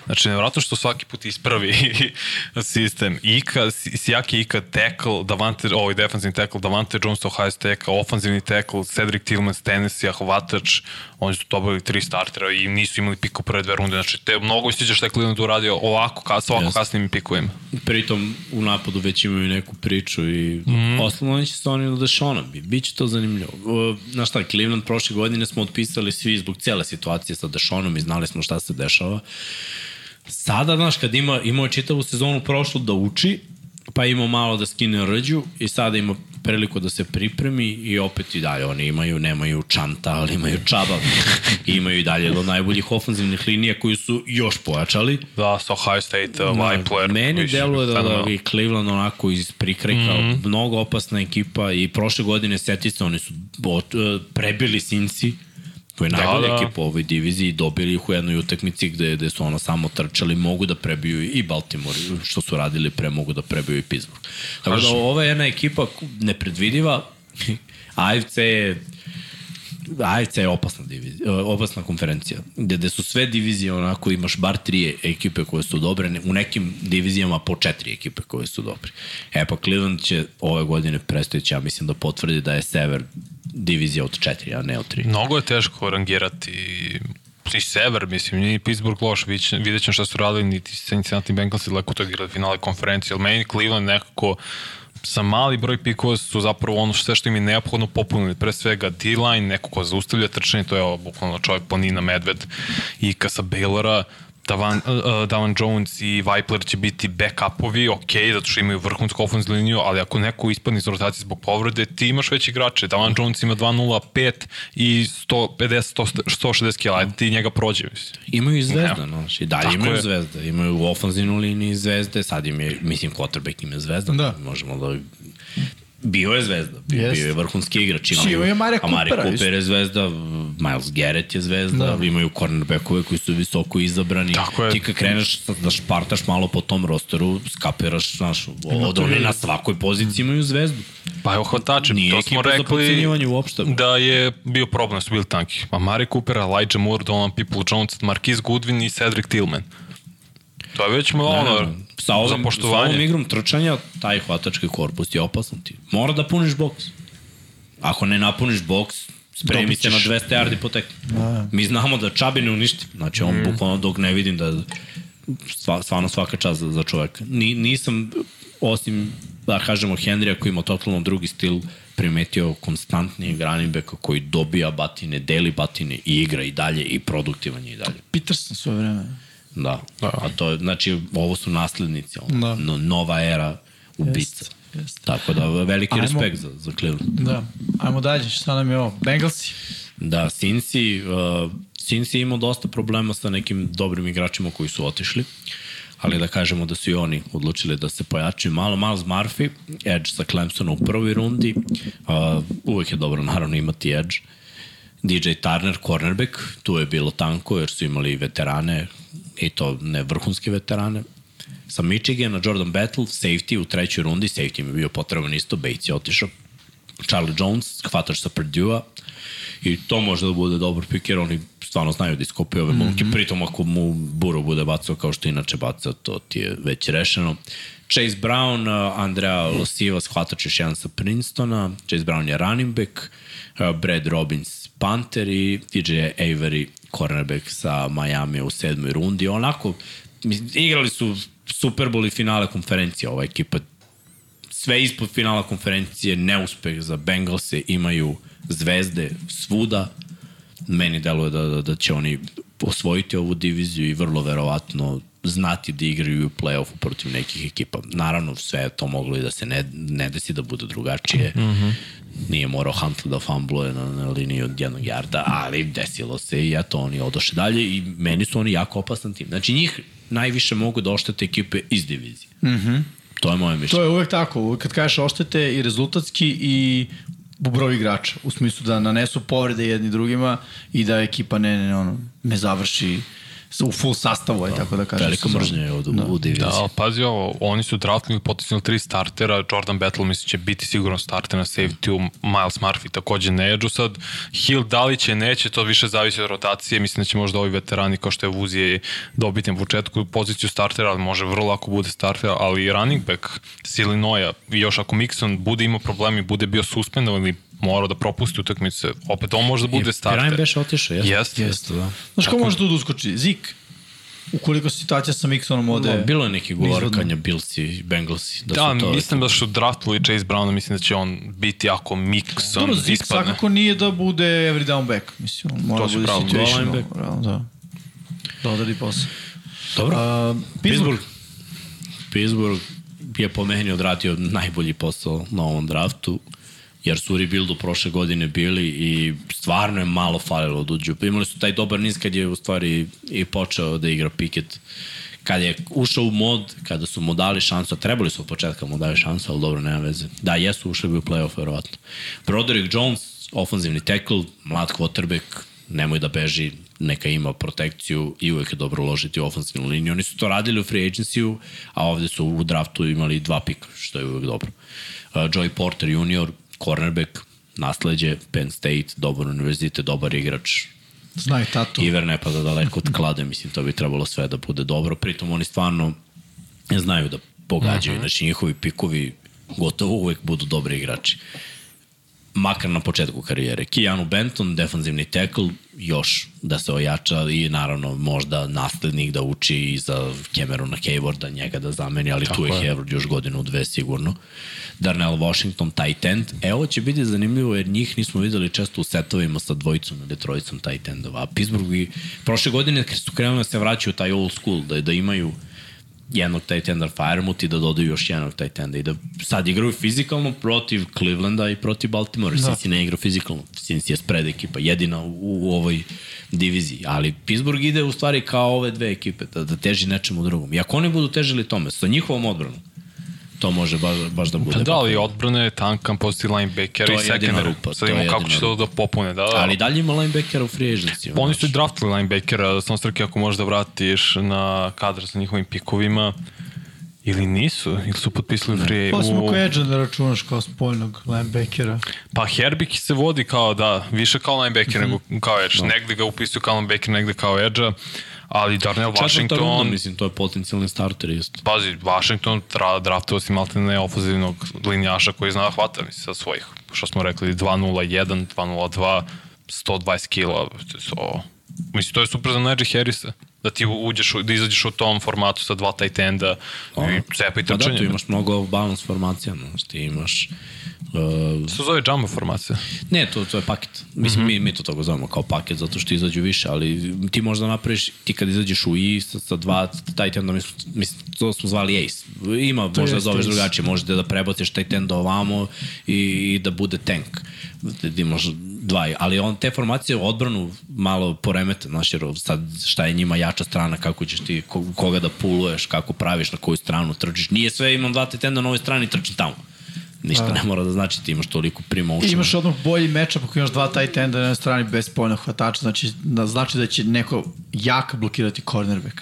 znači nevjerojatno što svaki put ispravi sistem. Ika, Sijaki Ika tackle, Davante, ovaj defensivni tackle, Davante Jones, Ohio State, ofenzivni tackle, Cedric Tillman, Tennessee, hvatač, oni su dobili tri startera i nisu imali piku prve dve runde. Znači, te, mnogo istiđa šta je Cleveland uradio ovako, ka, sa ovako Yes. kasnim pikovima. Pritom u napadu već imaju neku priču i mm. osnovno će se oni od Dešona. Bi, biće to zanimljivo. Znaš šta, Cleveland prošle godine smo otpisali svi zbog cele situacije sa Dešonom i znali smo šta se dešava. Sada, znaš, kad ima, imao čitavu sezonu prošlu da uči, pa imao malo da skine rđu i sada ima priliku da se pripremi i opet i dalje oni imaju, nemaju čanta, ali imaju čaba. I imaju i dalje do najboljih ofanzivnih linija koji su još pojačali. Da, sa Ohio State, uh, Da, Leipler. Meni mislim, deluje da, da je Cleveland onako iz prikrajka mm. -hmm. mnogo opasna ekipa i prošle godine seti se, oni su ot, e, prebili Sinci koja je Da, najbolja da. ekipa u ovoj diviziji dobili ih u jednoj utakmici gde, gde su ono samo trčali, mogu da prebiju i Baltimore, što su radili pre, mogu da prebiju i Pittsburgh. Tako da ova je jedna ekipa nepredvidiva, AFC je AFC je opasna divizija, opasna konferencija, gde, gde su sve divizije onako imaš bar tri ekipe koje su dobre, u nekim divizijama po četiri ekipe koje su dobre. E pa Cleveland će ove godine predstaviti, ja mislim da potvrdi da je sever divizija od četiri, a ne od tri. Mnogo je teško rangirati i sever, mislim, ni Pittsburgh loš, vidjet će- vidjet ćemo šta su radili, niti Cincinnati Bengals daleko to igrali finale konferencije, ali meni Cleveland nekako sa mali broj pikova su zapravo ono sve što im je neophodno popunili. Pre svega D-line, neko ko zaustavlja trčanje, to je bukvalno čovjek planina Medved i sa Baylora, Davan, uh, Davan Jones i Vipler će biti backupovi, ok, zato što imaju vrhunsku ofenzivnu liniju, ali ako neko ispadne iz rotacije zbog povrede, ti imaš već igrače. Davan Jones ima 2.05 i 150, 100, 160 kg, ajde ti njega prođe. Mislim. Imaju i zvezda, Evo. znaš, i dalje Tako imaju je. zvezda. Imaju u ofanzivnu liniji zvezde, sad im je, mislim, quarterback im je zvezda. Da. Možemo da Bio je zvezda, bio, bio je vrhunski igrač. Imaju Amari Amari Coopera, Cooper je zvezda, Miles Garrett je zvezda, da. imaju cornerbackove koji su visoko izabrani. Tako je. Ti kad kreneš da špartaš malo po tom rosteru, skapiraš, znaš, od oni na svakoj poziciji imaju zvezdu. Pa evo hvatače, Nije to smo rekli uopšte. da je bio problem su bili tanki. Amari Cooper, Elijah Moore, Donovan People Jones, Marquise Goodwin i Cedric Tillman. To je već malo ono, sa ovim, za sa ovom poštovanje. igrom trčanja, taj hvatački korpus je opasan ti. Mora da puniš boks. Ako ne napuniš boks, spremi se na ćeš. 200 yardi po tekmu. Mi znamo da Čabi ne uništi. Znači, on bukvalno dok ne vidim da sva, stvarno svaka čast za, za čoveka. Ni, nisam, osim, da kažemo, Henrya koji ima totalno drugi stil, primetio konstantnije running koji dobija batine, deli batine i igra i dalje i produktivan je i dalje. Peterson svoje vreme. Da. A to je, znači, ovo su naslednici, ono, Da. no, nova era ubica. Jeste, jeste. Tako da, veliki Ajmo. respekt za, za Cleveland. Da. Ajmo dalje, šta nam je ovo? Bengalsi. Da, Cincy, uh, Cincy je imao dosta problema sa nekim dobrim igračima koji su otišli, ali da kažemo da su i oni odlučili da se pojačaju malo. Miles Murphy, Edge sa Clemsona u prvoj rundi, uh, uvek je dobro naravno imati Edge. DJ Turner, cornerback, tu je bilo tanko jer su imali veterane i to ne vrhunske veterane. Sa Michigana, Jordan Battle, safety u trećoj rundi, safety mi je bio potreban isto, Bates je otišao. Charlie Jones, hvatač sa Purdue-a i to može da bude dobar pik jer oni stvarno znaju da iskopaju ove momke, mm -hmm. pritom ako mu Buro bude bacao kao što inače bacao, to ti je već rešeno. Chase Brown, uh, Andrea Losivas, hvatač još jedan sa Princetona, Chase Brown je running back, uh, Brad Robbins, Panther i DJ Avery, cornerback sa Miami u sedmoj rundi. Onako, igrali su Super Bowl i finale konferencije ova ekipa sve ispod finala konferencije, neuspeh za Bengalse, imaju zvezde svuda. Meni deluje da, da, da će oni osvojiti ovu diviziju i vrlo verovatno znati da igraju u play-offu protiv nekih ekipa. Naravno, sve je to moglo i da se ne, ne desi da bude drugačije. Mm -hmm. Nije morao Huntley da fambluje na, na liniji od jednog jarda, ali desilo se i eto, oni odoše dalje i meni su oni jako opasan tim. Znači, njih najviše mogu da oštete ekipe iz divizije. Mm -hmm. To je moje mišljenje. To je uvek tako, uvek kad kažeš oštete i rezultatski i u broju igrača, u smislu da nanesu povrede jedni drugima i da ekipa ne, ne, ono, ne završi u full sastavu, aj tako da kažem. Velika sezonu. mržnja je ovde u, u diviziji. Da, pazi ovo, oni su draftili potencijalno tri startera, Jordan Battle mislim će biti sigurno starter na safety-u, Miles Murphy takođe na edge sad Hill da li će, neće, to više zavisi od rotacije, mislim da će možda ovi veterani kao što je Vuzije dobiti na početku poziciju startera, ali može vrlo lako bude starter, ali i running back s Illinoisa, i još ako Mixon bude imao problemi, bude bio suspendovan ili morao da propusti utakmice, opet on može da bude starter. Ryan Beš otišao, jeste? Jeste. Jeste, da. Znaš ko može tu da uskoči? Zik. Ukoliko situacija sa Mixonom ode... No, bilo je neki govorkanja Billsi i Bengalsi. Da, Da, to mislim da su draftili Chase Browna, mislim da će on biti ako Mixon Dobro, Zik ispadne. svakako nije da bude every down back. Mislim, on mora To da bude situational. da. Da odradi posao. Dobro. Uh, Pittsburgh. Pittsburgh je po meni odradio najbolji posao na ovom draftu, jer su u rebuildu prošle godine bili i stvarno je malo falilo od uđu. Imali su taj dobar niz kad je u stvari i počeo da igra Pickett. Kad je ušao u mod, kada su mu dali šansu, a trebali su od početka mu dali šansu, ali dobro, nema veze. Da, jesu ušli bi u playoff, verovatno. Broderick Jones, ofenzivni tackle, mlad quarterback, nemoj da beži, neka ima protekciju i uvek je dobro uložiti u ofenzivnu liniju. Oni su to radili u free agency-u, a ovde su u draftu imali dva pika, što je uvek dobro. Uh, Joey Porter junior, cornerback, nasledđe, Penn State, dobar univerzitet, dobar igrač, Znaju tatu. Iver ne pada daleko od klade, mislim, to bi trebalo sve da bude dobro. Pritom oni stvarno znaju da pogađaju, znači njihovi pikovi gotovo uvek budu dobri igrači. Makar na početku karijere. Keanu Benton, defanzivni tackle, još da se ojača i naravno možda naslednik da uči i za Camerona Haywarda, njega da zameni, ali Tako tu je Hayward još godinu, dve sigurno. Darnell Washington, tight end. E, ovo će biti zanimljivo jer njih nismo videli često u setovima sa dvojicom ili trojicom tight endova. A Pittsburgh i prošle godine su krenuli da se vraćaju taj old school, da, da imaju jednog tight enda Firemut i da dodaju još jednog tight enda i da sad igraju fizikalno protiv Clevelanda i protiv Baltimore. Da. Cincy ne igra fizikalno. Cincy je spread ekipa, jedina u, u ovoj diviziji. Ali Pittsburgh ide u stvari kao ove dve ekipe, da, da teži nečemu drugom. I ako oni budu težili tome, sa njihovom odbranom, to može baš, baš da bude. Pa da, ali odbrana je tankan, postoji linebacker To i secondary. rupa, Sad imamo kako će to da popune. Da, da. Ali dalje ima linebackera u free agency. Oni su i draftili linebackera, samo strke ako možeš da vratiš na kadar sa njihovim pikovima. Ili nisu, ili su potpisali free Pa smo u... ko Edge da računaš kao spoljnog linebackera. Pa Herbik se vodi kao da, više kao linebacker Mhm. nego kao edge. No. Negde ga upisuju kao linebacker, negde kao edge ali Darnell Četvrta Washington... runda, mislim, to je potencijalni starter isto. Pazi, Washington tra, draftovao si malte ne ofazivnog linjaša koji zna da hvata, mislim, sa svojih, što smo rekli, 2.01, 2.02, 120 kila, so, mislim, to je super za Najee Harrisa, da ti uđeš, da izađeš u tom formatu sa dva tight enda i cepa i Pa da, trčanje. tu imaš mnogo balans formacija, znaš, ti imaš... Uh, Se zove jumbo formacija. ne, to, to je paket. Mislim, mm -hmm. mi, mi to tako zovemo kao paket, zato što izađu više, ali ti možda napraviš, ti kad izađeš u I sa, sa dva tight enda, mislim, mislim, to smo zvali ace. Ima, možda da jeste zoveš drugačije, možda da prebaciš tight enda ovamo i, i da bude tank. Da imaš dva, ali on te formacije u odbranu malo poremete, znaš, jer sad šta je njima jača strana, kako ćeš ti, ko- koga da puluješ, kako praviš, na koju stranu trčiš. Nije sve, imam dva enda na ovoj strani, trčim tamo. Ništa ne mora da znači, ti imaš toliko učena. imaš odmah bolji mečap ako imaš dva tight enda na jednoj strani bez spoljnog hvatača, znači, da, znači da će neko jak blokirati cornerback.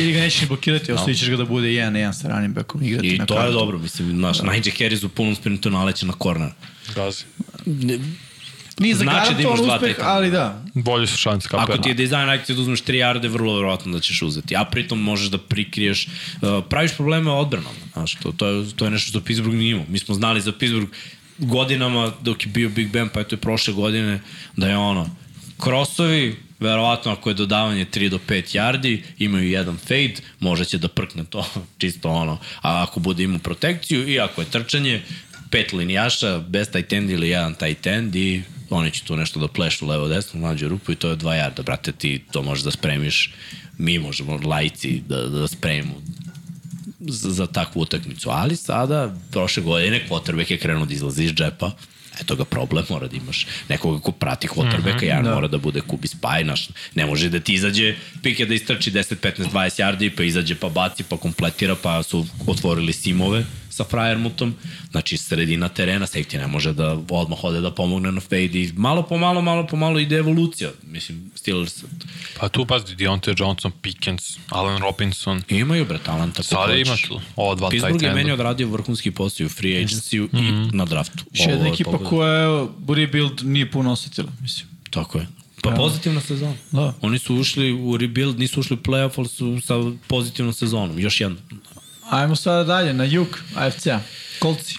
Ili ga nećeš ni blokirati, ostavit ćeš ga da bude jedan na jedan sa running backom igrati I na to je kartu. dobro, mislim, znaš, da. Najee Harris u punom sprintu naleće na korner. Gazi. Nije Znači da imaš dva uspeh, ali da. Bolje su šanse kao Ako ti je dizajn akcije da uzmeš 3 jarde, vrlo verovatno da ćeš uzeti. A pritom možeš da prikriješ, uh, praviš probleme odbranom. Znaš, to, to, je, to je nešto što Pittsburgh nije imao. Mi smo znali za Pittsburgh godinama dok je bio Big Ben, pa eto je prošle godine, da je ono, krosovi, verovatno ako je dodavanje 3 do 5 yardi, imaju jedan fade, možda će da prkne to čisto ono, a ako bude imao protekciju i ako je trčanje, pet linijaša, bez tight end ili jedan tight end i oni će tu nešto da plešu levo desno, nađe rupu i to je 2 yarda, brate, ti to možeš da spremiš, mi možemo lajci da, da spremimo za, za takvu utakmicu. Ali sada, prošle godine, quarterback je krenuo da izlazi iz džepa, eto ga problem, mora da imaš nekoga ko prati quarterbacka, mm -hmm, jedan da. mora da bude kubi spaj, naš, ne može da ti izađe, pike da istrči 10, 15, 20 yardi, pa izađe pa baci, pa kompletira, pa su otvorili simove, sa Frajermutom, znači sredina terena, safety ne može da odmah ode da pomogne na fade i malo po malo, malo po malo ide evolucija. Mislim, Steelers Pa tu pazi, Deontay Johnson, Pickens, Allen Robinson. imaju bre talenta. Sada ima tu ova dva tight Pittsburgh je enda. meni odradio vrhunski posao u free agency mm Mhm. i na draftu. Još jedna Ovo je ekipa koja je rebuild nije puno osetila, mislim. Tako je. Pa pozitivna sezona. Da. Oni su ušli u rebuild, nisu ušli u playoff, ali su sa pozitivnom sezonom. Još jedna. Ajmo sada dalje, na jug AFC-a. Kolci.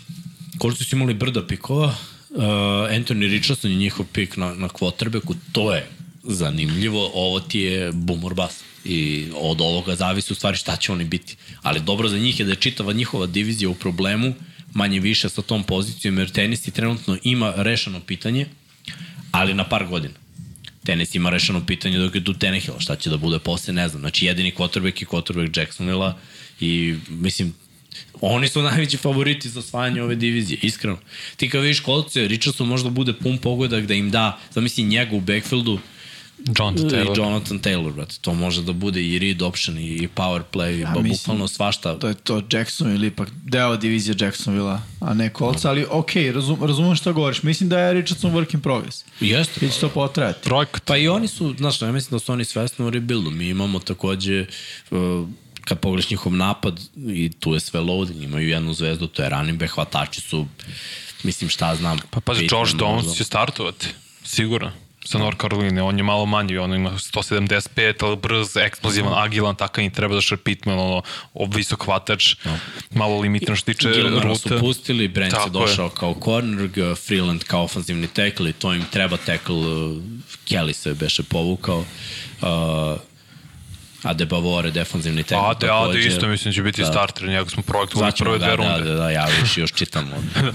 Koliko su imali brda pikova, uh, Anthony Richardson je njihov pik na, na quarterbacku, to je zanimljivo, ovo ti je boom or bust. I od ovoga zavisi u stvari šta će oni biti. Ali dobro za njih je da je čitava njihova divizija u problemu, manje više sa tom pozicijom, jer Tennessee trenutno ima rešeno pitanje, ali na par godina. Tenis ima rešeno pitanje dok je tu Tenehill, šta će da bude posle, ne znam. Znači, jedini quarterback je quarterback Jacksonville i, mislim, oni su najveći favoriti za osvajanje ove divizije, iskreno. Ti kad vidiš kolce, Richardson možda bude pun pogodak da im da, zamisli njega u backfieldu, Jonathan i Taylor. Jonathan Taylor, brate. To može da bude i read option i power play, ja, ba, mislim, bukvalno svašta. To je to Jackson ili ipak deo divizije Jacksonville-a, a ne Colts, ali okej, okay, razum, razumem šta govoriš. Mislim da je Richardson work in progress. Jeste. I će to potrajati. Projekat. Pa i oni su, znaš, ja mislim da su oni svesni u rebuildu. Mi imamo takođe, uh, kad pogledaš njihov napad, i tu je sve loading, imaju jednu zvezdu, to je running back, hvatači su, mislim, šta znam. Pa pazi, Josh Downs će startovati, sigurno. Sa North Carolina, on je malo manji, on ima 175, ali brz, eksplozivan, agilan, takav i treba da še Pittman, ono, visok hvatač, malo limitan što tiče Gilmara su pustili, Brent je Tako je. došao kao corner, Freeland kao ofanzivni tackle i to im treba tackle, uh, Kelly se beše povukao. Uh, a De Bavore defanzivni tackle Ade, Ade isto mislim da će biti Da. starter, njega smo projektovali prve ga, dve da, runde. da, da, ja još, još čitam od... uh,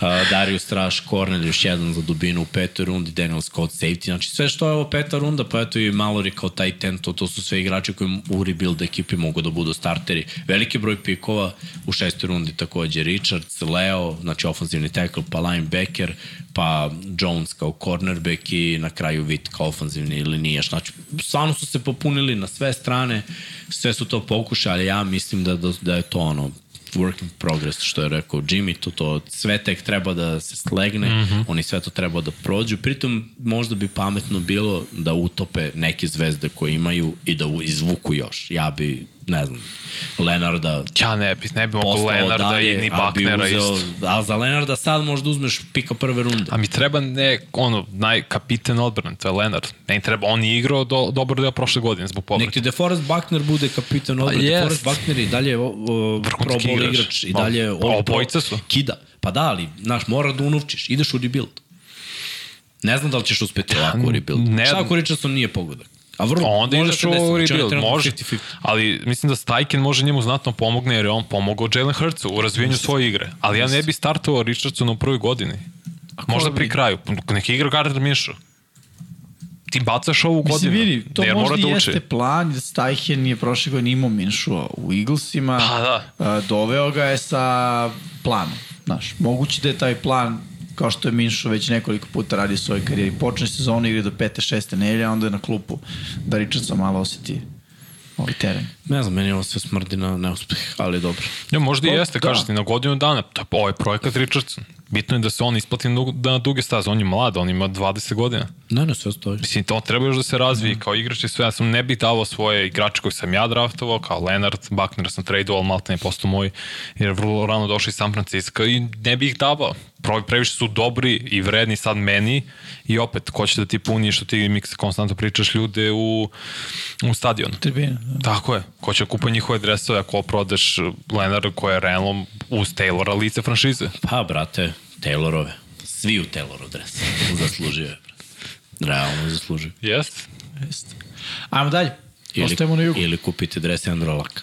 Darius Straš, Cornel, još jedan za dubinu u petoj rundi, Daniel Scott, safety, znači sve što je ovo peta runda, pa eto i Mallory kao taj ten, to, to su sve igrači koji u rebuild ekipi mogu da budu starteri. Veliki broj pikova u šestoj rundi takođe Richards, Leo, znači ofenzivni tackle, pa linebacker, pa Jones kao cornerback i na kraju Witt kao ofenzivni linijaš. Znači, stvarno su se popunili na sve strane, sve su to pokušali, ali ja mislim da, da, da je to ono work in progress, što je rekao Jimmy, to, to sve tek treba da se slegne, mm -hmm. oni sve to treba da prođu, pritom možda bi pametno bilo da utope neke zvezde koje imaju i da izvuku još. Ja bi, ne znam, Lenarda Ja ne bi, ne bi mogu Lenarda dalje, i ni Baknera uzeo- isto. A za Lenarda sad možda uzmeš pika prve runde. A mi treba ne, ono, najkapitan odbrane, to je Lenard. Meni treba, on je igrao do, dobro deo prošle godine zbog Nek povrata. ti DeForest Buckner bude kapitan odbrane. jest. DeForest Buckner i dalje o, o, pro igrač. I Pa, dalje pa all obojica su. Kida. Pa da, ali, znaš, mora da unovčiš. Ideš u rebuild. Ne znam da li ćeš uspeti ovako u rebuild. ne- Šta ako Richardson nije pogodak? A vrlo, Onda ideš u rebuild, može. 50-50. Ali mislim da Stajken može njemu znatno pomogne jer je on pomogao Jalen Hurtsu u razvijenju svoje igre. Ali ja ne bi startovao Richardsona u prvoj godini. Možda pri kraju. Neki igra Gardner Minshew. Ti bacaš ovu Mislim, godinu. vidi, to jer možda mora da uči. jeste plan, jer Stajhen je prošle godine imao Minšua u Eaglesima, Pa da. a, doveo ga je sa planom. Znaš, moguće da je taj plan kao što je Minšu već nekoliko puta radi u svojoj karijeri. Počne sezonu igre do pete, šeste nelje, a onda je na klupu da Richardson malo osjeti ovaj teren. Ne znam, meni ovo sve smrdi na neuspeh, ali dobro. Ja, možda i Pa, jeste, da. kažete, na godinu dana. To je ovaj projekat Richardson. Bitno je da se on isplati na, dug- na duge staze. On je mlad, on ima 20 godina. Ne, ne, sve stoji. Mislim, to treba još da se razvije kao igrač i sve. Ja sam ne bih davao svoje igrače koji sam ja draftovao, kao Leonard, Buckner sam tradeo, ali Malta je postao moj, jer je vrlo rano došao iz San Francisco i ne bih ih davao. Previše su dobri i vredni sad meni i opet, ko će da ti puni što ti mi konstantno pričaš ljude u, u stadion. Tribina. Da. Tako je. Ko će da kupa njihove dresove ako prodeš Leonarda koja je realno uz Taylora lice franšize. Pa, brate, Taylorove. Svi u Taylorov dres. Zaslužio je. Realno zaslužio. Jeste. Jeste. Ajmo dalje. Ili, Ostajemo na jugu. ili kupite dres Andrew Laka.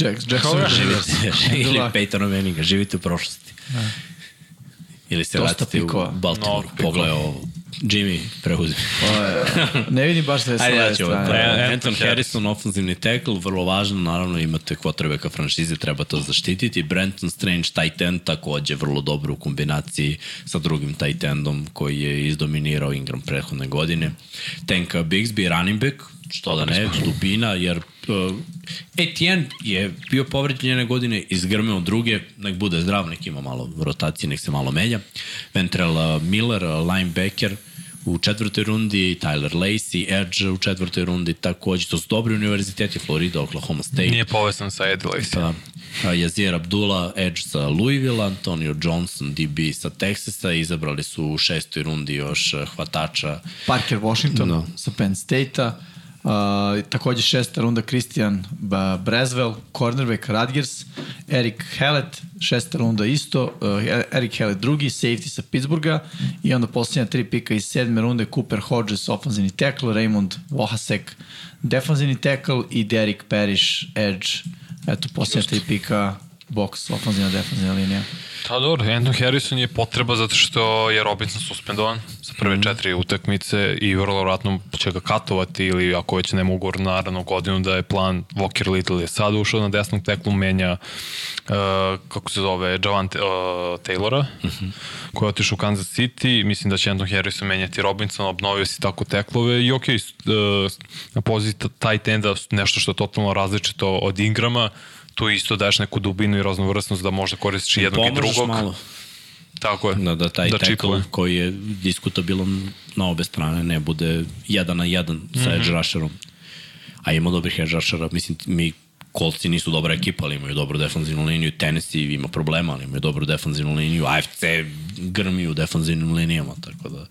Jacks, Jackson. Živite, ili. Peytona Manninga, živite u prošlosti. Ili se Dosta vratite u. Baltimore. Pogledaj ovo. Jimmy, preuzmi. Ne vidim baš da je Ajde, ja strane. Anton Harrison, ofenzivni tackle, vrlo važno, naravno imate quarterbacka franšize, treba to zaštititi. Brenton Strange, tight end, takođe vrlo dobro u kombinaciji sa drugim tight endom koji je izdominirao Ingram prethodne godine. Tanka Bixby, running back, što da ne, dubina, jer uh, Etienne je bio povređen jedne godine, izgrmeo druge, nek bude zdrav, nek ima malo rotacije, nek se malo menja. Ventrell uh, Miller, uh, linebacker, u četvrtoj rundi, Tyler Lacey, Edge u četvrtoj rundi, takođe, to su dobri univerziteti, Florida, Oklahoma State. Nije povezan sa Eddie Lacy. Pa, a, Yazir Abdullah, Edge sa Louisville, Antonio Johnson, DB sa Texasa, izabrali su u šestoj rundi još hvatača. Parker Washington No. sa Penn State-a. Takođe šesta runda Christian Braswell, cornerback Radgers, Eric Hallett, šesta runda isto, uh, Eric Hallett drugi, safety sa Pittsburgha i onda posljednja tri pika iz sedme runde Cooper Hodges, ofenzivni tackle, Raymond Wahasek, defensivni tackle i Derek Parrish, edge. Eto, posljednja tri pika, box, ofenzivna, defensivna linija. Da, dobro, Anton Harrison je potreba zato što je Robinson suspendovan sa prve mm. četiri utakmice i vrlo vratno će ga katovati ili ako već nema ugovor na naravno godinu da je plan Walker Little je sad ušao na desnog teklu, menja uh, kako se zove, Javante uh, Taylora mm -hmm. koji je otišao u Kansas City, mislim da će Anton Harrison menjati Robinson, obnovio si tako teklove i ok, uh, na poziciji tight enda nešto što je totalno različito od Ingrama, tu isto daješ neku dubinu i raznovrsnost da možda koristiš i jednog i Pomažeš drugog. malo. Tako je. Da, da taj da da tackle koji je diskutabilan na obe strane ne bude jedan na jedan sa mm Mhm. -hmm. edge rusherom. A ima dobrih edge rushera, mislim, mi Kolci nisu dobra ekipa, ali imaju dobru defanzivnu liniju, Tennessee ima problema, ali imaju dobru defanzivnu liniju, AFC grmi u defanzivnim linijama, tako da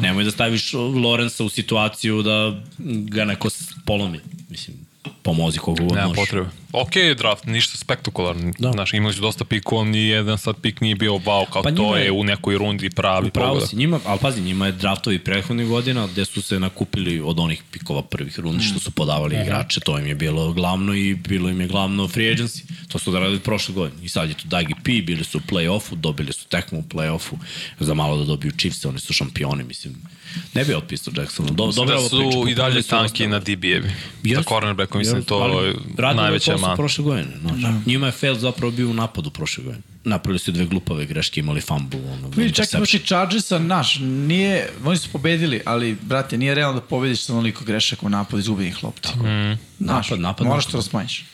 nemoj da staviš Lorenza u situaciju da ga neko polomi, mislim, pomozi kogu god Nema potrebe. Ok draft, ništa spektakularno. Da. Znaš, imali su dosta pikova, ni jedan sad pik nije bio wow, kao Pa to je, je- u nekoj rundi pravi Pravo pogodak. si, njima, ali pazi, njima je draftovi prethodnih godina gde su se nakupili od onih pikova prvih rundi što su podavali igrače, to im je bilo glavno i bilo im je glavno free agency. To su radili prošle godine. I sad je tu Dagi P, bili su u play-offu, dobili su tekmu u play-offu, za malo da dobiju Chiefs, oni su šampioni, mislim. Ne bi otpisao Jacksonu. Do, dobra da su i dalje tanki na DB-evi. Za Jesu, cornerbackom mislim da to je radili najveća posao man. prošle godine. Znači. Njima je fail zapravo bio u napadu prošle godine. Napravili su dve glupave greške, imali fumble. Ono, Vidi, čak interception. protiv Chargersa, naš, nije, oni su pobedili, ali, brate, nije realno da pobediš sa onoliko grešaka u napadu izgubenih lopti. Mm. Naš, Napad, napad, Moraš napad. to da smanjiš.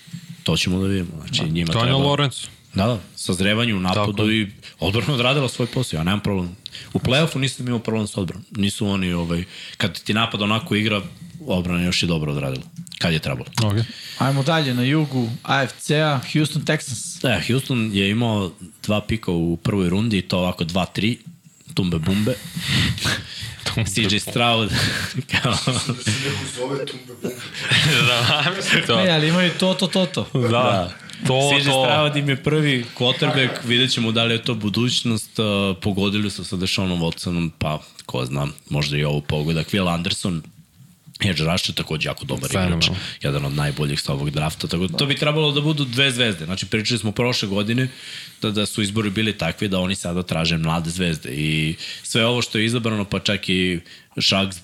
To ćemo da vidimo. Znači, njima To je treba... Lorenzo. Da, da, sazrevanje u napadu Tako. i odbrana odradila svoj posao, ja nemam problem. U play-offu nisam imao problem sa odbranom. Nisu oni, ovaj, kad ti napad onako igra, odbrana je još i dobro odradila. Kad je trebalo. Okay. Ajmo dalje na jugu AFC-a, Houston Texans. Da, Houston je imao dva pika u prvoj rundi i to ovako 2-3, tumbe bumbe. CJ Stroud, kao, Zove Tumbe Bumbe. da, mislim to. Ne, ali imaju to, to, to, to. Da. To, CJ to. Stroud im je prvi quarterback, vidjet ćemo da li je to budućnost, uh, pogodili su sa Dešonom Watsonom, pa ko zna, možda i ovo pogodak. Will Anderson, Edge Rusher takođe jako dobar Fenomenal. igrač, jedan od najboljih sa ovog drafta, tako da to bi trebalo da budu dve zvezde. Znači, pričali smo prošle godine da, da su izbori bili takvi da oni sada traže mlade zvezde i sve ovo što je izabrano, pa čak i Shags,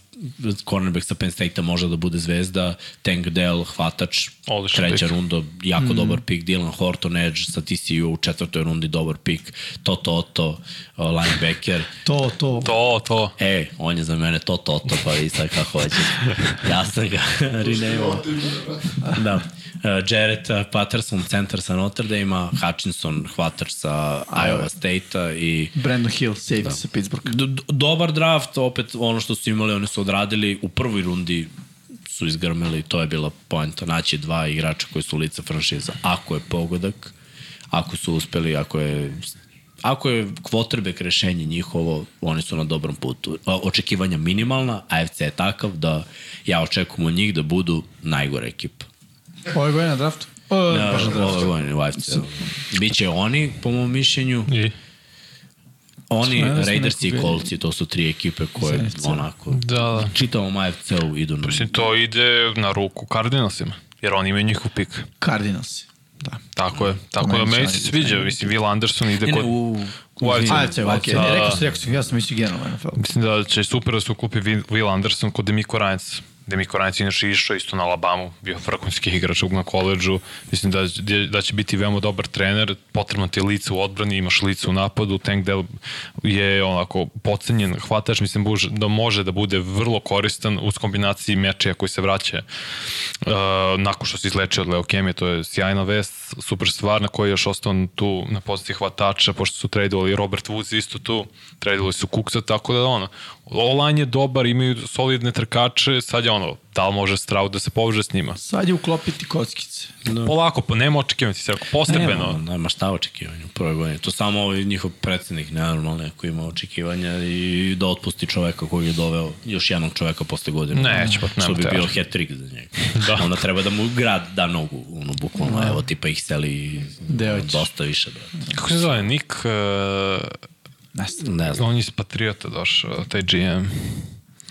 cornerback sa Penn State-a može da bude zvezda, Tank Dell, hvatač, Odličan treća pik. runda, jako mm. dobar pik, Dylan Horton Edge sa TCU u četvrtoj rundi, dobar pik, Toto Otto, uh, linebacker, To, to. To, to. E, on je za mene to Toto, pa i sad kako hoće. Ja sam ga renamao. da. Uh, Jared uh, Patterson, centar sa Notre Dame-a, Hutchinson, hvatač sa Iowa State-a i Brandon Hill, safety da. sa Pittsburgha. D d- dobar draft, opet ono što su imali, oni su odradili u prvoj rundi su izgrmeli, to je bila poenta, naći dva igrača koji su lica franšiza. Ako je pogodak, ako su uspeli, ako je ako je quarterback rešenje njihovo, oni su na dobrom putu. Očekivanja minimalna, AFC je takav da ja očekujem od njih da budu najgore ekipa. Ove godine na draftu? O, Ja, baš na draftu. ove godine u AFC. Biće oni, po mom mišljenju, I, oni, da Raiders i Colts, to su tri ekipe koje Zaista. onako da, da. čitavom AFC-u idu na... Mislim, to ide na ruku Cardinalsima, jer oni imaju njihov pik. Cardinals. Da. Tako je. Tako da meni se sviđa, mislim, Will Anderson ide Ne, ne, kod... u... U AFC. Da, Okay. da. Rekao sam, rekao sam, ja sam mislio generalno NFL. Mislim da će super da se ukupi Will Will Anderson kod Demiko Ryans. Demi Koranec je inače išao isto na Alabamu, bio vrhunski igrač na koleđžu. Mislim da, da će biti veoma dobar trener, potrebno ti lice u odbrani, imaš lice u napadu, Tank Dell je onako pocenjen hvatač, mislim da može da bude vrlo koristan uz kombinaciji mečeja koji se vraća uh, nakon što se izlečio od leukemije, to je sjajna vest, super stvar na kojoj je još ostao tu na poziciji hvatača, pošto su tradovali Robert Woods isto tu, tradovali su Kuksa, tako da ono, Olan je dobar, imaju solidne trkače, sad je ono, da li može Stroud da se poveže s njima? Sad je uklopiti kockice. Da. Polako, pa nema očekivanja, ti se rekao, postepeno. Nema, nema šta očekivanja u prvoj godini. To samo ovaj njihov predsednik, nenormalno, koji ima očekivanja i da otpusti čoveka koji je doveo još jednog čoveka posle godine. Neće, pa nema Što bi bio hat-trick za njega. da. Onda treba da mu grad da nogu, ono, bukvalno, da. evo, tipa ih seli Deoć. dosta više, brate. Kako se zove, Nik... Uh, ne znam. Ne znam. On je iz Patriota došao, taj GM.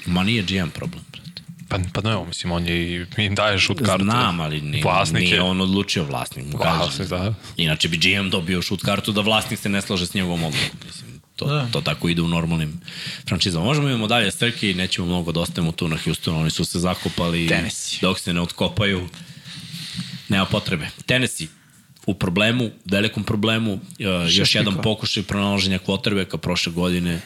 Ma nije GM problem, brate. Pa, pa ne, mislim, on je i im daje šut kartu. Znam, ali nije, vlasnik nije je. on odlučio vlasnik. Mu Vlasnik, da. Inače bi GM dobio šut kartu da vlasnik se ne slaže s njegovom odlukom. Mislim, to, da. to tako ide u normalnim franšizama. Možemo imamo dalje strke i nećemo mnogo da ostajemo tu na Houstonu. Oni su se zakopali Tennessee. dok se ne odkopaju. Nema potrebe. Tennessee, u problemu, velikom problemu, uh, još jedan pokušaj pronalaženja kvotrbeka prošle godine.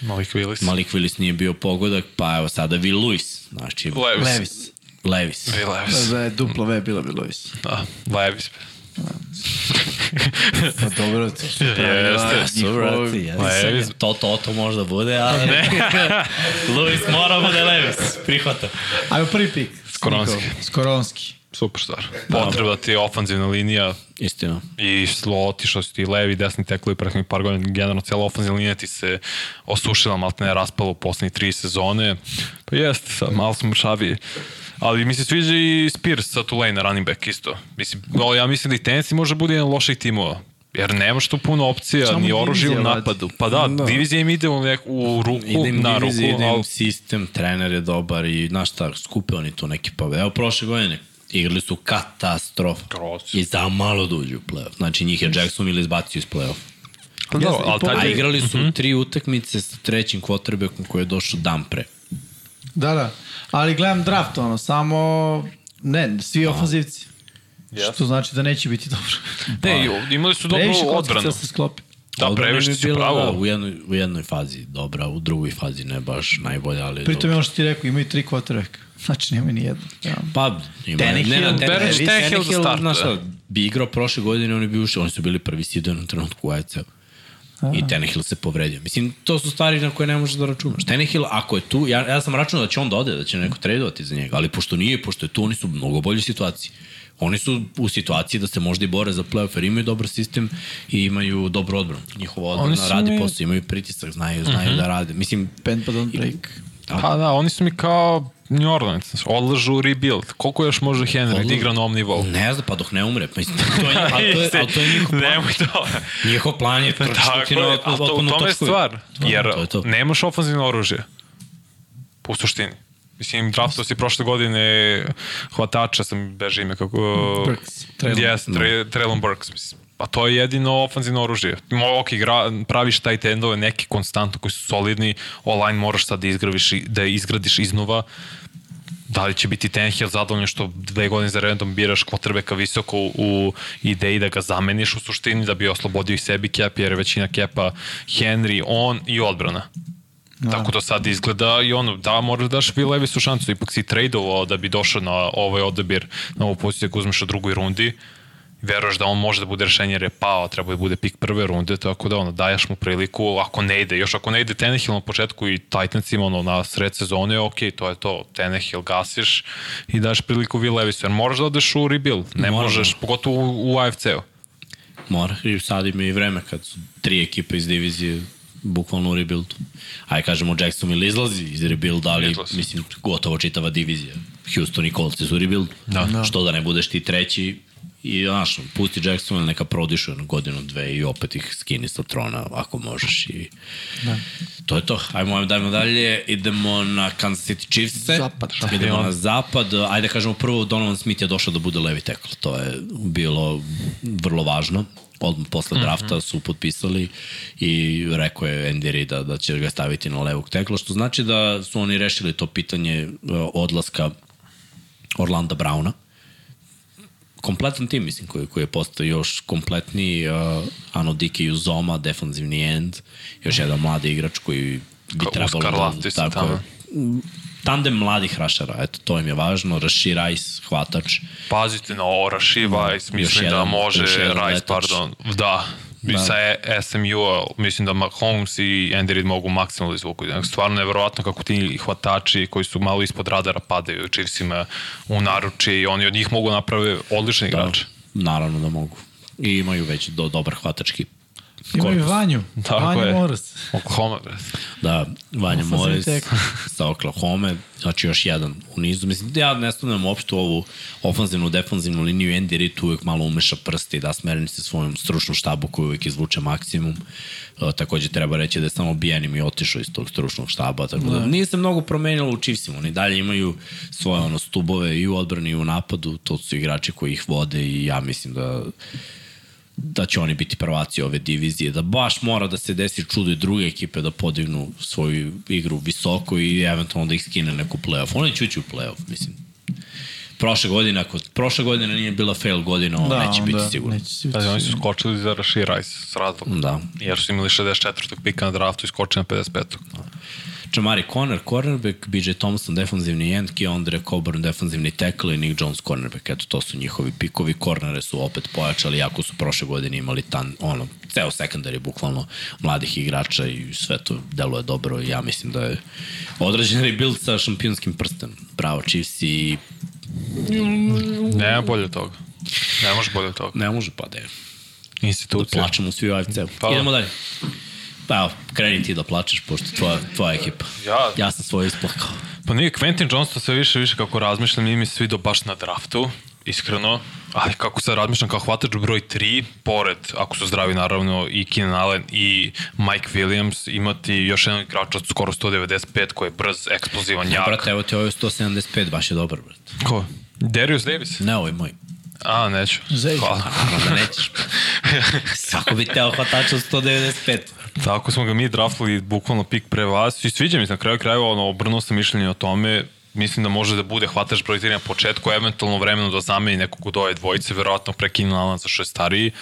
Malik Willis. Malik Willis nije bio pogodak, pa evo sada Will Lewis. Znači, Levis. Levis. Levis. Levis. Da je duplo V bila bi Levis. Da, Levis. Pa dobro, to što brate, ja Levis. To, to, to možda bude, ali Luis mora bude Levis. Prihvata. Ajmo prvi pik. Skoronski. Skoronski. Super stvar. Potreba ti je ofanzivna linija Istina. i slo otišao si ti levi, desni teklovi prethodnih par godina, generalno cijela ofanzivna linija ti se osušila, malo ne raspala u poslednjih tri sezone. Pa jeste, sad malo smo šaviji. Ali mi se sviđa i Spears sa Tulane running back isto. Mislim, ja mislim da i Tennessee može bude jedan loših timova. Jer nemaš tu puno opcija, Samo ni oružje u napadu. Pa da, Da. divizija im ide u, nek, u ruku, Idem na ruku. idem ali- sistem, trener je dobar i znaš šta, skupe oni tu neki pobede. Evo prošle godine igrali su katastrofa. Grozno. I za malo da uđu u play-off. Znači njih je Jackson ili izbacio iz play-off. Pa da, ali A igrali su mm -hmm. tri utakmice sa trećim quarterbackom koji je došao dan pre. Da, da. Ali gledam draft, ono, samo... Ne, svi ofanzivci. Što znači da neće biti dobro. ne, imali su dobru Previše kockica odbranu. se sklopi. Da, Odbrana previše si bila, pravo. Da, u, jednoj, u jednoj fazi dobra, u drugoj fazi ne baš najbolja, ali Pritom je ono što ti rekao, imaju tri quarterbacka. Znači, nema ni jedno. Ja. Pa, ima, Tannehill, ne, ne, znaš šta, da. bi igrao prošle godine, oni bi ušli, oni su bili prvi seed na trenutku u. I Tannehill se povredio. Mislim, to su stvari na koje ne možeš da računaš. Tannehill, ako je tu, ja, ja sam računao da će on da ode, da će neko tradovati za njega, ali pošto nije, pošto je tu, oni su u mnogo boljoj situaciji. Oni su u situaciji da se možda i bore za playoff, jer imaju dobar sistem i imaju dobru odbranu. Njihova odbrana radi mi- posao, imaju pritisak, znaju, znaju Mhm. da rade. Mislim, Bend but don't break. Pa da, oni su mi kao New Orleans, odlažu rebuild. Koliko još može Henry da igra na ovom nivou? ne znam, pa dok ne umre. Pa, mislim, to je, ali, to je, ali to je njihov plan. Nemoj to. Njihov plan je trčati je, na ali to, u otpunu tome je točku. stvar. Jer to je to. nemaš ofenzivno oružje. U suštini. Mislim, draftao si prošle godine hvatača, sam beže ime kako... Burks, Traylon. Yes, Tre, Traylon Burks, mislim. Pa to je jedino ofenzivno oružje. Mo, ok, igra, praviš taj tendove, neki konstantno koji su solidni, online moraš sad da, izgraviš, i- da izgradiš iznova. Da li će biti Tenhill zadovoljno što dve godine za redom biraš kvotrbeka visoko u ideji da ga zameniš u suštini da bi oslobodio i sebi kep jer je većina kepa Henry, on i odbrana. Da. Tako to sad izgleda i ono, da, moraš da daš Will Levisu šansu, ipak si tradovao da bi došao na ovaj odabir, na ovu poziciju koju uzmeš u drugoj rundi, veruješ da on može da bude rešenje jer je pao, treba da bude pik prve runde, tako da ono, daješ mu priliku, ako ne ide, još ako ne ide Tenehill na početku i Titansima ono, na sred sezone, ok, to je to, Tenehill gasiš i daš priliku Will Levisu, jer moraš da odeš u rebuild, ne Moraš, možeš, pogotovo u, u AFC-u. Mora. I sad ima i vreme kad su tri ekipe iz divizije bukvalno u rebuildu. Ajde kažemo Jacksonville izlazi iz rebuilda, ali Izlazi. mislim gotovo čitava divizija. Houston i Colts su u rebuildu. Da. Što da ne budeš ti treći i znaš, pusti Jacksonville neka prodišu jednu godinu, dve i opet ih skini sa trona ako možeš i da. to je to. Ajmo, ajmo, dajmo dalje. Idemo na Kansas City Chiefs. Zapad. Idemo na zapad. Ajde kažemo prvo, Donovan Smith je došao da bude levi tackle. To je bilo vrlo važno. Odmah posle drafta su potpisali i rekao je Andy Reid da, da će ga staviti na levog tekla, što znači da su oni rešili to pitanje uh, odlaska Orlanda Brauna. Kompletan tim, mislim, koji, koji je postao još kompletniji uh, Ano Dike Uzoma, defanzivni end, još jedan mladi igrač koji bi trebalo Oscar da... Laftis tako tamo. Tandem mladih rašara, eto, to im je važno. Rashi Rice, hvatač. Pazite na ovo, Rashi Weiss, mislim jedan- da može, Rice, letač. pardon, da, Da. da. sa E- SMU-a, mislim da Mahomes i Andy Reid mogu maksimalno izvuku. Stvarno je verovatno kako ti hvatači koji su malo ispod radara padaju Chiefsima u naruči i oni od njih mogu naprave odlične igrače. Naravno da mogu. I imaju već do, dobar hvatački Imaju korpus. Vanju. Tako Vanju je. Moras. Oklahoma, bre. Da, Vanja Morris sa Oklahoma, znači još jedan u nizu. Mislim, ja ne stavljam uopšte u ovu ofanzivnu, defanzivnu liniju. Andy Reid uvek malo umeša prste i da smernice svojom stručnom štabu koji uvek izvuče maksimum. E, takođe treba reći da je samo Bijanim i otišao iz tog stručnog štaba, tako da, nije se mnogo promenilo u Chiefsima. Oni dalje imaju svoje ono, stubove i u odbrani i u napadu. To su igrači koji ih vode i ja mislim da da će oni biti prvaci ove divizije, da baš mora da se desi čudo i druge ekipe da podignu svoju igru visoko i eventualno da ih skine neku playoff. Oni će ući u playoff, mislim. Prošle godine, ako prošle godine nije bila fail godina, ovo da, neće biti sigurno. Neće se Pazi, oni su skočili za Rashi Rice s razlogom. Da. Jer su imali 64. pika na draftu i skočili na 55. Jamari Conner, cornerback, BJ Thompson, defanzivni end, Keondre Coburn, defanzivni tackle i Nick Jones, cornerback. Eto, to su njihovi pikovi. Cornere su opet pojačali, jako su prošle godine imali tan, ono, ceo sekundar bukvalno mladih igrača i sve to deluje dobro. Ja mislim da je odrađen rebuild sa šampionskim prstenom. Bravo, Chiefs i Nema bolje toga. Ne može bolje toga. ne može pa da je. Da Institucija. plačemo svi u AFC-u. Pa da. Idemo dalje. Pa evo, kreni ti da plačeš, pošto tvoja, tvoja ekipa. Ja- Ja sam svoje isplakao. Pa nije, Quentin Johnston sve više više kako razmišljam, nije mi se vidio baš na draftu, iskreno. Ali kako sad razmišljam kao hvatač broj 3, pored, ako su zdravi naravno, i Keenan Allen i Mike Williams, imati još jedan igrač od skoro 195 koji je brz, eksplozivan, jak. Brate, evo ti ovo je 175, baš je dobar, brate. Ko? Darius Davis? Ne, ovo je moj. A, neću. Zej. Hvala. Da nećeš. Svako bi teo hvatača od 195. Tako smo ga mi draftali bukvalno pik pre vas i sviđa mi se na kraju krajeva, ono, obrnuo sam mišljenje o tome, mislim da može da bude hvataš broj 3 na početku, eventualno vremenu da zameni nekog od ove dvojice, verovatno prekinu Alanca što je stariji,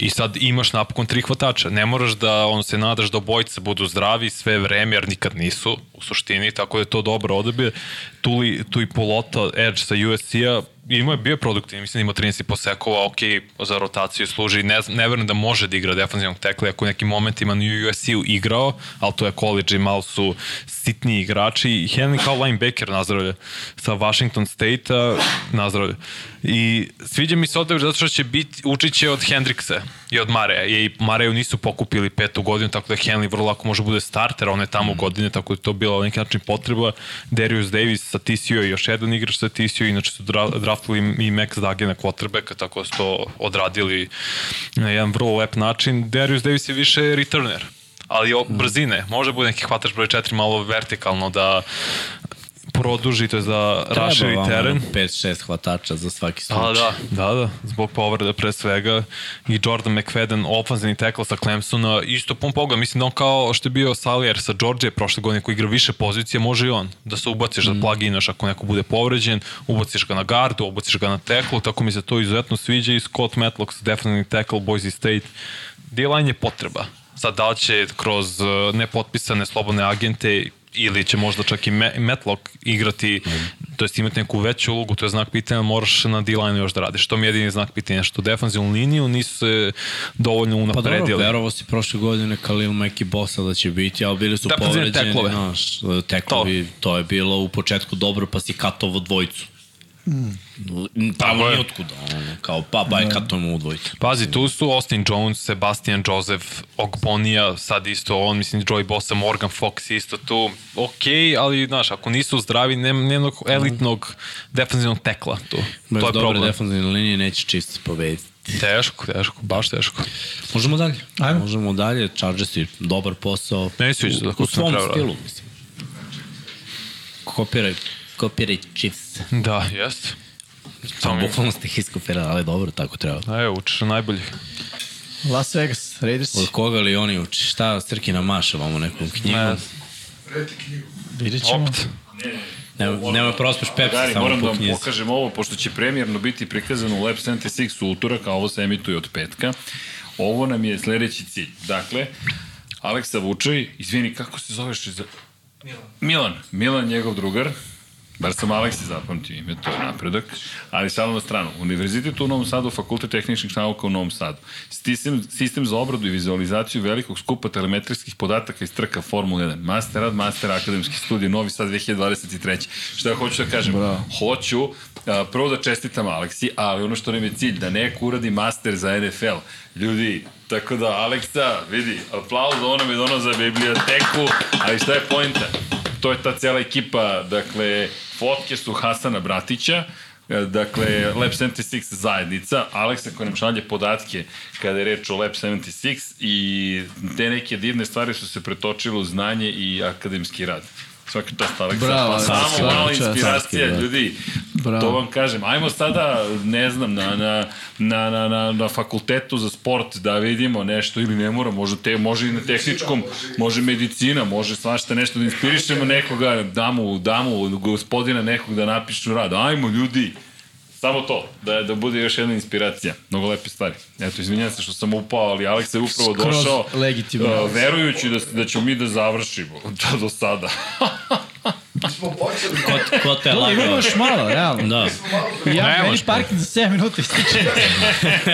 i sad imaš napokon tri hvatača. Ne moraš da on se nadaš da obojice budu zdravi sve vreme, jer nikad nisu u suštini, tako da je to dobro odabir. Tu, li, tu i Polota, Edge sa USC-a, imao je bio produktivni, mislim da ima 13 po sekova, ok, za rotaciju služi, ne, ne verujem da može da igra defanzivnog tekla, ako u nekim momentima na USC-u igrao, ali to je college i malo su sitniji igrači, i Henry kao linebacker nazdravlja sa Washington State-a nazdravlja. I sviđa mi se odabir zato što će biti, učit će od Hendricksa i od Mareja. I Mareju nisu pokupili petu godinu, tako da Henley vrlo lako može bude starter, on je tamo godine, tako da to bila na neki način potreba. Darius Davis sa TCU je još jedan igrač sa TCU, inače su dra draftali i Max Dagena quarterbacka, tako da su to odradili na jedan vrlo lep način. Darius Davis je više returner, ali o, brzine, može bude neki hvatač broj 4 malo vertikalno da produži, to je da raširi teren. 5-6 hvatača za svaki slučaj. A, da, da, da, zbog povreda pre svega i Jordan McFadden, ofenzivni tackle sa Clemsona, isto pun poga, mislim da on kao što je bio Salier sa Georgije prošle godine koji igra više pozicije, može i on da se ubaciš, da pluginaš ako neko bude povređen, ubaciš ga na gardu, ubaciš ga na tackle, tako mi se to izuzetno sviđa i Scott Matlock, defensivni tackle Boise State. D-line je potreba. Sad da li će kroz uh, nepotpisane slobodne agente ili će možda čak i Me- Matlock igrati, to jest imati neku veću ulogu, to je znak pitanja, moraš na D-line još da radiš. To mi je jedini znak pitanja, što defanzivnu liniju nisu se dovoljno Pa dobro, unapredili. verovo si prošle godine Khalil Mack i Bosa da će biti, ali bili su Defenzivne povređeni. teklove. Znaš, teklovi, to. to je bilo u početku dobro, pa si katovo dvojicu. Mm. Tamo je. otkuda, ono, kao pa baj katujemo u dvojicu. Pazi, tu su Austin Jones, Sebastian Joseph, Ogbonija, sad isto on, mislim, Joey Bosa, Morgan Fox isto tu. Ok, ali, znaš, ako nisu zdravi, nema nema elitnog defensivnog tekla tu. Bez to je dobre problem. defensivne linije neće čisto pobediti. Teško, teško, baš teško. Možemo dalje. Ajmo. Možemo dalje. Chargersi, dobar posao. Se sviđa da u, u svom stilu, mislim. Kopiraj, kopiraj Chiefs. Da, jest. Samo bukvalno ste ih iskopirali, ali dobro, tako treba. Evo, učiš na najboljih. Las Vegas, Raiders. Od koga li oni uči? Šta Srkina maša vamo nekom knjigu? Ne. Vidjet ćemo. Opet. Nema, nema prospeš Pepsi Gari, samo moram da po vam knjizi. pokažem ovo, pošto će premijerno biti prikazano u Lab 76 u utorak, a ovo se emituje od petka. Ovo nam je sledeći cilj. Dakle, Aleksa Vučaj, izvini, kako se zoveš? Za... Milan. Milan. Milan, njegov drugar. Bar sam Aleksi zapamtio ime, to je napredak. Ali sad na stranu. Univerzitet u Novom Sadu, Fakultet tehničkih nauka u Novom Sadu. Sistem, sistem za obradu i vizualizaciju velikog skupa telemetrijskih podataka iz trka Formula 1. Master rad, master akademski studij, Novi Sad 2023. Šta ja hoću da kažem? Bravo. Hoću a, prvo da čestitam Aleksi, ali ono što nam je cilj, da neko uradi master za NFL. Ljudi, tako da, Aleksa, vidi, aplauz onom je dono za biblioteku, ali šta je pojenta? To je ta cijela ekipa, dakle, fotke su Hasana Bratića, e, dakle, Lab 76 zajednica, Aleksa koja nam šalje podatke kada je reč o Lab 76 i te neke divne stvari su se pretočile u znanje i akademski rad. Svaka čast Aleksa. Bravo, pa samo malo čast, inspiracija, da. ljudi. Bravo. To vam kažem. Ajmo sada, ne znam, na, na, na, na, na, na fakultetu za sport da vidimo nešto ili ne mora, može, te, može i na tehničkom, može medicina, može svašta nešto da inspirišemo nekoga, damu, damu, gospodina nekog da napišu rad. Ajmo ljudi, Samo to, da, da bude još jedna inspiracija. Mnogo lepe stvari. Eto, izvinjam se što sam upao, ali Aleks je upravo Skroz došao, legitimno. uh, verujući da, da ćemo mi da završimo to do sada. Smo počeli. Ko, ko te lagao? još malo, realno. Da. Ja, Ne meni parking za 7 minuta ističe.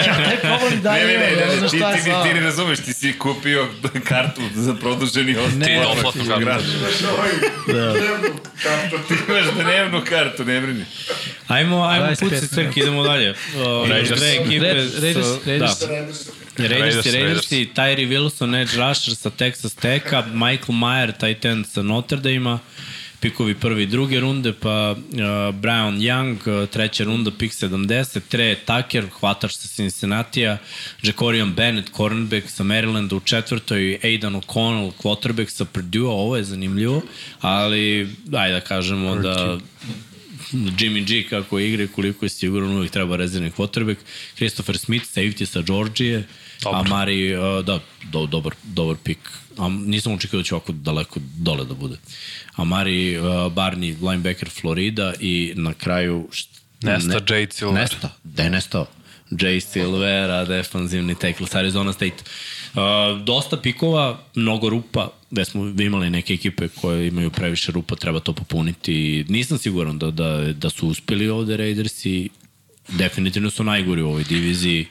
ja taj problem da ne, ne, ne, ne, ne, ne, ti, ti, ti, ti ne razumeš, ti si kupio kartu za produženi osnovni. Ti doplatnu kartu. Ti imaš dnevnu kartu, ne brini. Ajmo, ajmo 25 puci crk, idemo dalje. O, Raiders. Dve ekipe Raiders, Raiders. Da. Raiders. Raidersi, Raiders, Raidersi, Tyree Wilson, Edge Rusher sa Texas Tech-a, Michael Mayer, tight end sa Notre Dame-a, pikovi prve i druge runde, pa uh, Brian Young, uh, treća runda, pik 70, Tre Tucker, hvatač sa Cincinnati-a, Jacorian Bennett, cornerback sa Marylanda u četvrtoj, Aidan O'Connell, quarterback sa Purdue, ovo je zanimljivo, ali ajde da kažemo da Jimmy G kako igra koliko je siguran uvijek treba rezervni quarterback. Christopher Smith, safety sa Georgije. Dobro. A Mari, uh, da, do, dobar, dobar pik. A nisam očekio da će ovako daleko dole da bude. A Mari uh, Barney, linebacker Florida i na kraju... Nesta Jade Silver. Nesta, gde je nestao? Jay Silvera, defanzivni tackle sa Arizona State. Uh, dosta pikova, mnogo rupa, gde smo imali neke ekipe koje imaju previše rupa, treba to popuniti. Nisam siguran da, da, da su uspeli ovde Raidersi, definitivno su najgori u ovoj diviziji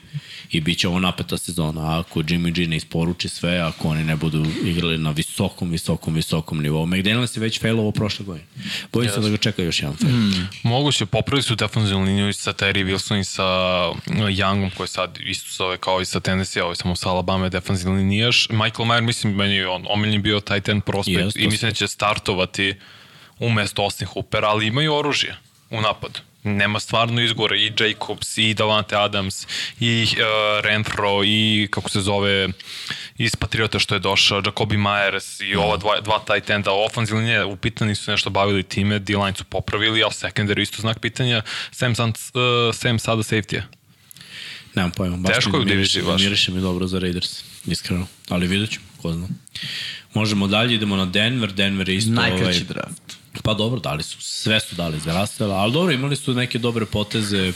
i bit će ovo napeta sezona. Ako Jimmy G ne isporuči sve, ako oni ne budu igrali na visokom, visokom, visokom nivou. McDaniels je već failovo prošle godine. Bojim se da ga čeka još jedan fail. Mm. Moguće, popravili su defensivnu liniju i sa Terry Wilson i sa uh, Youngom, koji sad isto zove kao i sa Tennessee, ovo je samo sa Alabama defensivni linijaš. Michael Mayer, mislim, meni je on omiljeni bio tight end prospekt Jeste, i mislim da će startovati umesto Austin Hoopera, ali imaju oružje u napadu. Nema stvarno izgora i Jacobs i Davante Adams i uh, Renfro i kako se zove iz Patriota što je došao Jacobi Myers i ova dva, dva tight enda ofenzivne linije upitani su nešto bavili time D-line su popravili a secondary isto znak pitanja Sam, San, uh, Sam sada safety-a Nemam pojma. Baš Teško mi je u diviziji miriše- baš. Miriše mi dobro za Raiders, iskreno. Ali vidjet ćemo, ko zna. Možemo dalje, idemo na Denver. Denver je isto... Najkraći ovaj, draft. Pa dobro, dali su, sve su dali za Rastela, ali dobro, imali su neke dobre poteze,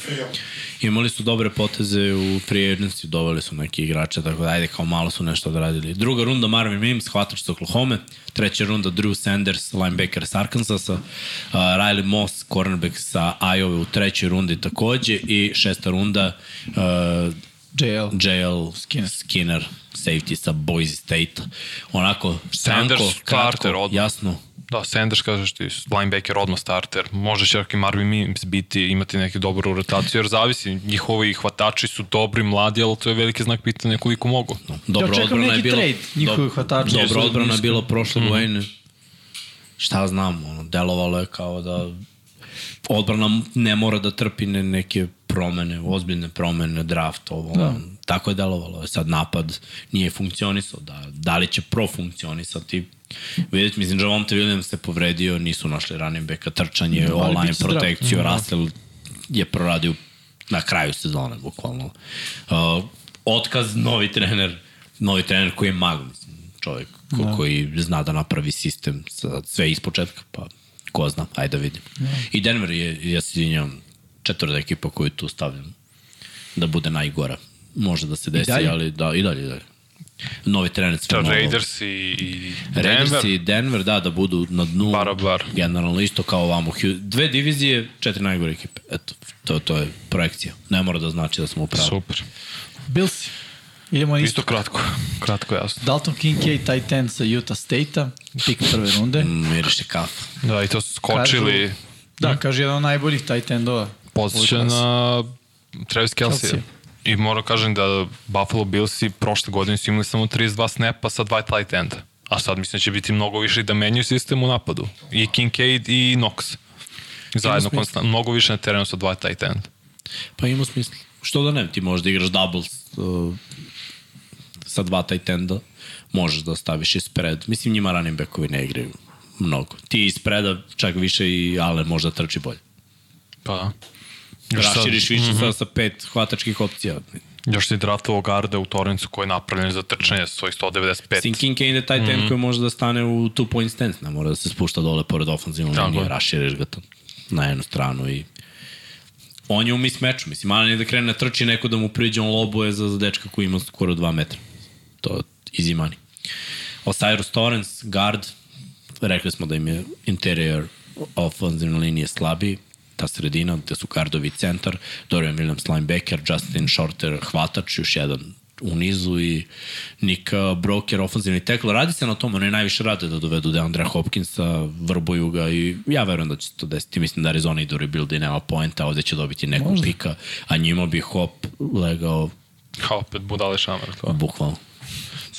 imali su dobre poteze u free agency, doveli su neke igrače, tako da ajde, kao malo su nešto odradili. Druga runda Marvin Mims, hvatač sa Oklahoma, treća runda Drew Sanders, linebacker sa Arkansasa, uh, Riley Moss, cornerback sa Iowa u trećoj rundi takođe i šesta runda uh, JL. JL Skinner. Skinner, safety sa Boise State. Onako, Sanders, tanko, starter, kratko, odmah. jasno, Da, Sanders kažeš ti, linebacker odmah starter. Može će čak i Marvin Mims biti, imati neku dobru rotaciju, jer zavisi, njihovi hvatači su dobri, mladi, ali to je veliki znak pitanja koliko mogu. Dobro Ja čekam odbrana je neki bilo... trade njihovih hvatača. Dobro Jesu odbrana je bilo prošle mm. godine. Šta znam, ono, delovalo je kao da odbrana ne mora da trpi ne, neke promene, ozbiljne promene, draft, ovo, da. tako je delovalo. Sad napad nije funkcionisao, da, da li će profunkcionisati, Vidite, mislim, Javonte Williams se povredio, nisu našli running backa, trčanje, online bit će zdrav. protekciju, Mhm. Russell je proradio na kraju sezone, bukvalno. Uh, otkaz, novi trener, novi trener koji je mag, mislim, čovjek ko, Da. koji zna da napravi sistem sa sve ispočetka, pa ko zna, ajde da vidim. I Denver je, ja se izvinjam, četvrta ekipa koju tu stavljam da bude najgora. Može da se desi, ali da, i dalje, i dalje. Novi trener sve Da, novo. Raiders i, i Raiders Denver. i Denver, da, da budu na dnu. Barabar. Generalno isto kao ovamo. Dve divizije, četiri najgore ekipe. Eto, to, to je projekcija. Ne mora da znači da smo u pravu. Super. Bills. Idemo isto. Isto kratko. Kratko, jasno. Dalton Kincaid, tight end sa Utah State-a, pik prve runde. Mm, Miriše kaf. Da, i to su skočili. Kažu- Da, kaže jedan od najboljih tight endova. Posjeća na Travis Kelsey. Kelce. I moram kažem da Buffalo Billsi prošle godine su imali samo 32 snapa sa dva tight enda. A sad mislim da će biti mnogo više i da menjaju sistem u napadu. I Kincaid i Knox. Zajedno, konstant, mnogo više na terenu sa dva tight enda. Pa ima smisla. Što da ne, ti možeš da igraš doubles uh, sa dva tight enda, možeš da staviš ispred. Mislim, njima running backovi ne igraju mnogo. Ti ispreda čak više i Ale možda trči bolje. Pa da. Raširiš više sa, sa pet hvatačkih opcija. još si draftovao garda u Torrencu koji je napravljen za trčanje sa svojih 195. Sin King Kane je taj ten koji može da stane u two point stance, ne mora da se spušta dole pored ofenzivnog Tako linije, je. raširiš ga to na jednu stranu i on je u mismeču, mislim, Alan je da krene da trči neko da mu priđe, on lobuje za, za dečka koji ima skoro 2 metra. To easy money. Osiris Torrance, guard, rekli smo da im je interior ofenzivne linije slabiji, ta sredina, gde su gardovi i centar, Dorian Williams linebacker, Justin Shorter hvatač, još jedan u nizu i Nick Broker, ofenzivni tekl. Radi se na tom, oni najviše rade da dovedu Deandra Hopkinsa, vrbuju ga i ja verujem da će se to desiti. Mislim da Arizona ide u rebuild i nema poenta, ovde će dobiti nekog Možda. pika, a njima bi Hop legao Ha, opet budale šamar. To. bukvalno.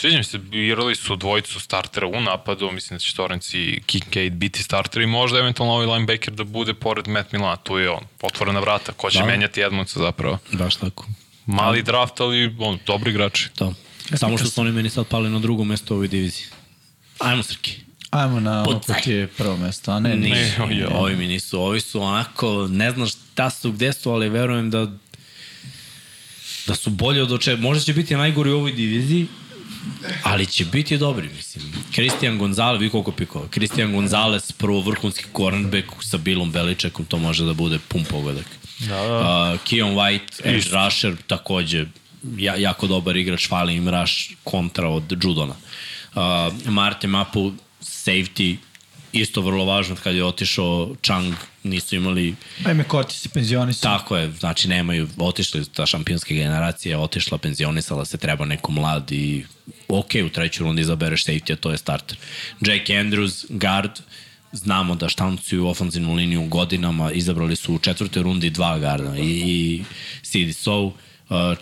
Sviđa mi se, birali su dvojicu startera u napadu, mislim da će Torrance i Kincaid biti starteri, možda eventualno ovaj linebacker da bude pored Matt Milana, tu je on, otvorena vrata, ko će Da. da. menjati Edmundsa zapravo. Baš tako. Mali draft, ali on, dobri igrači. To. Samo što su oni meni sad pali na drugo mesto u ovoj diviziji. Ajmo, Srki. Ajmo na Pucaj. ko ti je prvo mesto, a ne, Ne, ne. Ovi mi nisu, ovi su onako, ne znaš šta su, gde su, ali verujem da da su bolji od oče. Možda će biti najgori u ovoj diviziji, ali će biti dobri, mislim. Christian Gonzalez, vi koliko pikova. Christian Gonzalez, prvo vrhunski cornerback sa Bilom Beličekom, to može da bude pun pogodak. Da, da. Uh, Keon White, edge rusher, takođe ja, jako dobar igrač, fali im rush kontra od Judona. Uh, Marte Mapu, safety, isto vrlo važno kad je otišao Chang, nisu imali Ajme, Korti se penzionisao. Tako je, znači nemaju, otišli, ta šampionska generacija otišla, penzionisala se, treba neko mlad i ok, u trećoj rundi izabereš safety, a to je starter. Jake Andrews, guard, znamo da štancuju ofenzivnu liniju godinama, izabrali su u četvrtoj rundi dva garda i, i CD Sow, uh,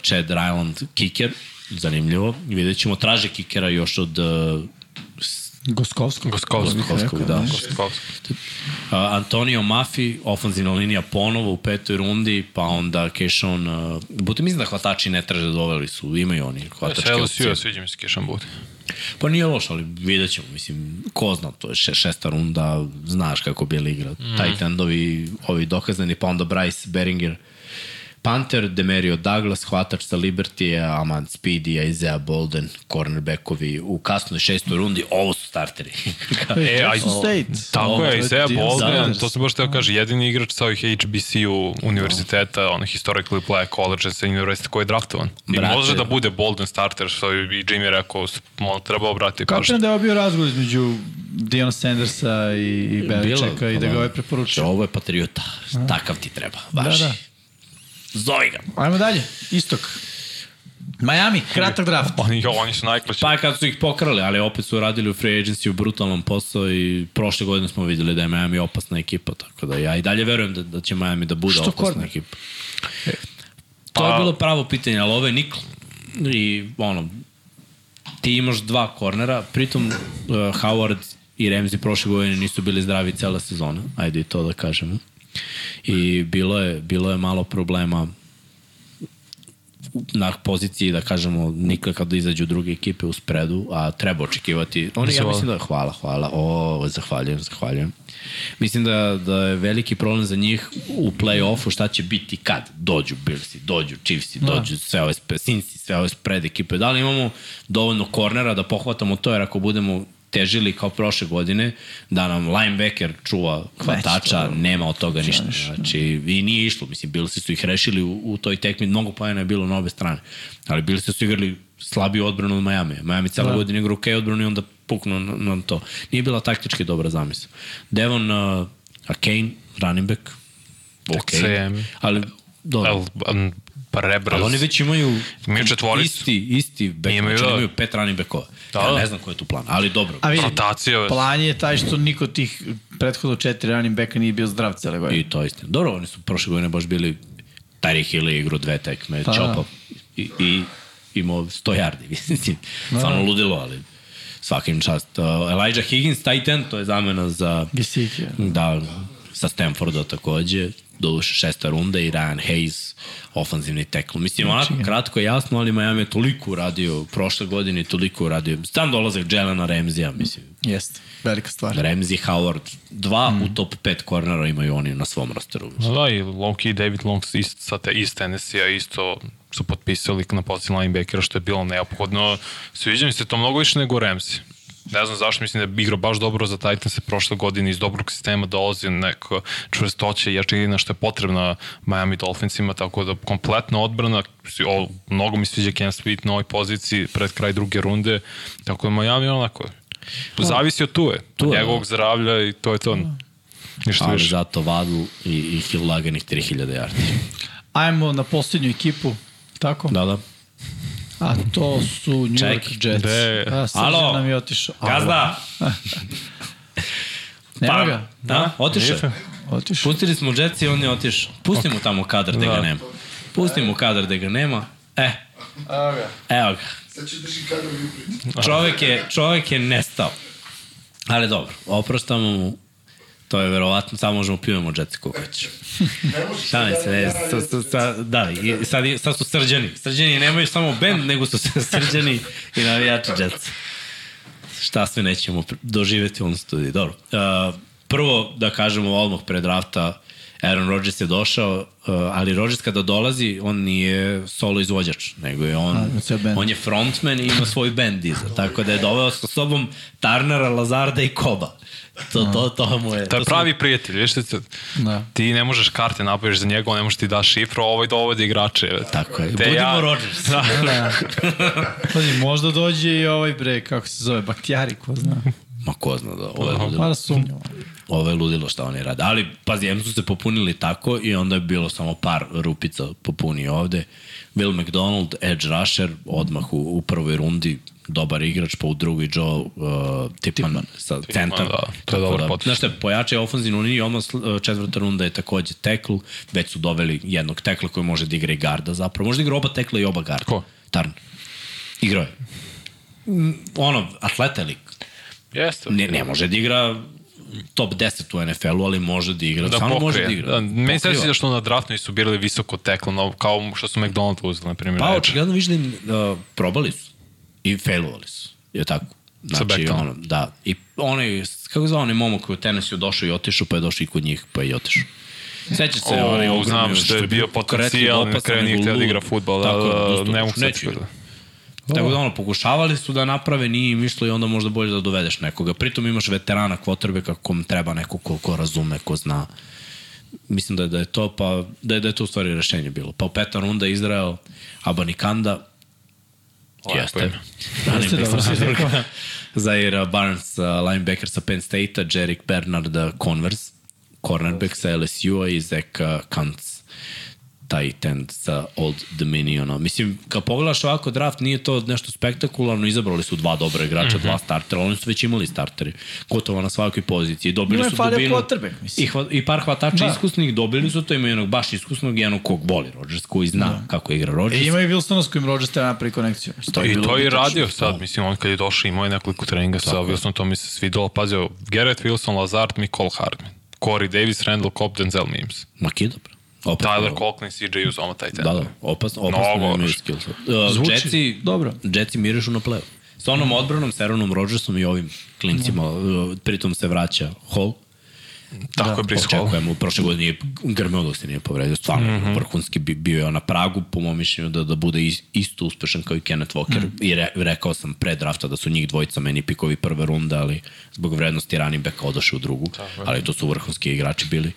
Chad Ryland, kicker, zanimljivo. Vidjet ćemo, traže kikera još od uh, Goskovskog. Goskovskog. Goskovskog, da. Gostovski. Uh, Antonio Mafi, ofenzivna linija ponovo u petoj rundi, pa onda Kešon, uh, bute mislim da hvatači ne traže doveli su, imaju oni hvatačke opcije. LSU, sviđa mi se Kešan Bud. Pa nije loš, ali vidjet ćemo, mislim, ko zna, to je še, šesta runda, znaš kako Bill igra. Mm. Tight endovi, ovi dokazani, pa onda Bryce Beringer, Panther, Demerio Douglas, hvatač sa Liberty, Amand Speedy, Isaiah Bolden, cornerbackovi u kasnoj šestoj rundi, ovo starteri. E, a, Jackson State. Tako Ovo, je, je Isaiah Sanders. to sam baš teo kaže, jedini igrač sa ovih HBCU univerziteta, ono historically play college sa univerziteta koji je draftovan. I Brate. može da bude Bolden starter, što je i Jimmy rekao, ono, treba obratiti. Kapiram da je bio razgovor između Dion Sandersa i, i Beličeka i da ga ovaj preporučio. Ovo je patriota, takav ti treba, baš. Da, da. Zovi ga. Ajmo dalje. Istok. Miami, kratak draft. Oni, jo, oni su najklaći. Pa kad su ih pokrali, ali opet su radili u free agency u brutalnom posao i prošle godine smo videli da je Miami opasna ekipa, tako da ja i dalje verujem da, da će Miami da bude Što opasna ekipa. To je Pa- bilo pravo pitanje, ali ovo je nikl. I ono, ti imaš dva kornera, pritom uh, Howard i Ramsey prošle godine nisu bili zdravi cela sezona, ajde i to da kažemo. I bilo je, bilo je malo problema na poziciji, da kažemo, nikad kada izađu druge ekipe u spredu, a treba očekivati. Oni, ja mislim da hvala, hvala. O, zahvaljujem, zahvaljujem. Mislim da, da je veliki problem za njih u play-offu šta će biti kad dođu Billsi, dođu Chiefsi, dođu sve ove Cincy, sve ove spread ekipe. Da li imamo dovoljno kornera da pohvatamo to, jer ako budemo težili kao prošle godine, da nam linebacker čuva hvatača, nema od toga ništa. Znači, i nije išlo. Mislim, Billsi su ih rešili u, u toj tekmi, mnogo pojena je bilo na obe strane. Ali Billsi su igrali slabiju odbranu od Miami. Miami cela da. godina igra ok odbranu i onda puknu na, na to. Nije bila taktički dobra zamisla. Devon uh, a Kane, running back, ok. Ali, dobro. El, um, pa. Ali oni već imaju, Imaju četvoricu. isti, isti back, Imaju, znači da. imaju pet running backova. Da, ja da. ne znam koji je tu plan, ali dobro. A vidi, Rotacija. plan je taj što niko tih prethodno četiri running backa nije bio zdrav cele godine. I to je istina. Dobro, oni su prošle godine baš bili Tyreek Hill igrao dve tekme, Pa, pa, da. i, i imao 100 yardi, mislim. Stvarno ludilo, ali svakim čast. Uh, Elijah Higgins, tight end, to je zamena za Gesicki. da, sa Stanforda takođe, doduše šesta runda i Ryan Hayes, ofanzivni tekl. Mislim, onako kratko i jasno, ali Miami je toliko uradio prošle godine, toliko uradio. Stan dolazak Jelena Ramsey-a, mislim. Jeste, velika stvar. Ramsey, Howard, dva mm. u top 5 kornera imaju oni na svom rosteru. No da, i Loki i David Long ist, sa te, iz Tennessee-a isto su potpisali na poziciju linebackera što je bilo neophodno. Sviđa mi se to mnogo više nego Ramsey. Ne znam zašto, mislim da je igrao baš dobro za Titans prošle godine iz dobrog sistema dolazi neko čvrstoće i jačina što je potrebna Miami Dolphinsima, tako da kompletna odbrana, o, mnogo mi sviđa Ken Sweet na ovoj poziciji pred kraj druge runde, tako da Miami onako, zavisi od tuve, Tu od je, njegovog zdravlja i to je to. Ništa ali više. zato Vadu i, i Hill laganih 3000 yardi. Ajmo na posljednju ekipu, tako? Da, da. A to su New Čekaj, York Jets. gde- A, Alo? nam je otišao. Gazda! Nema ga? Da, otišao. je. Otišao. Pustili smo Jetsi i on je otišao. Pustimo tamo kadar da ga Da. nema. Pustimo kadar da ga nema. E, Evo ga. evo ga. Sad ću drži kadar Viprit. Čovek je, čovek je nestao. Ali dobro, oproštamo mu. To je verovatno, samo možemo pivamo Jetsi koliko hoćeš. Ne možeš Šalim se, ne, sa, sa, sa, da, i sad, sad su srđani. Srđani nemaju samo band, nego su se srđani i navijači Jetsa. Šta sve nećemo doživeti u ovom studiju. Dobro. Uh, prvo, da kažemo odmah pre drafta, Aaron Rodgers je došao, uh, ali Rodgers kada dolazi, on nije solo izvođač, nego je on, A, bend. on je frontman i ima svoj bend iza. Tako da je doveo sa sobom Tarnera, Lazarda i Koba. To, to, to mu je... To je su- pravi prijatelj, viš ti, Da. ti ne možeš karte nabaviš za njega, on ne može ti da šifru, ovaj dovodi igrače. Tako je. Te Budimo ja- Rodgers. Da. Da. Pazi, možda dođe i ovaj bre, kako se zove, Baktijari, ko zna. Ma ko zna da ovo je. Pa da sumnjamo. Ovo je ludilo šta oni rade. Ali, pazi, jedno su se popunili tako i onda je bilo samo par rupica popuni ovde. Will McDonald, edge rusher, odmah u, u prvoj rundi, dobar igrač, pa u drugoj Joe uh, Tipman, Tipman sa centar. da, to je dobar potez. Znaš šta, pojača je ofenzivnu liniju, odmah uh, četvrta runda je takođe tekl, već su doveli jednog tekla koji može da igra i garda zapravo. Može da igra oba tekla i oba garda. Ko? Tarn. Igrao je. Mm, Ono, atleta je lik. Jeste. Ne, ne može da igra top 10 u NFL-u, ali može da igra. da Stvarno može da pokrije. igra. Da, meni se sviđa što na draftu nisu birali visoko teklo, no, kao što su McDonald uzeli, na primjer. Pa, očigledno viš da im uh, probali su. I failovali su. Je tako? Znači, Becktonom. ono, da. I onaj, kako zvao onaj momak koji u Tennessee došao i otišao, pa je došao i kod njih, pa je i otišao. Sećaš se, O, onaj znam što je bio potencijal, na kraju nije htio da igra fudbal, da, da, odustao. ne mogu se Igrati. Tako da ono, pokušavali su da naprave, nije im išlo i onda možda bolje da dovedeš nekoga. Pritom imaš veterana kvotrbeka kom treba neko ko, ko razume, ko zna. Mislim da je, da je to pa da je, da je to u stvari rešenje bilo. Pa u peta runda Izrael, Abanikanda, Lepo Jeste. ime. Jeste, rekao. Zaire Barnes, uh, linebacker sa Penn State-a, Jerick Bernard uh, Converse, cornerback sa LSU-a i Zach uh, Kantz, tight end sa Old Dominiona. Mislim, kad pogledaš ovako draft, nije to nešto spektakularno, izabrali su dva dobra igrača, Mhm. dva startera, oni su već imali starteri, gotovo na svakoj poziciji. Dobili Njima je su dubinu mislim. i, hva, i par hvatača Da. da. iskusnih, dobili su to, imaju jednog baš iskusnog i jednog kog voli Rodgers, koji zna da. kako igra Rodgers. E, ima i Wilsona s kojim Rodgers treba napravi konekciju. To I to je i radio sad, mislim, on kad je došao imao je nekoliko treninga sa Wilson, to mi se svidelo. Pazio, Garrett Wilson, Lazard, Nicole Hardman, Corey Davis, Randall Cobb, Denzel Mims. Ma ki dobro. Opasno. Tyler Conklin, CJ Uzoma, taj ten. Da, da, opasno, opasno Mnogo imaju skill set. Uh, Zvuči Jetsi, dobro. Jetsi mirišu na play S onom odbranom, s Aaronom Rodgersom i ovim klincima, uh, pritom se vraća Hall. Tako je Brice Hall. Očekujemo, prošle godine nije grmeo dok se nije povredio, stvarno mm -hmm. vrhunski bi, bio je na pragu, po mom mišljenju, da, da bude is- isto uspešan kao i Kenneth Walker. Mm. I re, rekao sam pre drafta da su njih dvojica meni pikovi prve runde, ali zbog vrednosti running backa odoše u drugu. Ali to su vrhunski igrači bili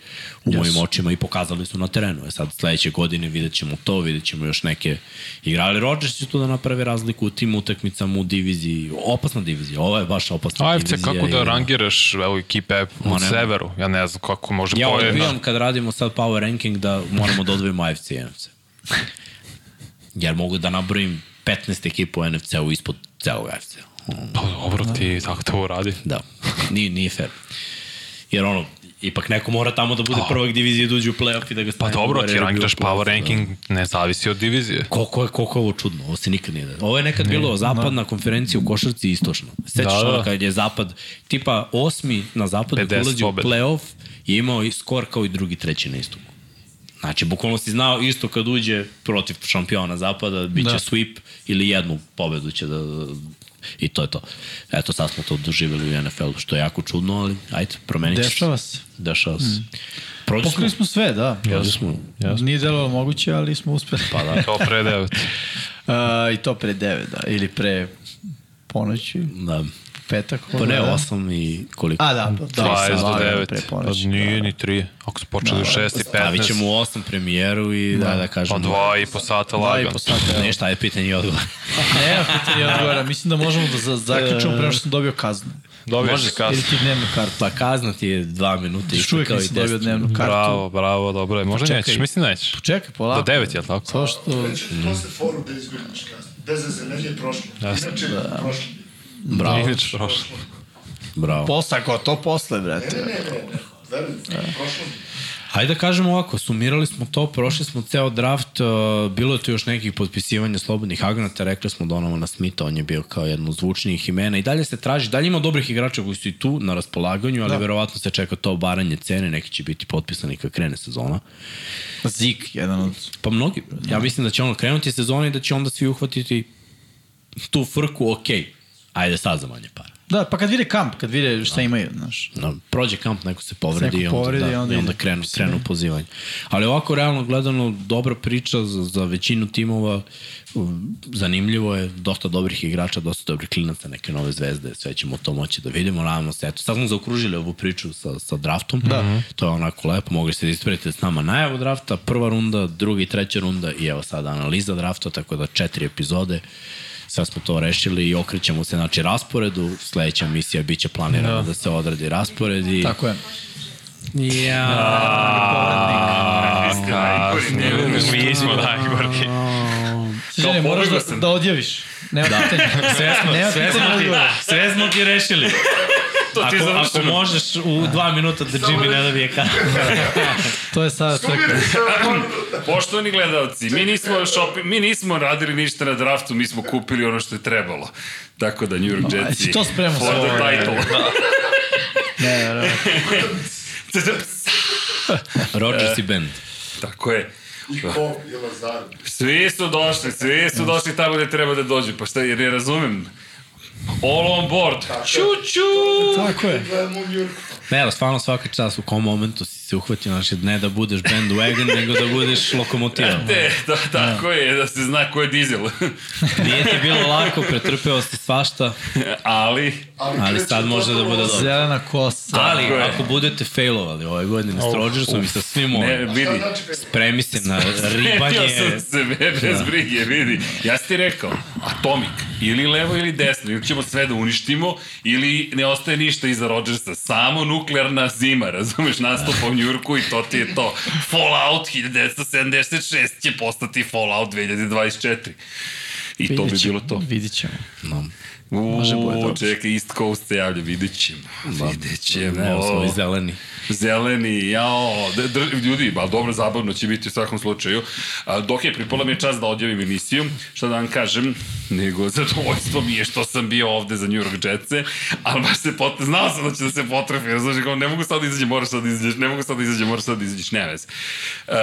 u yes. mojim očima i pokazali su na terenu. E sad sledeće godine vidjet ćemo to, vidjet ćemo još neke igre. Ali Rodgers će tu da napravi razliku u tim utakmicama u diviziji. Opasna divizija, ovo je baš opasna AFC, divizija. kako da rangiraš evo, ekipe u severu? Ja ne znam kako može Ja pojedna. odbijam kad radimo sad power ranking da moramo da odvojimo AFC i NFC. Jer mogu da nabrojim 15 ekipa u NFC-u ispod celog AFC. Pa dobro, ti tako to uradi. Da, nije, nije fair. Jer ono, ipak neko mora tamo da bude prvak divizije da uđe u playoff i da ga Pa stavi dobro, gore, ti rangiraš bio power ranking, ne zavisi od divizije. Koliko je, koliko je ovo čudno, ovo se nikad nije da. Ovo je nekad bilo zapadna konferencija u košarci i istočno. Sećaš Da, da, da. kad je zapad, tipa osmi na zapadu 50 koji ulazi u playoff je imao i skor kao i drugi, treći na istoku. Znači, bukvalno si znao isto kad uđe protiv šampiona zapada, bit će da. Da. sweep ili jednu pobedu će da... I to je to. Eto, sad smo to doživjeli u NFL-u, što je jako čudno, ali ajde, promenit će Dešava se. Dešava se. Mm. Prođe Pokrili smo sve, da. Prođe smo. Nije delovalo moguće, ali smo uspeli. Pa da. To pre devet. Uh, I to pre 9, da. Ili pre ponoći, da. Petak. Pa ne, onda. 8 i koliko? A, da, da, 20 do da, 9. Pre Pa nije da. ni 3. Ako su počeli u 6 i 15. Stavit ćemo u 8 premijeru i da, da Pa kažemo. dva i po sata Dva i lagan. po sata. evo. Ništa, je pitanje i odgovor. Nema pitanja odgovora. Mislim da možemo da za- zaključimo pre nego što sam dobio kaznu. Može si kasno. Ili ti dnevnu kartu. Pa kazna ti je 2 minuta. Još uvijek i nisam dobio 10. dnevnu kartu. Bravo, bravo, dobro je. Možda nećeš, mislim da nećeš. Čekaj, polako. Do 9 je li tako? To što... Posle foru da izgledaš kasno. Bez je prošlo. Inače, prošlo. Bravo, Inače, prošlo. bravo. Posle, ako to posle, brate. Ne, ne, ne, ne. Verujem, prošlo. Hajde da kažemo ovako, sumirali smo to, prošli smo ceo draft, uh, bilo je tu još nekih potpisivanja slobodnih agenata, rekli smo Donovana Smitha, on je bio kao jedno od zvučnijih imena i dalje se traži, dalje ima dobrih igrača koji su i tu na raspolaganju, ali da. verovatno se čeka to obaranje cene, neki će biti potpisani kad krene sezona. Zik, jedan od... Pa mnogi, brate. ja mislim da će ono krenuti sezona i da će onda svi uhvatiti tu frku, okej, okay. Ajde sad za manje para. Da, pa kad vide kamp, kad vide šta imaju, znaš. No, prođe kamp, neko se povredi neko i onda, povredi da, i onda i onda krenu, krenu pozivanje. Ali ovako realno gledano dobra priča za, za većinu timova, zanimljivo je, dosta dobrih igrača, dosta dobrih klinaca, neke nove zvezde, sve ćemo to moći da vidimo, nadamo se. Eto, sad smo zaokružili ovu priču sa, sa draftom, da. to je onako lepo, mogli ste da ispratite s nama najavu drafta, prva runda, druga i treća runda i evo sada analiza drafta, tako da četiri epizode sad smo to rešili i okrećemo se znači rasporedu, sledeća misija biće planirana da, da se odradi raspored i Tako je. Ja. Mi smo najgori. Srđane, moraš da, da odjaviš. Nema da. pitanja. Sve smo, sve smo, ti, sve smo ti rešili. To ti je Ako, ako završeno. možeš u dva minuta da Jimmy ne dobije kartu. To je sada čekaj. Poštovani gledalci, mi nismo, shopping, mi nismo radili ništa na draftu, mi smo kupili ono što je trebalo. Tako da New York Jets jesi to spremao for the title. Ne, ne, ne. Rodgers i band. Tako je. Svi su došli, svi su došli tamo gde treba da dođu. Pa šta, jer ne razumem. All on board. Ču, ču. Tako je. Ne, stvarno svaka čast u kom momentu si se uhvatio, znači ne da budeš bandwagon, nego da budeš lokomotiva. Te, da, tako je, da se zna ko je dizel. Nije ti bilo lako, pretrpeo si svašta, Ali, ali sad može da bude dobro. Zelena kosa. Ali je. ako budete failovali ove godine s Rodgersom i sa svim ne, ovim, vidi. Šta znači spremi se na ribanje, sam se, be, bez da. brige, vidi. Ja sam ti rekao, Atomic, ili levo ili desno, ili ćemo sve da uništimo, ili ne ostaje ništa iza Rodgersa, samo nuklearna zima, razumeš, nastupa u Njurku i to ti je to. Fallout 1976 će postati Fallout 2024. I to bi bilo to. Vidit ćemo. no, Uuu, Može bude dobro. čekaj, East Coast se javlja, vidjet ćemo. Vidjet ćemo. ne, smo i zeleni. zeleni, jao, dr, ljudi, ba dobro, zabavno će biti u svakom slučaju. A, dok je, pripala mi je čas da odjavim emisiju, šta da vam kažem, nego zadovoljstvo mi je što sam bio ovde za New York Jetse, ali baš se pot... znao sam da će da se potrefi, jer znaš, kao, ne mogu sad da izađem, moraš sad da izađeš, ne mogu sad da izađem, moraš sad da izađeš, ne vez. Uh,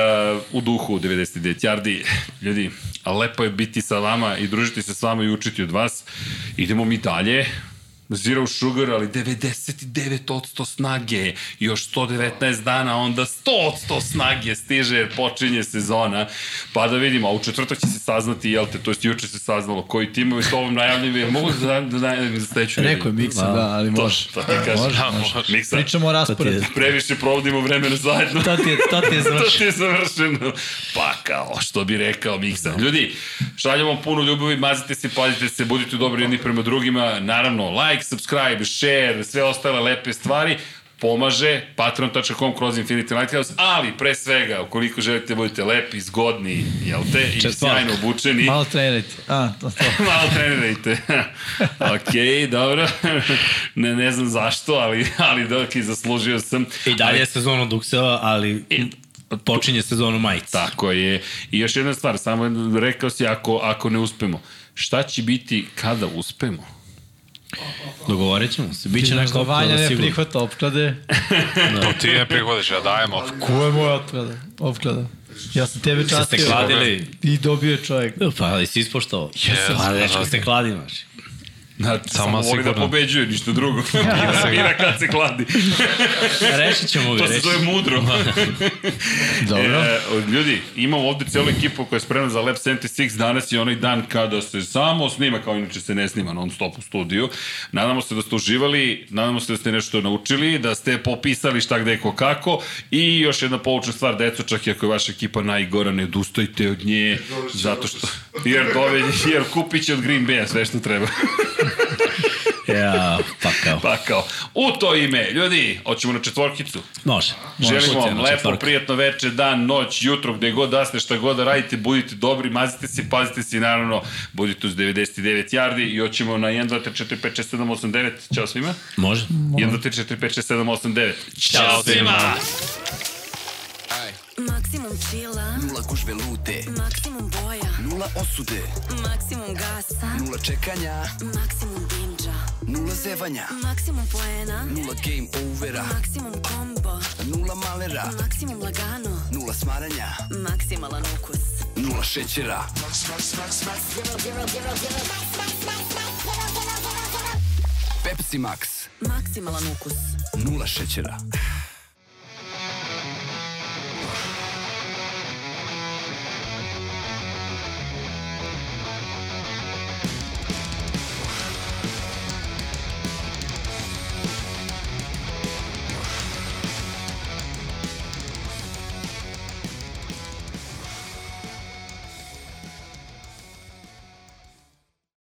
u duhu 99 yardi, ljudi, lepo je biti sa vama i družiti se s vama i učiti od vas. Idemo mi dalje, Zero sugar, ali 99% snage, još 119 dana, onda 100% snage stiže jer počinje sezona, pa da vidimo, a u četvrtak će se saznati, jel te, to jest juče se saznalo koji timovi s ovom najavljaju, jer mogu da da najavljaju za sledeću Rekao je Miksa, da, ali To, može. to ti kažem. Može, Da, može. Miksa, Pričamo o rasporedu. previše provodimo vremena zajedno. To ti je, to ti je To završeno. ti je završeno. Pa kao, što bi rekao Miksa. Ljudi, šaljamo puno ljubavi, mazite se, pazite se, budite dobri jedni prema drugima. Naravno, like, subscribe, share, sve ostale lepe stvari pomaže patreon.com kroz Infinity Lighthouse, ali pre svega, ukoliko želite da budete lepi, zgodni, jel te, i sjajno obučeni, Malo trenirajte. A, to, to. Malo trenirajte. ok, dobro. ne, ne znam zašto, ali, ali dok i zaslužio sam. I dalje je sezon od Ukseva, ali počinje sezon u majici. Tako je. I još jedna stvar, samo rekao si ako, ako ne uspemo. Šta će biti kada uspemo? Dogovorit ćemo se. Biće neka da Vanja opklada ne sigurno. prihvata opklade. To ti ne prihodiš, ja dajem off. Ko je moja opklada? Opklada. Ja sam tebe Ste častio. kladili. I dobio je čovjek. Pa, ali si ispoštovao. Jesam, Pa, da, dečko da. ste kladi, znaš. Znači, samo, Samo voli da sigurno. pobeđuje, ništa drugo. Bira, bira kad se kladi. Rešit ćemo ga, To se zove mudro. Dobro. E, ljudi, imamo ovde celu ekipu koja je spremna za Lab 76. Danas je onaj dan kada se samo snima, kao inače se ne snima non stop u studiju. Nadamo se da ste uživali, nadamo se da ste nešto naučili, da ste popisali šta gde ko kako i još jedna poučna stvar, deco, čak i ako je vaša ekipa najgora, ne odustajte od nje, zato što, jer, dove, jer kupit će od Green Bay sve što treba. Ja, pa kao. Pa kao, u to ime, ljudi, hoćemo na četvorkicu. Može. Želimo vam Može. lepo, Četvorka. prijatno veče, dan, noć, jutro, gde god da ste, šta god da radite, budite dobri, mazite se, pazite se i naravno budite uz 99 yardi i hoćemo na 1, 2, 3, 4, 5, 6, 7, 8, 9. Ćao svima. Može. 1, 2, 3, 4, 5, 6, 7, 8, 9. Ćao svima! Maksimum chilla, Nula gužve lute, maksimum boja, nula osude, maksimum gasa, nula čekanja, maksimum binđa, nula zevanja, maksimum poena, nula game overa, maksimum kombo, nula malera, maksimum lagano, nula smaranja, maksimalan ukus. nula šećera. Pepsi Max, Maksimalan ukus. nula šećera.